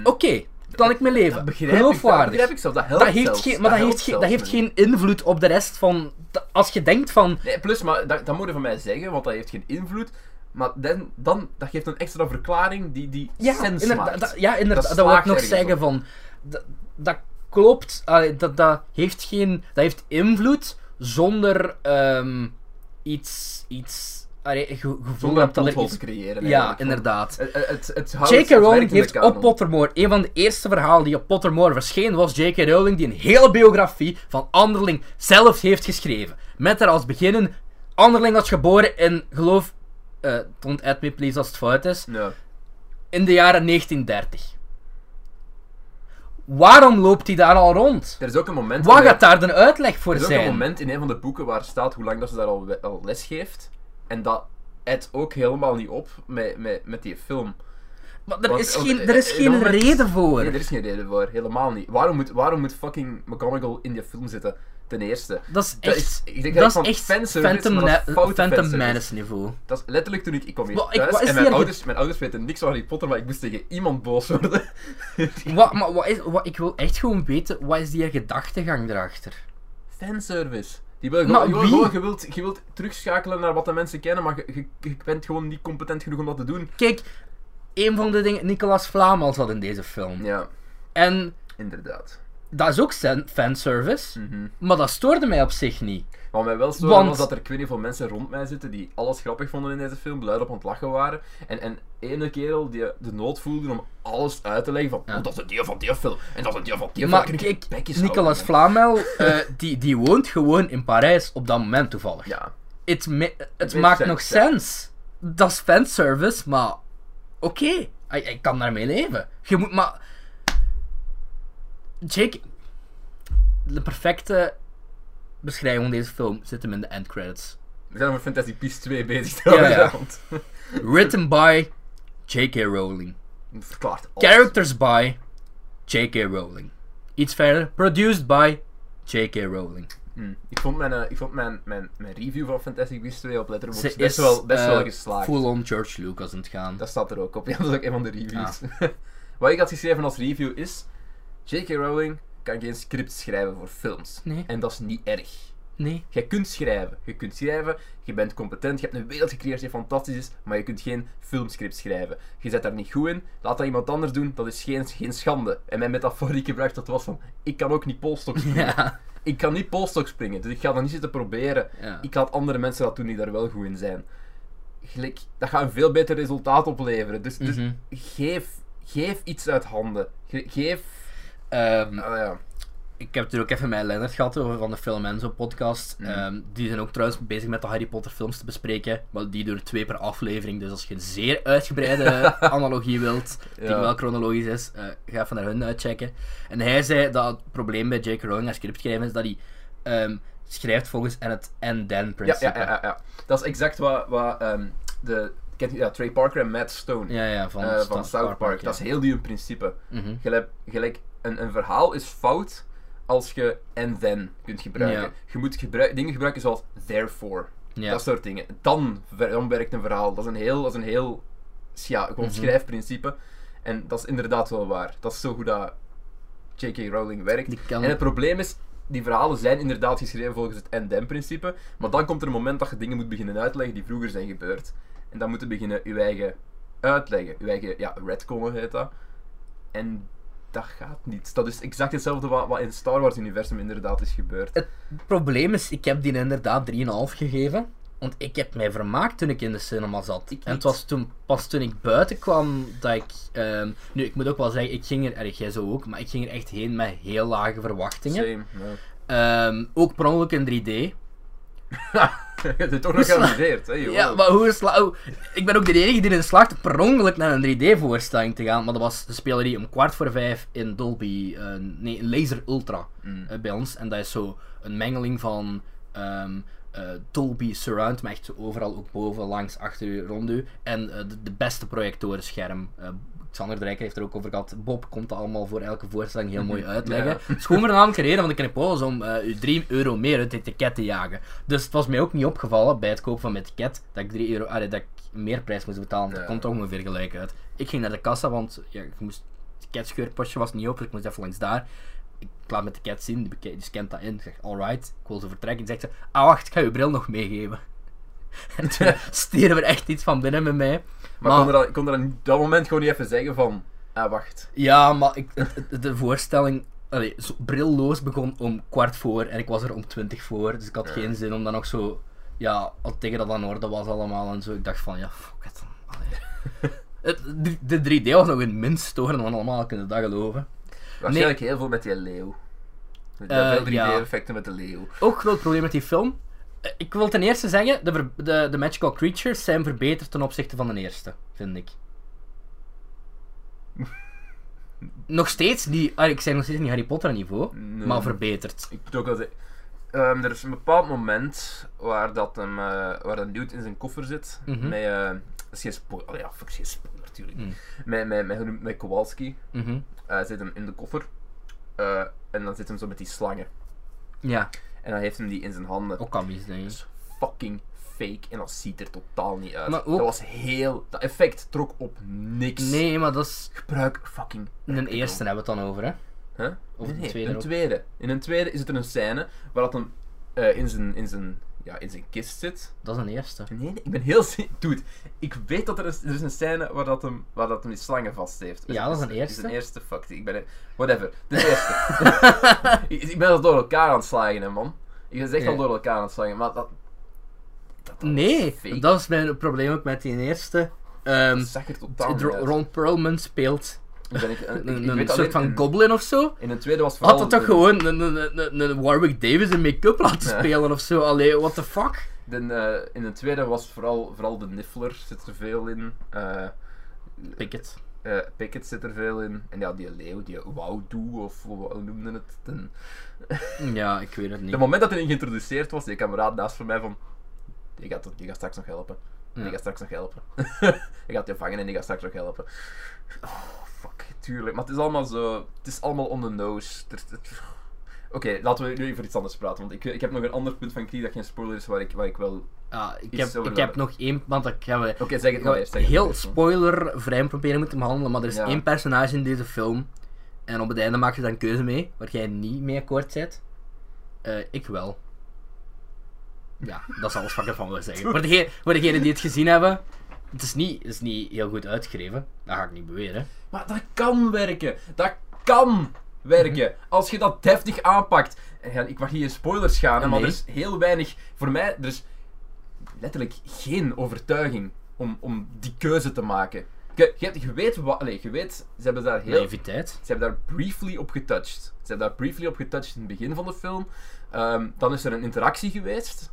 Oké, kan ik mee leven. Mhm. Dat begrijp ik, dat Geloofwaardig. begrijp ik zelf. Dat helpt Dat heeft, geen, maar dat, heeft, geen, dat heeft geen invloed op de rest van... Als je denkt van... Nee, plus, maar dat, dat moet je van mij zeggen, want dat heeft geen invloed. Maar dan, dan dat geeft een extra verklaring die, die Ja, sens maakt. ja, inderdaad, Dat dat, wil ik nog zeggen op. van... Dat, dat klopt, allee, dat, dat heeft geen... Dat heeft invloed zonder ehm, iets... iets allee, ge- gevoel hebt dat er creëren. Ja, eigenlijk. inderdaad. Het, het, het, houdt- J.K. Rowling heeft op Pottermore, een van de eerste verhalen die op Pottermore verscheen, was J.K. Rowling die een hele biografie van Anderling zelf heeft geschreven. Met daar als beginnen, Anderling was geboren in, geloof, eh don't add me please als het fout is, Ja. in de jaren 1930. Waarom loopt hij daar al rond? Er is ook een moment... De- gaat daar een uitleg voor Er is ook een zijn? moment in een van de boeken waar staat hoe lang dat ze daar al, al les geeft. En dat het ook helemaal niet op met, met, met die film. Maar er Want- is geen, er is geen moment- reden voor. Nee, er is geen reden voor. Helemaal niet. Waarom moet, waarom moet fucking McGonagall in die film zitten? Ten eerste. Dat is Dat echt, is- ik denk dat dat is van echt fanservice, Phantom, dat is. Menace niveau. Dat is letterlijk toen ik, ik kwam hier thuis is en mijn er- ouders, mijn ouders weten niks van Harry Potter, maar ik moest tegen iemand boos worden. Wat, maar wat is, wat, ik wil echt gewoon weten, wat is die gedachtegang erachter? Fanservice. Die wil Maar gewoon, wie? gewoon, je, wilt, je wilt terugschakelen naar wat de mensen kennen, maar je, je, je bent gewoon niet competent genoeg om dat te doen. Kijk, een van de dingen, Nicolas Flamel zat in deze film. Ja, En inderdaad. Dat is ook fan- fanservice, Mhm. maar dat stoorde mij op zich niet. Wat mij wel stoorde Want- was dat er ik weet niet veel mensen rond mij zitten die alles grappig vonden in deze film, luid op aan het lachen waren. En, en ene kerel die de nood voelde om alles uit te leggen van, Ja. oh, dat is een deel van die film, en dat is een deel van die Maar film. kijk, bekjes Nicolas Flamel, eh, die, die woont gewoon in Parijs op dat moment toevallig. Ja, Het, het maakt sense, nog ja. sens. Dat is fanservice, maar oké, ik, ik kan daarmee leven. Je moet maar. Jake, de perfecte beschrijving van deze film zit hem in de end credits. we zijn over Fantastic Beasts 2 bezig Ja, ja. Written by J.K. Rowling. Alles. Characters by J.K. Rowling. Iets verder, produced by J.K. Rowling. Hmm. Ik vond, mijn, eh, ik vond mijn, mijn, mijn review van Fantastic Beasts 2 op Letterboxd is best wel, best wel eh, geslaagd. Full-on George Lucas aan het gaan. Dat staat er ook op. Ja, dat is ook een van de reviews. Ah. Wat ik had geschreven als review is... J.K. Rowling kan geen script schrijven voor films. Nee. En dat is niet erg. Nee. Jij kunt schrijven. Je kunt schrijven, je bent competent, je hebt een wereld gecreëerd die fantastisch is, maar je kunt geen filmscript schrijven. Je zet daar niet goed in, laat dat iemand anders doen, dat is geen, geen schande. En mijn metafoor die ik gebruikte, dat was van, ik kan ook niet polstok springen. Ja. Ik kan niet polstok springen, dus ik ga dat niet zitten proberen. Ja. Ik laat andere mensen dat doen die daar wel goed in zijn. Gelijk, dat gaat een veel beter resultaat opleveren. Dus, dus Mhm. geef, geef iets uit handen. Ge- geef... Ah ja. ik heb ook even met Leonard gehad over van de Film Enzo podcast. Mhm. Ehm, die zijn ook trouwens bezig met de Harry Potter films te bespreken. Maar die doen twee per aflevering. Dus als je een zeer uitgebreide analogie wilt, die Ja. wel chronologisch is, eh, ga even naar hun uitchecken. En hij zei dat het probleem bij J.K. Rowling als scriptschrijver is dat hij ehm, schrijft volgens en het and-then Ja, principe. ja, ja, ja, ja. Dat is exact wat, wat de, kent ja, Trey Parker en Matt Stone Ja, ja, van, van South Park. Dat is heel hun principe. Mhm. Gelijk, gelijk een, een verhaal is fout als je and then kunt gebruiken. Je moet gebruik, dingen gebruiken zoals therefore. Dat soort dingen. Dan, dan werkt een verhaal. Dat is een heel, dat is een heel ja, gewoon Mhm. schrijfprincipe. En dat is inderdaad wel waar. Dat is zo hoe dat J.K. Rowling werkt. En het probleem is, die verhalen zijn inderdaad geschreven volgens het and-then-principe. Maar dan komt er een moment dat je dingen moet beginnen uitleggen die vroeger zijn gebeurd. En dan moet je beginnen je eigen uitleggen. Je eigen, ja, retconnen heet dat. En dat gaat niet. Dat is exact hetzelfde wat, wat in het Star Wars-universum inderdaad is gebeurd. Het probleem is, ik heb die inderdaad 3,5 gegeven. Want ik heb mij vermaakt toen ik in de cinema zat. Ik en het was toen, pas toen ik buiten kwam dat ik... ehm, nu, ik moet ook wel zeggen, ik ging er, erg jij zo ook, maar ik ging er echt heen met heel lage verwachtingen. Same. Ehm, ook per ongeluk in 3D. je hebt het toch nog geamuseerd, hè, joh. Ja, maar hoe is la- oh, Ik ben ook de enige die erin slaagt per ongeluk naar een 3D-voorstelling te gaan. Maar dat was, de speelde die om kwart voor vijf in Dolby... eh, nee, in Laser Ultra. Mm. eh, bij ons. En dat is zo een mengeling van ehm, eh, Dolby Surround, maar echt overal, ook boven, langs, achter u, rond u. En de, de beste projectorenscherm. Eh Xander de Rijker heeft er ook over gehad. Bob komt dat allemaal voor elke voorstelling heel mooi uitleggen. Ja. Het is gewoon een reden van de Knipolis om eh, u 3 euro meer uit het etiket te jagen. Dus het was mij ook niet opgevallen bij het kopen van mijn etiket dat ik 3 euro, allee, dat ik meer prijs moest betalen. Dat komt toch ongeveer gelijk uit. Ik ging naar de kassa, want ja, ik moest, het ticketscheurpostje was niet open, dus ik moest even langs daar ik laat mijn ticket zien, die, scant dat in. Ik zeg, alright, ik wil ze vertrekken. Die zegt ze, ah wacht, ik ga je bril nog meegeven. En toen stierven er echt iets van binnen met mij. Maar, Maar- kon er kon er op dat moment gewoon niet even zeggen van... Ah, wacht. Ja, maar ik, de voorstelling, allee, zo brilloos begon om kwart voor en ik was er om twintig voor. Dus ik had Ja. geen zin om dan nog zo, ja, al tegen dat dat in orde was allemaal en zo. Ik dacht van, ja, fuck it. Het, de, de 3D was nog een minst storend dan allemaal, kunnen dat geloven. Waarschijnlijk heel veel met die leeuw. Eh, veel 3D-effecten ja. met de leeuw. Ook groot probleem met die film. Eh, Ik wil ten eerste zeggen, de, de, de magical creatures zijn verbeterd ten opzichte van de eerste, vind ik. nog steeds niet, ah, ik zeg nog steeds niet Harry Potter niveau, Nee. maar verbeterd. Ik moet ook wel zeggen... ehm, er is een bepaald moment waar dat hem, eh, waar een dude in zijn koffer zit. Mhm. Met, eh, dat is geen spoiler. Oh ja, fuck, geen spoiler. tuurlijk. Mm. Met, met, met, met Kowalski. Eh zit hem in de koffer. Eh, en dan zit hem zo met die slangen. Ja, En dan heeft hem die in zijn handen. denk Dat ik. is fucking fake en dat ziet er totaal niet uit. Ook- Dat was heel... Dat effect trok op niks. Nee, maar dat is... Gebruik fucking... In een eerste hebben we het dan over, hè? Huh? Of nee, tweede een ook? tweede. In een tweede is het er een scène waar dat hem eh, in, zijn, in, zijn, ja, in zijn kist zit. Dat is een eerste. Nee, nee, ik ben heel... Dude, ik weet dat er is, er is een scène waar dat hem, waar dat hem die slangen vast heeft. Ja, dat is een Is eerste. een eerste, fuck, ik ben... Whatever, de eerste. ik, ik ben al door elkaar aan het slagen, hè, man. Ik ben echt al door elkaar aan het slagen, maar dat... dat, dat Nee, is dat is mijn probleem ook met die eerste. Ehm Dat zag er totaal. Ron Perlman speelt ben ik, ik, een, ik een weet soort alleen, van in, goblin of zo. in een tweede was vooral... Had het toch gewoon een, een, een, Warwick Davis in make-up laten Ja. spelen of zo? Allee, what the fuck? De, eh, in een tweede was vooral, vooral de Niffler zit er veel in. eh Pickett. eh, Pickett zit er veel in. En ja, die leeuw, die Waudoe, of hoe noemde het? Ja, ik weet het niet. De moment dat hij geïntroduceerd was, die kameraad naast van mij van... Die gaat, die gaat straks nog helpen. Die gaat straks nog helpen. die gaat je vangen en die gaat straks nog helpen. Oh, fuck, tuurlijk. Maar het is allemaal zo... Het is allemaal on the nose. Oké, laten we nu over iets anders praten. Want ik, ik heb nog een ander punt van Creed dat geen spoiler is, waar ik, waar ik wel... Ah, ik heb, ik heb nog één, want ik ga we Oké, zeg het maar eerst. heel spoilervrij proberen moeten behandelen, maar er is Ja. één personage in deze film en op het einde maak je daar een keuze mee, waar jij niet mee akkoord bent. Eh, ik wel. Ja, dat is alles wat ik ervan wil zeggen. Voor degenen, voor degenen die het gezien hebben, het is, niet, het is niet heel goed uitgeschreven, dat ga ik niet beweren. Maar dat kan werken. Dat kan werken. Mhm. Als je dat deftig aanpakt. En ik mag hier in spoilers gaan, hè, maar Nee. er is heel weinig. Voor mij, er is letterlijk geen overtuiging om, om die keuze te maken. Je, je, hebt- je weet wat. Je weet, ze hebben daar heel. Naiviteit. Ze hebben daar briefly op getouched. Ze hebben daar briefly op getouched in het begin van de film. Ehm, dan is er een interactie geweest.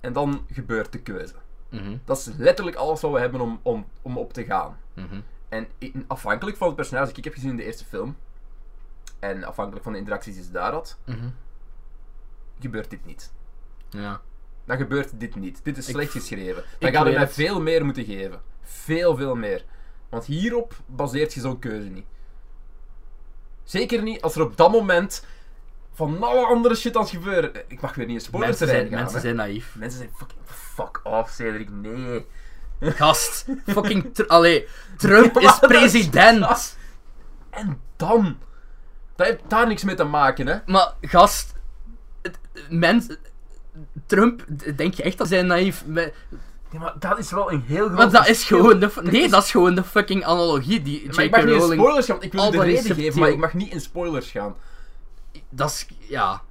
En dan gebeurt de keuze. Mhm, Dat is letterlijk alles wat we hebben om, om, om op te gaan. mhm. En in- afhankelijk van het personage dat ik heb gezien in de eerste film, en afhankelijk van de interacties die ze daar had, Mhm. gebeurt dit niet. Ja. Dan gebeurt dit niet. Dit is Ik- slecht geschreven. Dan gaat weet mij het. veel meer moeten geven. Veel, veel meer. Want hierop baseert je zo'n keuze niet. Zeker niet als er op dat moment van alle andere shit aan het gebeuren. Ik mag weer niet in spoilers Mensen, zijn, gaan. mensen hè. zijn naïef. Mensen zijn fucking fuck off, Cedric. Nee. Gast, fucking. Tr- Allee, Trump Maar is president. En dan? Dat heeft daar niks mee te maken, hè? Maar gast, het- mens, Trump, denk je echt dat zij naïef? Ja, maar dat is wel een heel groot Want dat is gewoon de, nee, dat is gewoon de fucking analogie die Maar ik mag niet in spoilers gaan, ik wil de reden geven, maar ik mag niet in spoilers gaan. Dat is, ja.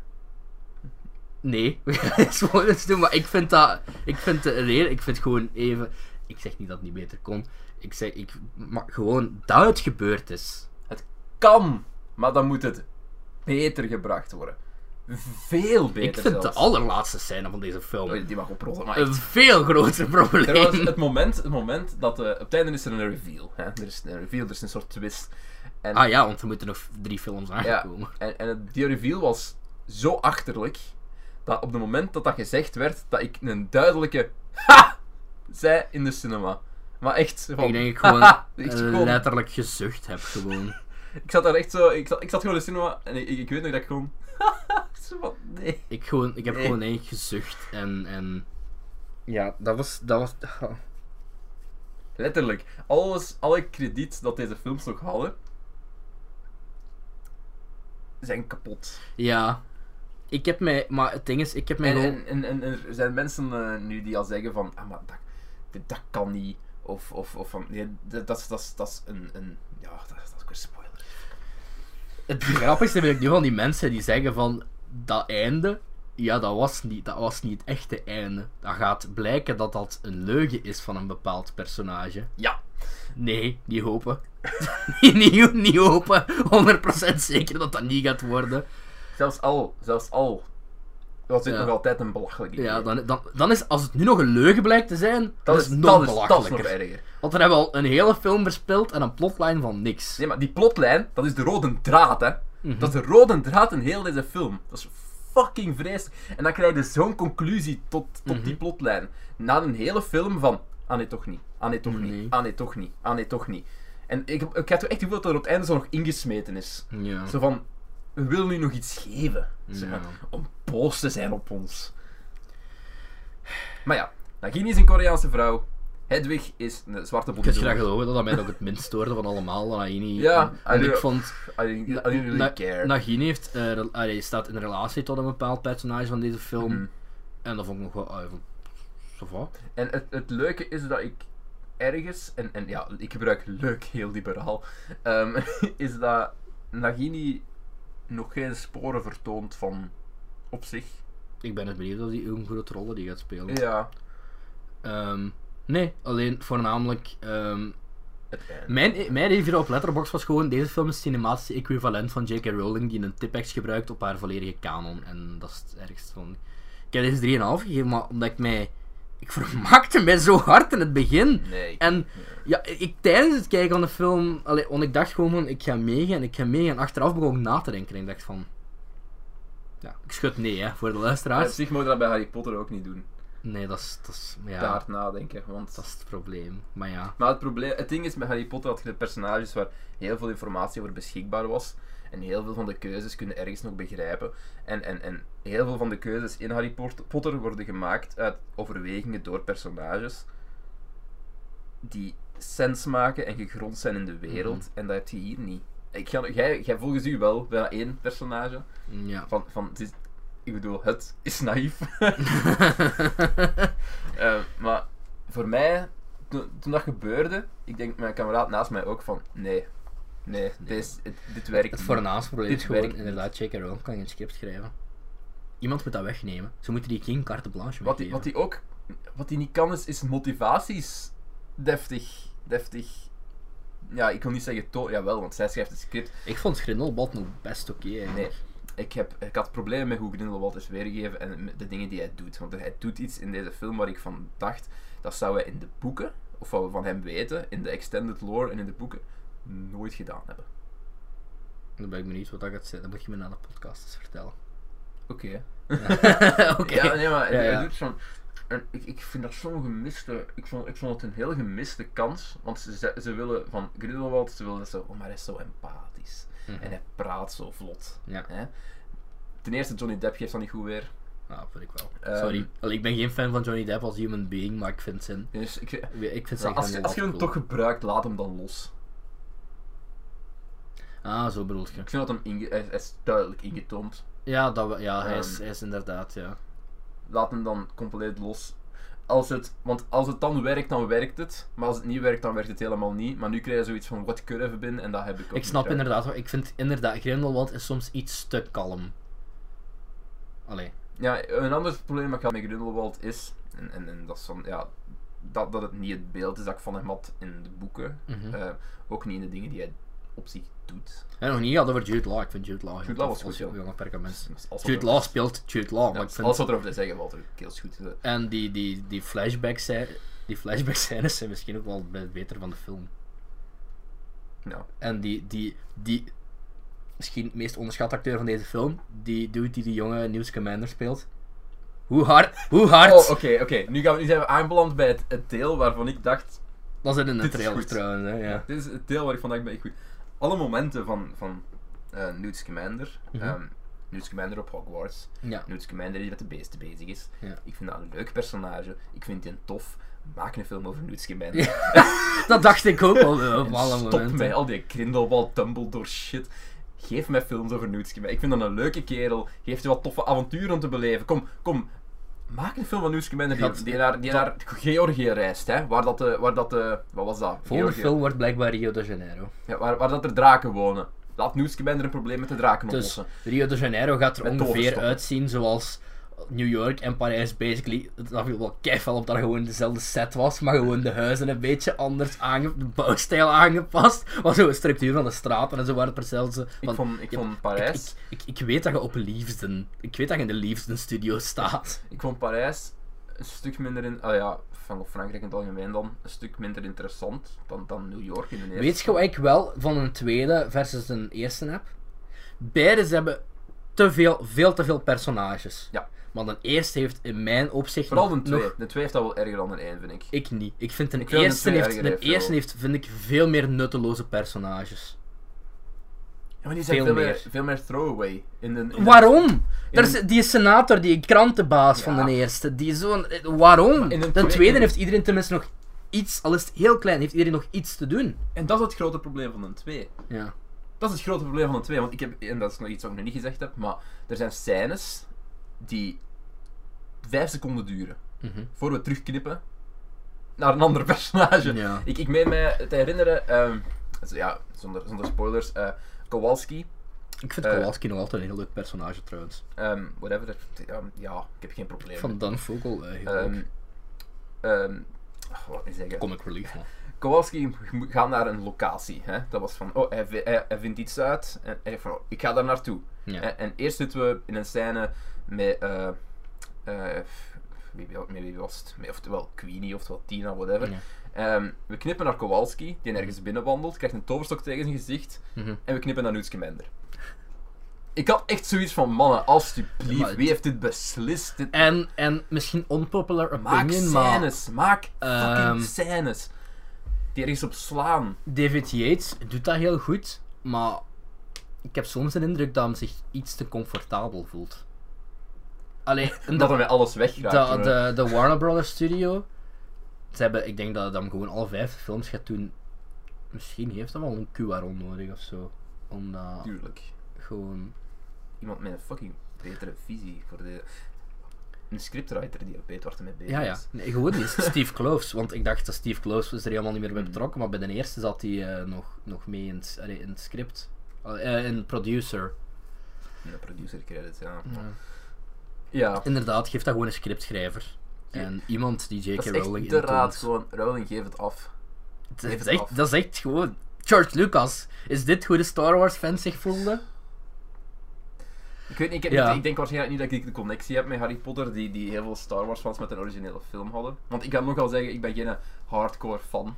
Nee, we gaan geen spoilers doen, maar ik vind dat, ik vind de reden, ik vind gewoon even, ik zeg niet dat het niet beter kon, ik zeg, ik, maar gewoon dat het gebeurd is. Kan, maar dan moet het beter gebracht worden. Veel beter Ik vind de allerlaatste scène van deze film Oh, die mag oprotten, maar een veel groter Er was probleem. het moment, het moment dat... eh, op het einde is er een reveal. Hè? Er is een reveal, er is een soort twist. En, Ah ja, want er moeten nog drie films ja, aangekomen. en, en het- die reveal was zo achterlijk, dat op het moment dat dat gezegd werd, dat ik een duidelijke HA! zei in de cinema. Maar echt, van, Ik denk ik gewoon haha, ik, gewoon- letterlijk gezucht heb gewoon. ik zat daar echt zo, ik zat, ik zat gewoon in de cinema en ik, ik, ik weet nog dat ik gewoon, van, nee. Ik, gewoon, ik heb Nee. gewoon eigenlijk gezucht en, en... Ja, dat was... Dat was Letterlijk, alles, alle krediet dat deze films nog hadden, zijn kapot. Ja. Ik heb mij... Maar het ding is, ik heb mij En, gewoon... en, en, en er zijn mensen eh, nu die al zeggen van, ah, maar dat, dit- dat kan niet. Of, of, of van, nee, dat, dat, is- dat, is- dat is een, een, ja, dat, is- dat is ook een spoiler. Het grappigste vind ik nu van die mensen die zeggen van... Dat einde... Ja, dat was, niet, dat was niet het echte einde. Dan gaat blijken dat dat een leugen is van een bepaald personage. Ja, Nee, niet hopen. niet, niet, niet hopen. 100% zeker dat dat niet gaat worden. zelfs al, zelfs al, dit Ja. nog altijd een belachelijk idee. Ja, dan, dan, dan is, als het nu nog een leugen blijkt te zijn, dat, is, nog dat dat is belachelijker. erger. Want dan hebben we al een hele film verspeeld en een plotline van niks. Nee, maar die plotlijn, dat is de rode draad, hè. Mhm. Dat is de rode draad in heel deze film. Dat is fucking vreselijk. En dan krijg je zo'n conclusie tot, tot Mhm. die plotlijn. Na een hele film van, Ah nee, toch niet. Ah nee, toch niet. Ah nee, toch niet. Ah nee, toch niet. En ik, heb- ik had toch echt het gevoel dat er op het einde zo nog ingesmeten is. Ja. Zo van, we willen nu nog iets geven. Zo Ja. om boos te zijn op ons. Maar ja, Nagini is een Koreaanse vrouw. Hedwig is een zwarte Ik had graag geloven dat dat mij nog het minst stoorde van allemaal, dat Nagini. Ja, en ik vond... I didn't, I didn't really Na- care. Nagini heeft, allee, staat in relatie tot een bepaald personage van deze film. Mhm. En dat vond ik nog wel... ah, En het, het leuke is dat ik ergens, en, en ja, ik gebruik leuk heel liberaal, ehm, is dat Nagini nog geen sporen vertoont van op zich. Ik ben het benieuwd of die een grote rol die gaat spelen. Ja, Ehm, nee, alleen voornamelijk... ehm, mijn, mijn review op Letterboxd was gewoon... Deze film is het cinematische equivalent van J.K. Rowling die een tipex gebruikt op haar volledige kanon. En dat is het ergste van... Ik heb deze 3,5 gegeven, maar omdat ik mij... Ik vermaakte mij zo hard in het begin. Nee. En ja, ik tijdens het kijken van de film, allee, want ik dacht gewoon van, ik ga meegaan en ik ga meegaan. En achteraf begon ik na te denken en ik dacht van, ja, ik schud nee hè, voor de luisteraars. zich moet dat bij Harry Potter ook niet doen. Nee, dat is, dat is, ja, hard nadenken. Want... dat is het probleem. Maar ja, Maar het, probleem, het ding is, met Harry Potter had je de personages waar heel veel informatie over beschikbaar was. En heel veel van de keuzes kunnen ergens nog begrijpen. En, en, en heel veel van de keuzes in Harry Pot- Potter worden gemaakt uit overwegingen door personages. Die sens maken en gegrond zijn in de wereld. Mhm. En dat heb je hier niet. Ik ga, jij, jij volgens u wel, bijna één personage. ja. Van, van, ik bedoel, het is naïef. Eh, maar voor mij, toen, toen dat gebeurde, ik denk mijn kameraad naast mij ook van, nee, nee, het- dit werkt het voornaamste probleem Dit is gewoon, werkt niet. inderdaad, J.K. Rowling kan geen script schrijven. Iemand moet dat wegnemen. Ze moeten die geen carte blanche Wat hij weggeven. wat die ook, wat hij niet kan is, is motivaties deftig, deftig, ja, ik wil niet zeggen, to jawel, want zij schrijft het script. Ik vond Grindelwald nog best oké eigenlijk. Nee, ik, heb, ik had problemen met hoe Grindelwald is weergegeven en met de dingen die hij doet. Want hij doet iets in deze film waar ik van dacht, dat zou hij in de boeken, of wat we van hem weten, in de extended lore en in de boeken, nooit gedaan hebben. Dan ben ik benieuwd wat dat gaat zijn. Dan moet je me na de podcast eens vertellen. Oké. Oké. Ja, nee, maar Ja, doet zo'n... En ik, ik vind dat zo'n gemiste... Ik vond, ik vond het een heel gemiste kans. Want ze, ze, willen van Grindelwald, ze willen zo... Oh, maar hij is zo empathisch. Mhm. En hij praat zo vlot. Ja. Hè? Ten eerste, Johnny Depp geeft dat niet goed weer. Ah, vind ik wel. Ehm, Sorry. Allee, ik ben geen fan van Johnny Depp als human being, maar ik vind zijn... Dus ik, Ik vind zijn als, je, Grindelwald als je hem cool. toch gebruikt, laat hem dan los. Ah, zo bedoel je. Ik vind dat hem inge- hij, hij is duidelijk ingetoond. Ja, dat, we- ja hij, is, Ehm. hij is inderdaad, ja. Laat hem dan compleet los. Als het, want als het dan werkt, dan werkt het. Maar als het niet werkt, dan werkt het helemaal niet. Maar nu krijg je zoiets van, could have been? En dat heb ik ook Ik snap inderdaad, ik vind inderdaad, Grindelwald is soms iets te kalm. Allee. Ja, een ander probleem dat ik had met Grindelwald is, en, en, en dat is van, ja, dat, dat het niet het beeld is dat ik van hem had in de boeken. Mhm. Eh, ook niet in de dingen die hij op zich doet. En nog niet gehad over Jude Law. Ik vind Jude Law heel Jude Law was goed, ja. perkament. Jude Law speelt Jude Law, ja, maar ik vind... alles wat erover te zeggen valt er heel goed. En die, die, die flashback scè- die flashback scènes zijn misschien ook wel be- beter van de film. Ja. En die, die, die misschien het meest onderschatte acteur van deze film, die dude die die jonge News Commander speelt. Hoe hard, hoe hard, Oh, oké, oké. Nu, gaan we- nu zijn we aanbeland bij het, het deel waarvan ik dacht, dat zit in de dit is trailer goed. trouwens, hè, ja. dit is het deel waar ik van dacht, ben ik goed. Alle momenten van, van eh Newt Scamander, Mhm. ehm, Newt Scamander op Hogwarts, Ja. Newt Scamander die met de beesten bezig is. Ja. Ik vind dat een leuk personage. Ik vind die tof. Maak een film over Newt Scamander. Dat dacht ik ook al op alle stop momenten. mij al die Grindelwald, Dumbledore shit. Geef mij films over Newt Scamander. Ik vind dat een leuke kerel. Geef je wat toffe avonturen om te beleven. Kom, kom. Maak een film van Scamander die, die, naar, die naar Georgië reist. Hè? Waar dat de... Waar dat de wat was dat? Volgende Georgië. film wordt blijkbaar Rio de Janeiro. Ja, waar, waar dat er draken wonen. Laat Scamander een probleem met de draken Dus oplossen. Rio de Janeiro gaat er Met ongeveer uitzien zoals New York en Parijs basically. Dat viel wel keifel op dat er gewoon dezelfde set was, maar gewoon de huizen een beetje anders aange de bouwstijl aangepast. Maar zo de structuur van de straten en zo waren het precies zo Ik vond, ik ja, vond Parijs... Ik, ik, ik weet dat je op Liefden, ik weet dat je in de Liefden studio staat. Ik vond Parijs een stuk minder in. Ah ja, van Frankrijk in het algemeen dan. Een stuk minder interessant dan, dan New York in de eerste. Weet je wat ik wel van een tweede versus een eerste heb? Beide hebben te veel, veel te veel personages. Ja. Maar de eerste heeft in mijn opzicht Vooral de 2. nog- De 2 heeft dat wel erger dan de 1, vind ik. Ik niet. Ik vind Ik de eerste, twee heeft, de heeft eerste heeft, vind ik, veel meer nutteloze personages. Ja, maar die zijn Veel veel, meer, meer. veel meer throwaway. In de, in Waarom? Er is, die senator, die krantenbaas van de eerste, die zo'n... Waarom? De de twee- tweede heeft iedereen tenminste nog iets, al is het heel klein, heeft iedereen nog iets te doen. En dat is het grote probleem van de 2. Ja. Dat is het grote probleem van de 2. Want ik heb, en dat is nog iets wat ik nog niet gezegd heb, maar er zijn scènes die 5 seconden duren. Mhm. Voor we terugknippen naar een ander personage. Ja. Ik, ik meen mij te herinneren, ehm, ja, zonder, zonder spoilers, eh, Kowalski, Ik vind Eh, Kowalski nog altijd een heel leuk personage trouwens. ehm, whatever, ja, ja, ik heb geen probleem. Van Dan Vogel, eh, heel Ehm, leuk. wat zeggen? Comic relief, man. Kowalski gaat naar een locatie. Hè? Dat was van, oh, hij, hij, hij vindt iets uit en hij van, oh, ik ga daar naartoe. Ja. En, en eerst zitten we in een scène met, eh, wie, wie- was het? Oftewel Queenie, oftewel Tina, whatever. Ja. Ehm, we knippen naar Kowalski, die ergens binnenwandelt, krijgt een toverstok tegen zijn gezicht, Mhm. en we knippen naar Newt Scamander. Ik had echt zoiets van, mannen, alsjeblieft, wie heeft dit beslist? Dit- En, en misschien unpopular maak opinion, maar scènes, maak fucking Ehm, scènes. Die ergens op slaan. David Yates doet dat heel goed, maar ik heb soms de indruk dat hij zich iets te comfortabel voelt. Allee, en Dat met alles wegraakt. de, de, de Warner Brothers Studio, ze hebben, ik denk dat hij hem gewoon alle vijf films gaat doen. Misschien heeft hij wel een QRO nodig of zo. Omdat Tuurlijk. gewoon. Iemand met een fucking betere visie voor de... Een scriptwriter die weet waar hij mee bezig Ja, ja. is. Nee, gewoon niet. Steve Kloves. Want ik dacht dat Steve Kloves was er helemaal niet meer bij Hmm. betrokken. Maar bij de eerste zat hij eh, nog, nog mee in het, allee, in het script. Eh, in producer. En de producer credits, ja. Ja. Ja. Inderdaad, geef dat gewoon een scriptschrijver. En iemand die J.K. is Rowling echt de raad, gewoon, Rowling, geef het af. Geef het echt, af. dat is echt gewoon... George Lucas. Is dit hoe de Star Wars fans zich voelden? Ik weet niet, ik, Ja. ik, ik denk waarschijnlijk niet dat ik de connectie heb met Harry Potter, die, die heel veel Star Wars fans met een originele film hadden. Want ik kan nogal zeggen, ik ben geen hardcore fan.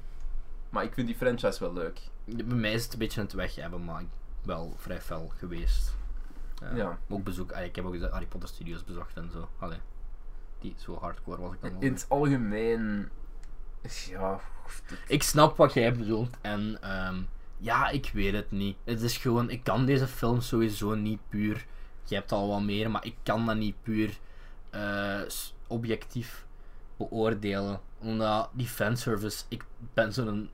Maar ik vind die franchise wel leuk. Bij mij is het een beetje aan het weg hebben, maar ik ben wel vrij fel geweest. Eh, Ja. Ook bezoek, ah, ik heb ook de Harry Potter Studios bezocht en zo. Allee, die, zo hardcore was ik dan nog In niet. het algemeen... Ja... Ik snap wat jij bedoelt en ehm, ja, ik weet het niet. Het is gewoon, ik kan deze film sowieso niet puur. Je hebt al wat meer, maar ik kan dat niet puur eh, objectief beoordelen. Omdat die fanservice, ik ben zo'n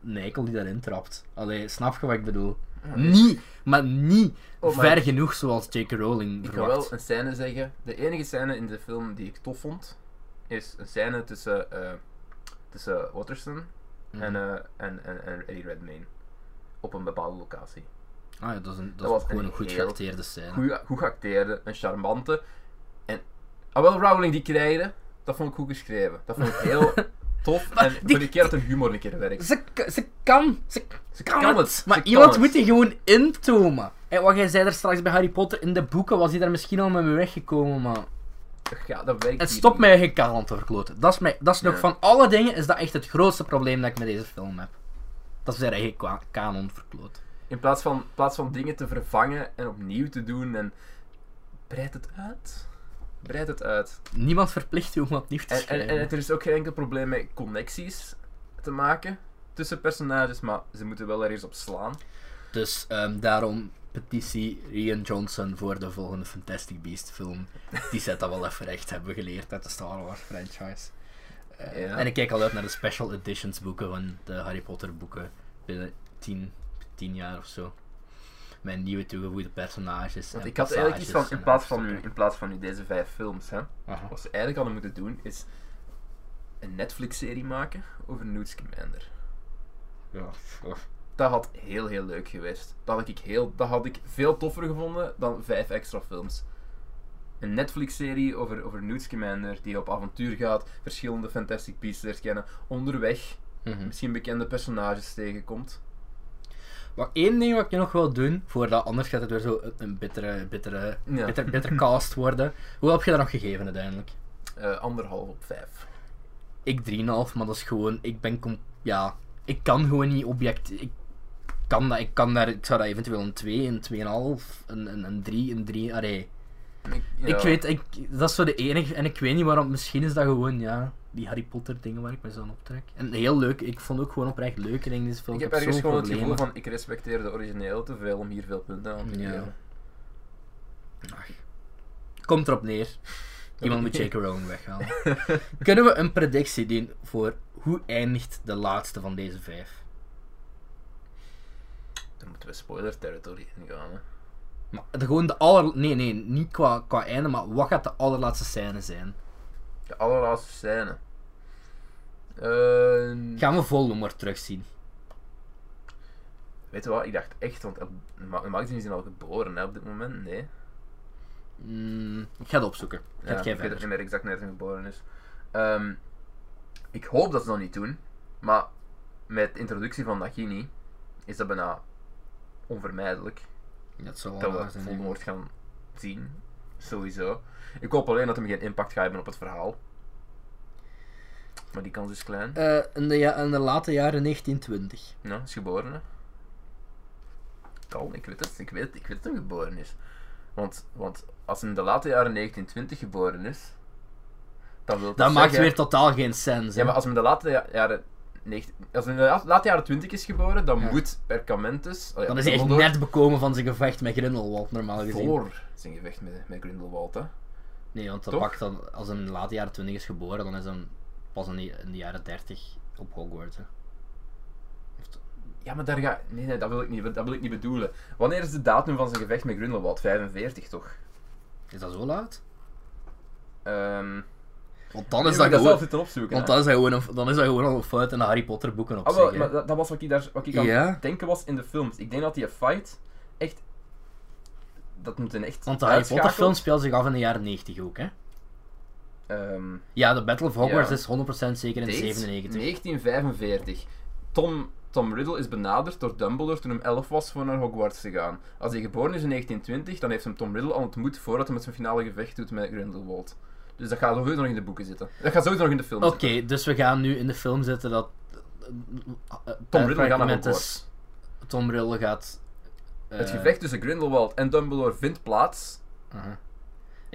neikel die daarin trapt. Allee, snap je wat ik bedoel? Niet, maar niet Oh, ver genoeg zoals J.K. Rowling Ik verwacht. wel een scène zeggen. De enige scène in de film die ik tof vond, is een scène tussen, eh tussen Watterson Mhm. en, eh, en, en, en Eddie Redmayne. Op een bepaalde locatie. Ah ja, dat is, een, dat was gewoon een goed geacteerde scène. Goed, goed geacteerde, een charmante. En, ah wel, Rowling die krijgen, dat vond ik goed geschreven. Dat vond ik heel tof. Maar en die- voor die keer dat een humor een keer werkt. Ze, ze kan, ze, Ze kan, kan het. het, Maar ze iemand moet die gewoon intomen. En wat jij zei er straks bij Harry Potter in de boeken, was hij daar misschien al mee weggekomen, maar... Ja, dat werkt Het stopt mij geen kanaal te verkloten. Dat is, mij, dat is nog Ja. van alle dingen, is dat echt het grootste probleem dat ik met deze film heb. Dat is zijn eigen kanon verkloot. In plaats van, plaats van dingen te vervangen en opnieuw te doen en... Breid het uit. Breid het uit. Niemand verplicht je om wat nieuw te En, en, schrijven. en er is ook geen enkel probleem met connecties te maken tussen personages, maar ze moeten wel ergens op slaan. Dus ehm, daarom petitie Ian Johnson voor de volgende Fantastic Beast film. Die zet dat wel even recht, hebben we geleerd uit de Star Wars franchise. Eh, Ja. En ik kijk al uit naar de special editions boeken van de Harry Potter boeken binnen 10, 10 jaar of zo. Met nieuwe toegevoegde personages. Want ik had eigenlijk iets van, in plaats van, nu, in plaats van nu deze vijf films, hè, Aha. wat ze eigenlijk hadden moeten doen, is een Netflix-serie maken over Newt Scamander. Ja. Dat had heel, heel leuk geweest. Dat had ik, heel, dat had ik veel toffer gevonden dan vijf extra films. Een Netflix-serie over, over Newt Scamander, die op avontuur gaat, verschillende Fantastic Beasts leert kennen, onderweg Mhm. misschien bekende personages tegenkomt. Maar één ding wat ik nog wil doen, voordat anders gaat het weer zo een- bittere, bittere, Ja. bitter, bitter cast worden. Hoe heb je dat nog gegeven uiteindelijk? Eh, anderhalf op vijf. Ik 3,5, maar dat is gewoon, ik ben, ja, ik kan gewoon niet object, ik kan dat, ik kan daar, ik zou dat eventueel een 2, een 2,5, een, een, een 3, een 3, allee. Ik, ja. Ik weet, ik, dat is zo de enige, en ik weet niet waarom, misschien is dat gewoon, ja, die Harry Potter dingen waar ik me zo aan optrek. En heel leuk, ik vond ook gewoon oprecht leuk in deze film. Ik heb ergens gewoon het gevoel van, ik respecteer de origineel te veel om hier veel punten aan te Ja. geven. Ach. Komt erop neer. Iemand moet J.K. Rowling weghalen. Kunnen we een predictie doen voor hoe eindigt de laatste van deze vijf? Dan moeten we spoiler territory ingaan. Hè. Maar de, gewoon de aller... Nee, nee, niet qua, qua einde, maar wat gaat de allerlaatste scène zijn? De allerlaatste scène. Eh, Gaan we Voldemort terugzien? Weet je wat, ik dacht echt, want Ma- Maxim is al geboren hè, op dit moment. Nee. Mm, ik ga het opzoeken. Gaat Ja, ik weet niet meer exact hij geboren is. Ehm, ik hoop dat ze dat niet doen, maar met de introductie van Nagini is dat bijna onvermijdelijk Dat zal we zijn. Voldemort gaan zien. Sowieso. Ik hoop alleen dat hij geen impact gaat hebben op het verhaal. Maar die kans is klein. Eh, in, de ja, in de late jaren 1920. Ja, is geboren hè. Ik weet het, ik weet, ik weet dat hij geboren is. Want, want als hij in de late jaren 1920 geboren is, dan wil dat maakt weer totaal geen sens. Ja, maar als hij in de late ja- jaren... 19 als hij in de la- late jaren 20 is geboren, dan Ja. moet Perkamentus... oh ja, Dan is hij echt Dumbledore, net bekomen van zijn gevecht met Grindelwald, normaal gezien. Voor zijn gevecht met, met Grindelwald, hè. Nee, want dat pakt dan, als hij in de late jaren 20 is geboren, dan is hij pas in de, in de jaren 30 op Hogwarts. Hè. Ja, maar daar ga... Nee, nee, dat wil ik niet, dat wil ik niet bedoelen. Wanneer is de datum van zijn gevecht met Grindelwald? 45, toch? Is dat zo laat? Ehm Want dan is dat zelf gewoon. opzoeken. Want dan is dat gewoon, een, dan is dat gewoon al een fout in de Harry Potter boeken op Ah, zich. maar dat, dat was wat ik, daar, wat ik aan denken was in de films. Ik denk dat die fight echt... Dat moet een echt Want de Harry Potter film speelt zich af in de jaren 90 ook, hè? Ehm, Ja, de Battle of Hogwarts Ja. is 100% zeker in Date 97. 1945. Tom, Tom Riddle is benaderd door Dumbledore toen hem 11 was voor naar Hogwarts te gaan. Als hij geboren is in 1920, dan heeft hem Tom Riddle al ontmoet voordat hij met zijn finale gevecht doet met Grindelwald. Dus dat gaat sowieso nog in de boeken zitten. Dat gaat sowieso nog in de film Oké, zitten. dus we gaan nu in de film zitten dat. eh, Tom Riddle gaat naar Hogwarts. Tom Riddle gaat. eh, Het gevecht tussen Grindelwald en Dumbledore vindt plaats aha.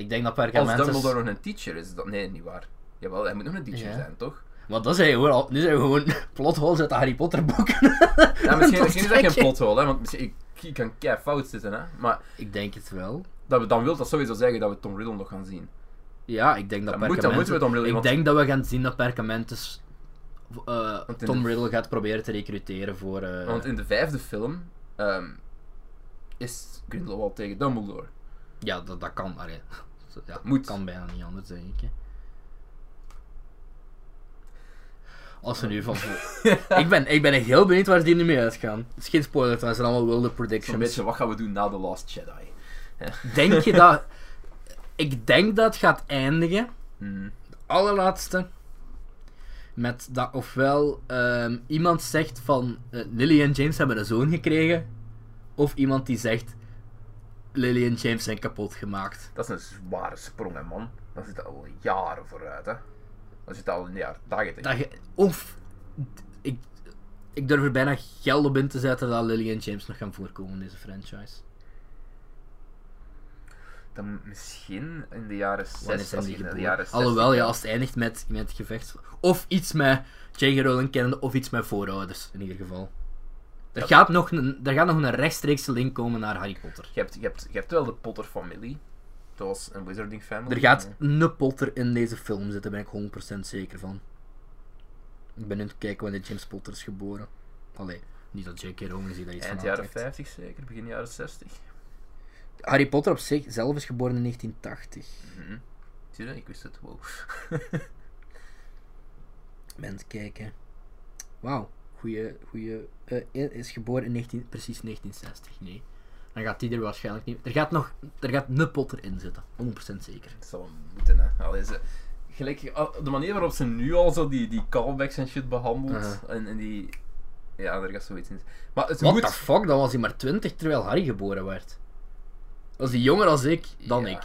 Ik denk dat als Perkamentus. Dumbledore nog een teacher is. Dat, nee, niet waar. Jawel, hij moet nog een teacher Ja. zijn, toch? Maar dat zijn gewoon nu zijn we gewoon plotholes uit de Harry Potter boeken. Ja, misschien, misschien is dat geen plothole, hè, want misschien, ik, ik kan kei fout zitten, hè. Maar Ik denk het wel. dat we, dan wil dat sowieso zeggen dat we Tom Riddle nog gaan zien. Ja, ik denk dat moet- Perkamentus. moeten we Tom Riddle, ik want- denk dat we gaan zien dat Perkamentus. eh, Want Tom de- Riddle gaat proberen te recruteren voor. eh, Want in de vijfde film ehm, is Grindelwald tegen Dumbledore. Ja, dat, dat kan. Ja, Moet. kan bijna niet anders, denk ik. Hè. Als we nu van. ik, ben, ik ben echt heel benieuwd waar ze die nu mee uitgaan. Het is geen spoiler, het zijn allemaal wilde predictions. beetje, wat gaan we doen na The Last Jedi? Denk je dat. Ik denk dat het gaat eindigen. Hmm. allerlaatste. Met dat ofwel ehm, iemand zegt van eh, Lily en James hebben een zoon gekregen. Of iemand die zegt Lily en James zijn kapot gemaakt. Dat is een zware sprong, hè, man. Dan zit dat al jaren vooruit, hè. Dan zit dat al in de jaren 80. Dat je, of ik, ik durf er bijna geld op in te zetten dat Lily en James nog gaan voorkomen in deze franchise. Dan misschien in de jaren Wanneer 60. zijn Als die je in de jaren 60 Alhoewel, ja, als het eindigt met, met gevecht. Of iets met J.K. Rowling kennende, of iets met voorouders, in ieder geval. Er, gaat nog een, er gaat nog een rechtstreekse link komen naar Harry Potter. Je hebt, je, hebt, je hebt wel de Potter-familie. Dat was een Wizarding Family. Er gaat een Potter in deze film zitten, daar ben ik 100% zeker van. Ik ben nu aan het kijken wanneer James Potter is geboren. Allee, niet dat J.K. Rowling zich daar iets Eind van jaren aantrekt. 50 zeker, begin jaren 60. Harry Potter op zich zelf is geboren in 1980. Mhm. Zie je, ik wist het. Wow. Mensen kijken. Wauw, goeie. eh, is geboren in 19, precies 1960. Nee. Dan gaat die er waarschijnlijk niet. Er gaat nog. Er gaat een Potter in zitten. 100% zeker. Dat zou moeten, hè. Allee, ze, gelijk, de manier waarop ze nu al zo die, die callbacks en shit behandelt. En, en die... Ja, er gaat zoiets in. Maar het What moet... the fuck, dan was hij maar 20 terwijl Harry geboren werd. Was hij jonger als ik, dan Ja. ik.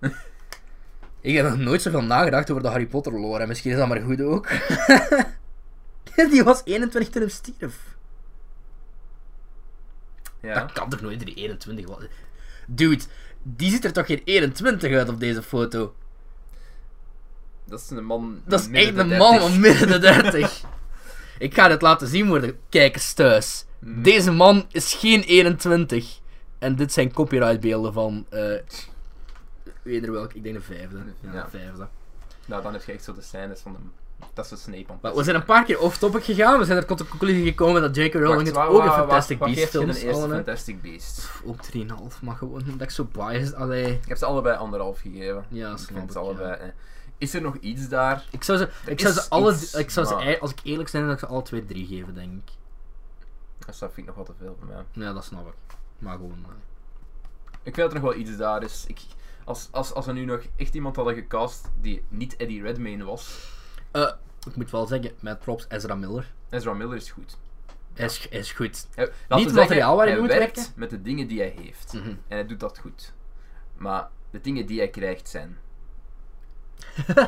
Ik heb nog nooit zoveel nagedacht over de Harry Potter lore. En misschien is dat maar goed ook. die was 21 toen hij stierf. Ja. Dat kan toch nooit die 21 was. Dude, die ziet er toch geen 21 uit op deze foto? Dat is een man. Dat is echt een man 30. van midden de 30. Ik ga dit laten zien voor de kijkers thuis. Deze man is geen 21. En dit zijn copyrightbeelden van. eh weet er welke? Ik denk de vijfde. Ja, Ja. de vijfde. Nou, dan heb je echt zo de scènes van hem. Dat is een Snape Maar we zijn een paar keer off-topic gegaan. We zijn er tot de conclusie gekomen dat J.K. Rowling het ook een Fantastic wat de eerste allen, hè? Fantastic Beast? Ook 3,5, maar gewoon omdat ik zo biased. Allee. Ik heb ze allebei anderhalf gegeven. Ja, ik snap vind ze ik, allebei. eh. Is er nog iets daar? Ik zou ze, ik is zou ze alle, ik zou ze, als ik eerlijk ben, zou ik ze alle twee drie geven, denk ik. Dat vind ik nog wat te veel voor mij. Ja, dat snap ik. Maar gewoon. eh. Ik vind dat er nog wel iets daar is. Ik, als, als, als we nu nog echt iemand hadden gecast die niet Eddie Redmayne was. Eh, ik moet wel zeggen, met props Ezra Miller. Ezra Miller is goed. Hij is, hij is goed. Hij- Niet het zeggen, materiaal waar hij moet werkt werken. met de dingen die hij heeft. Mhm. En hij doet dat goed. Maar de dingen die hij krijgt zijn.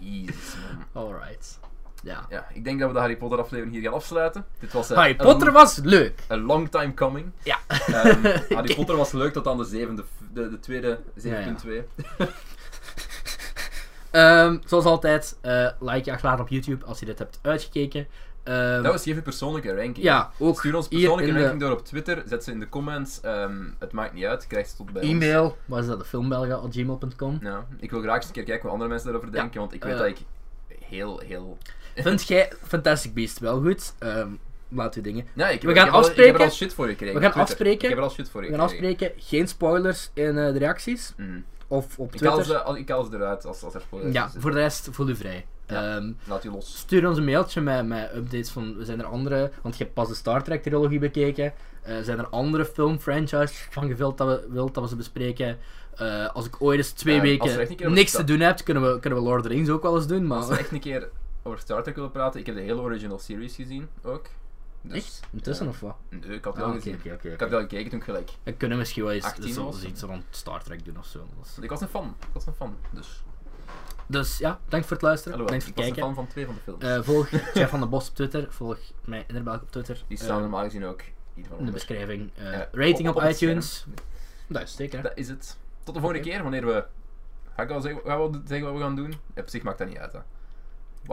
Jezus, man. Alright. Ja. Ja, ik denk dat we de Harry Potter aflevering hier gaan afsluiten. Dit was eh, Harry Potter was leuk. A long time coming. Ja. Ehm, Harry Potter was leuk tot aan de zevende, de, de tweede 7.2. Ehm, zoals altijd, eh, like je achterlaten op YouTube als je dit hebt uitgekeken. Ehm, Dat was je persoonlijke ranking. ja, ook Stuur ons persoonlijke de ranking door op Twitter. Zet ze in de comments. Ehm, het maakt niet uit. Krijg ze tot bij ons. e-mail. Wat is dat? De filmbelga.gmail.com. Ja, ik wil graag eens een keer kijken wat andere mensen daarover Ja, denken. Want ik weet eh. dat ik heel, heel... Vind jij Fantastic Beast wel goed? Laat uw dingen. Ik, We ik gaan heb al- Ik heb afspreken. er al shit voor gekregen. We gaan afspreken. Ik heb er al shit voor We gekregen. gaan afspreken. Geen spoilers in eh, de reacties. Mm. Of op Ik haal, Twitter. ze, ik haal ze eruit als, als er spoilers Ja, voor de rest voel u vrij. Ja. Ehm, Laat u los. stuur ons een mailtje met, met updates van, we zijn er andere, want je hebt pas de Star Trek trilogie bekeken. Eh, zijn er andere filmfranchises van gewild dat we, wilt dat we ze bespreken? Eh, als ik ooit eens twee Eh, een weken niks te doen heb, kunnen we, kunnen we Lord of the Rings ook wel eens doen. Maar... Als we echt een keer over Star Trek willen praten, ik heb de hele original series gezien ook. Dus, Echt? Intussen ja. of wat? Nee, ik had het Ah, wel oké, gezien. oké, oké, Ik had wel gekeken toen ik gelijk. We kunnen misschien wel eens 18 zo, was. iets rond Star Trek doen of zo. Ik was een fan. Ik was een fan. Dus, Dus ja, dank voor het luisteren. hallo, Bedankt ik voor was het een kijken. fan van twee van de films. Eh, volg Jeff van de Bos op Twitter. Volg mij Inderbelg op Twitter. Die Eh, staan normaal gezien ook in de beschrijving. Eh, Ja, rating op- op, op het iTunes. Dat is zeker. Dat is het. Tot de volgende keer, wanneer we... Ga ik al zeggen, gaan we zeggen wat we gaan doen? Ja, op zich maakt dat niet uit, hè. Wat,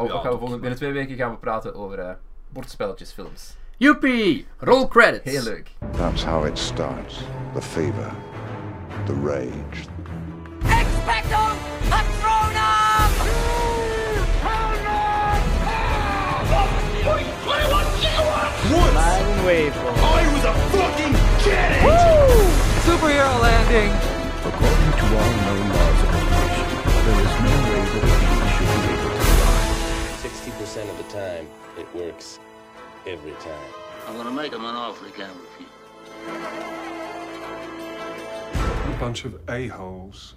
Ja, wat gaan we dat volgende, binnen twee weken gaan we praten over eh bordspelletjes, films. Joepie! Roll credits! Hey, leuk. That's how it starts. The fever, the rage, Expecto Patronum! Mindwave. I was a fucking jet Woo! Superhero landing! According to all known laws of evolution, there is no way that a bee should be able to fly. 60% of the time, it works every time. I'm gonna make him an offer he can't refuse. A bunch of a-holes.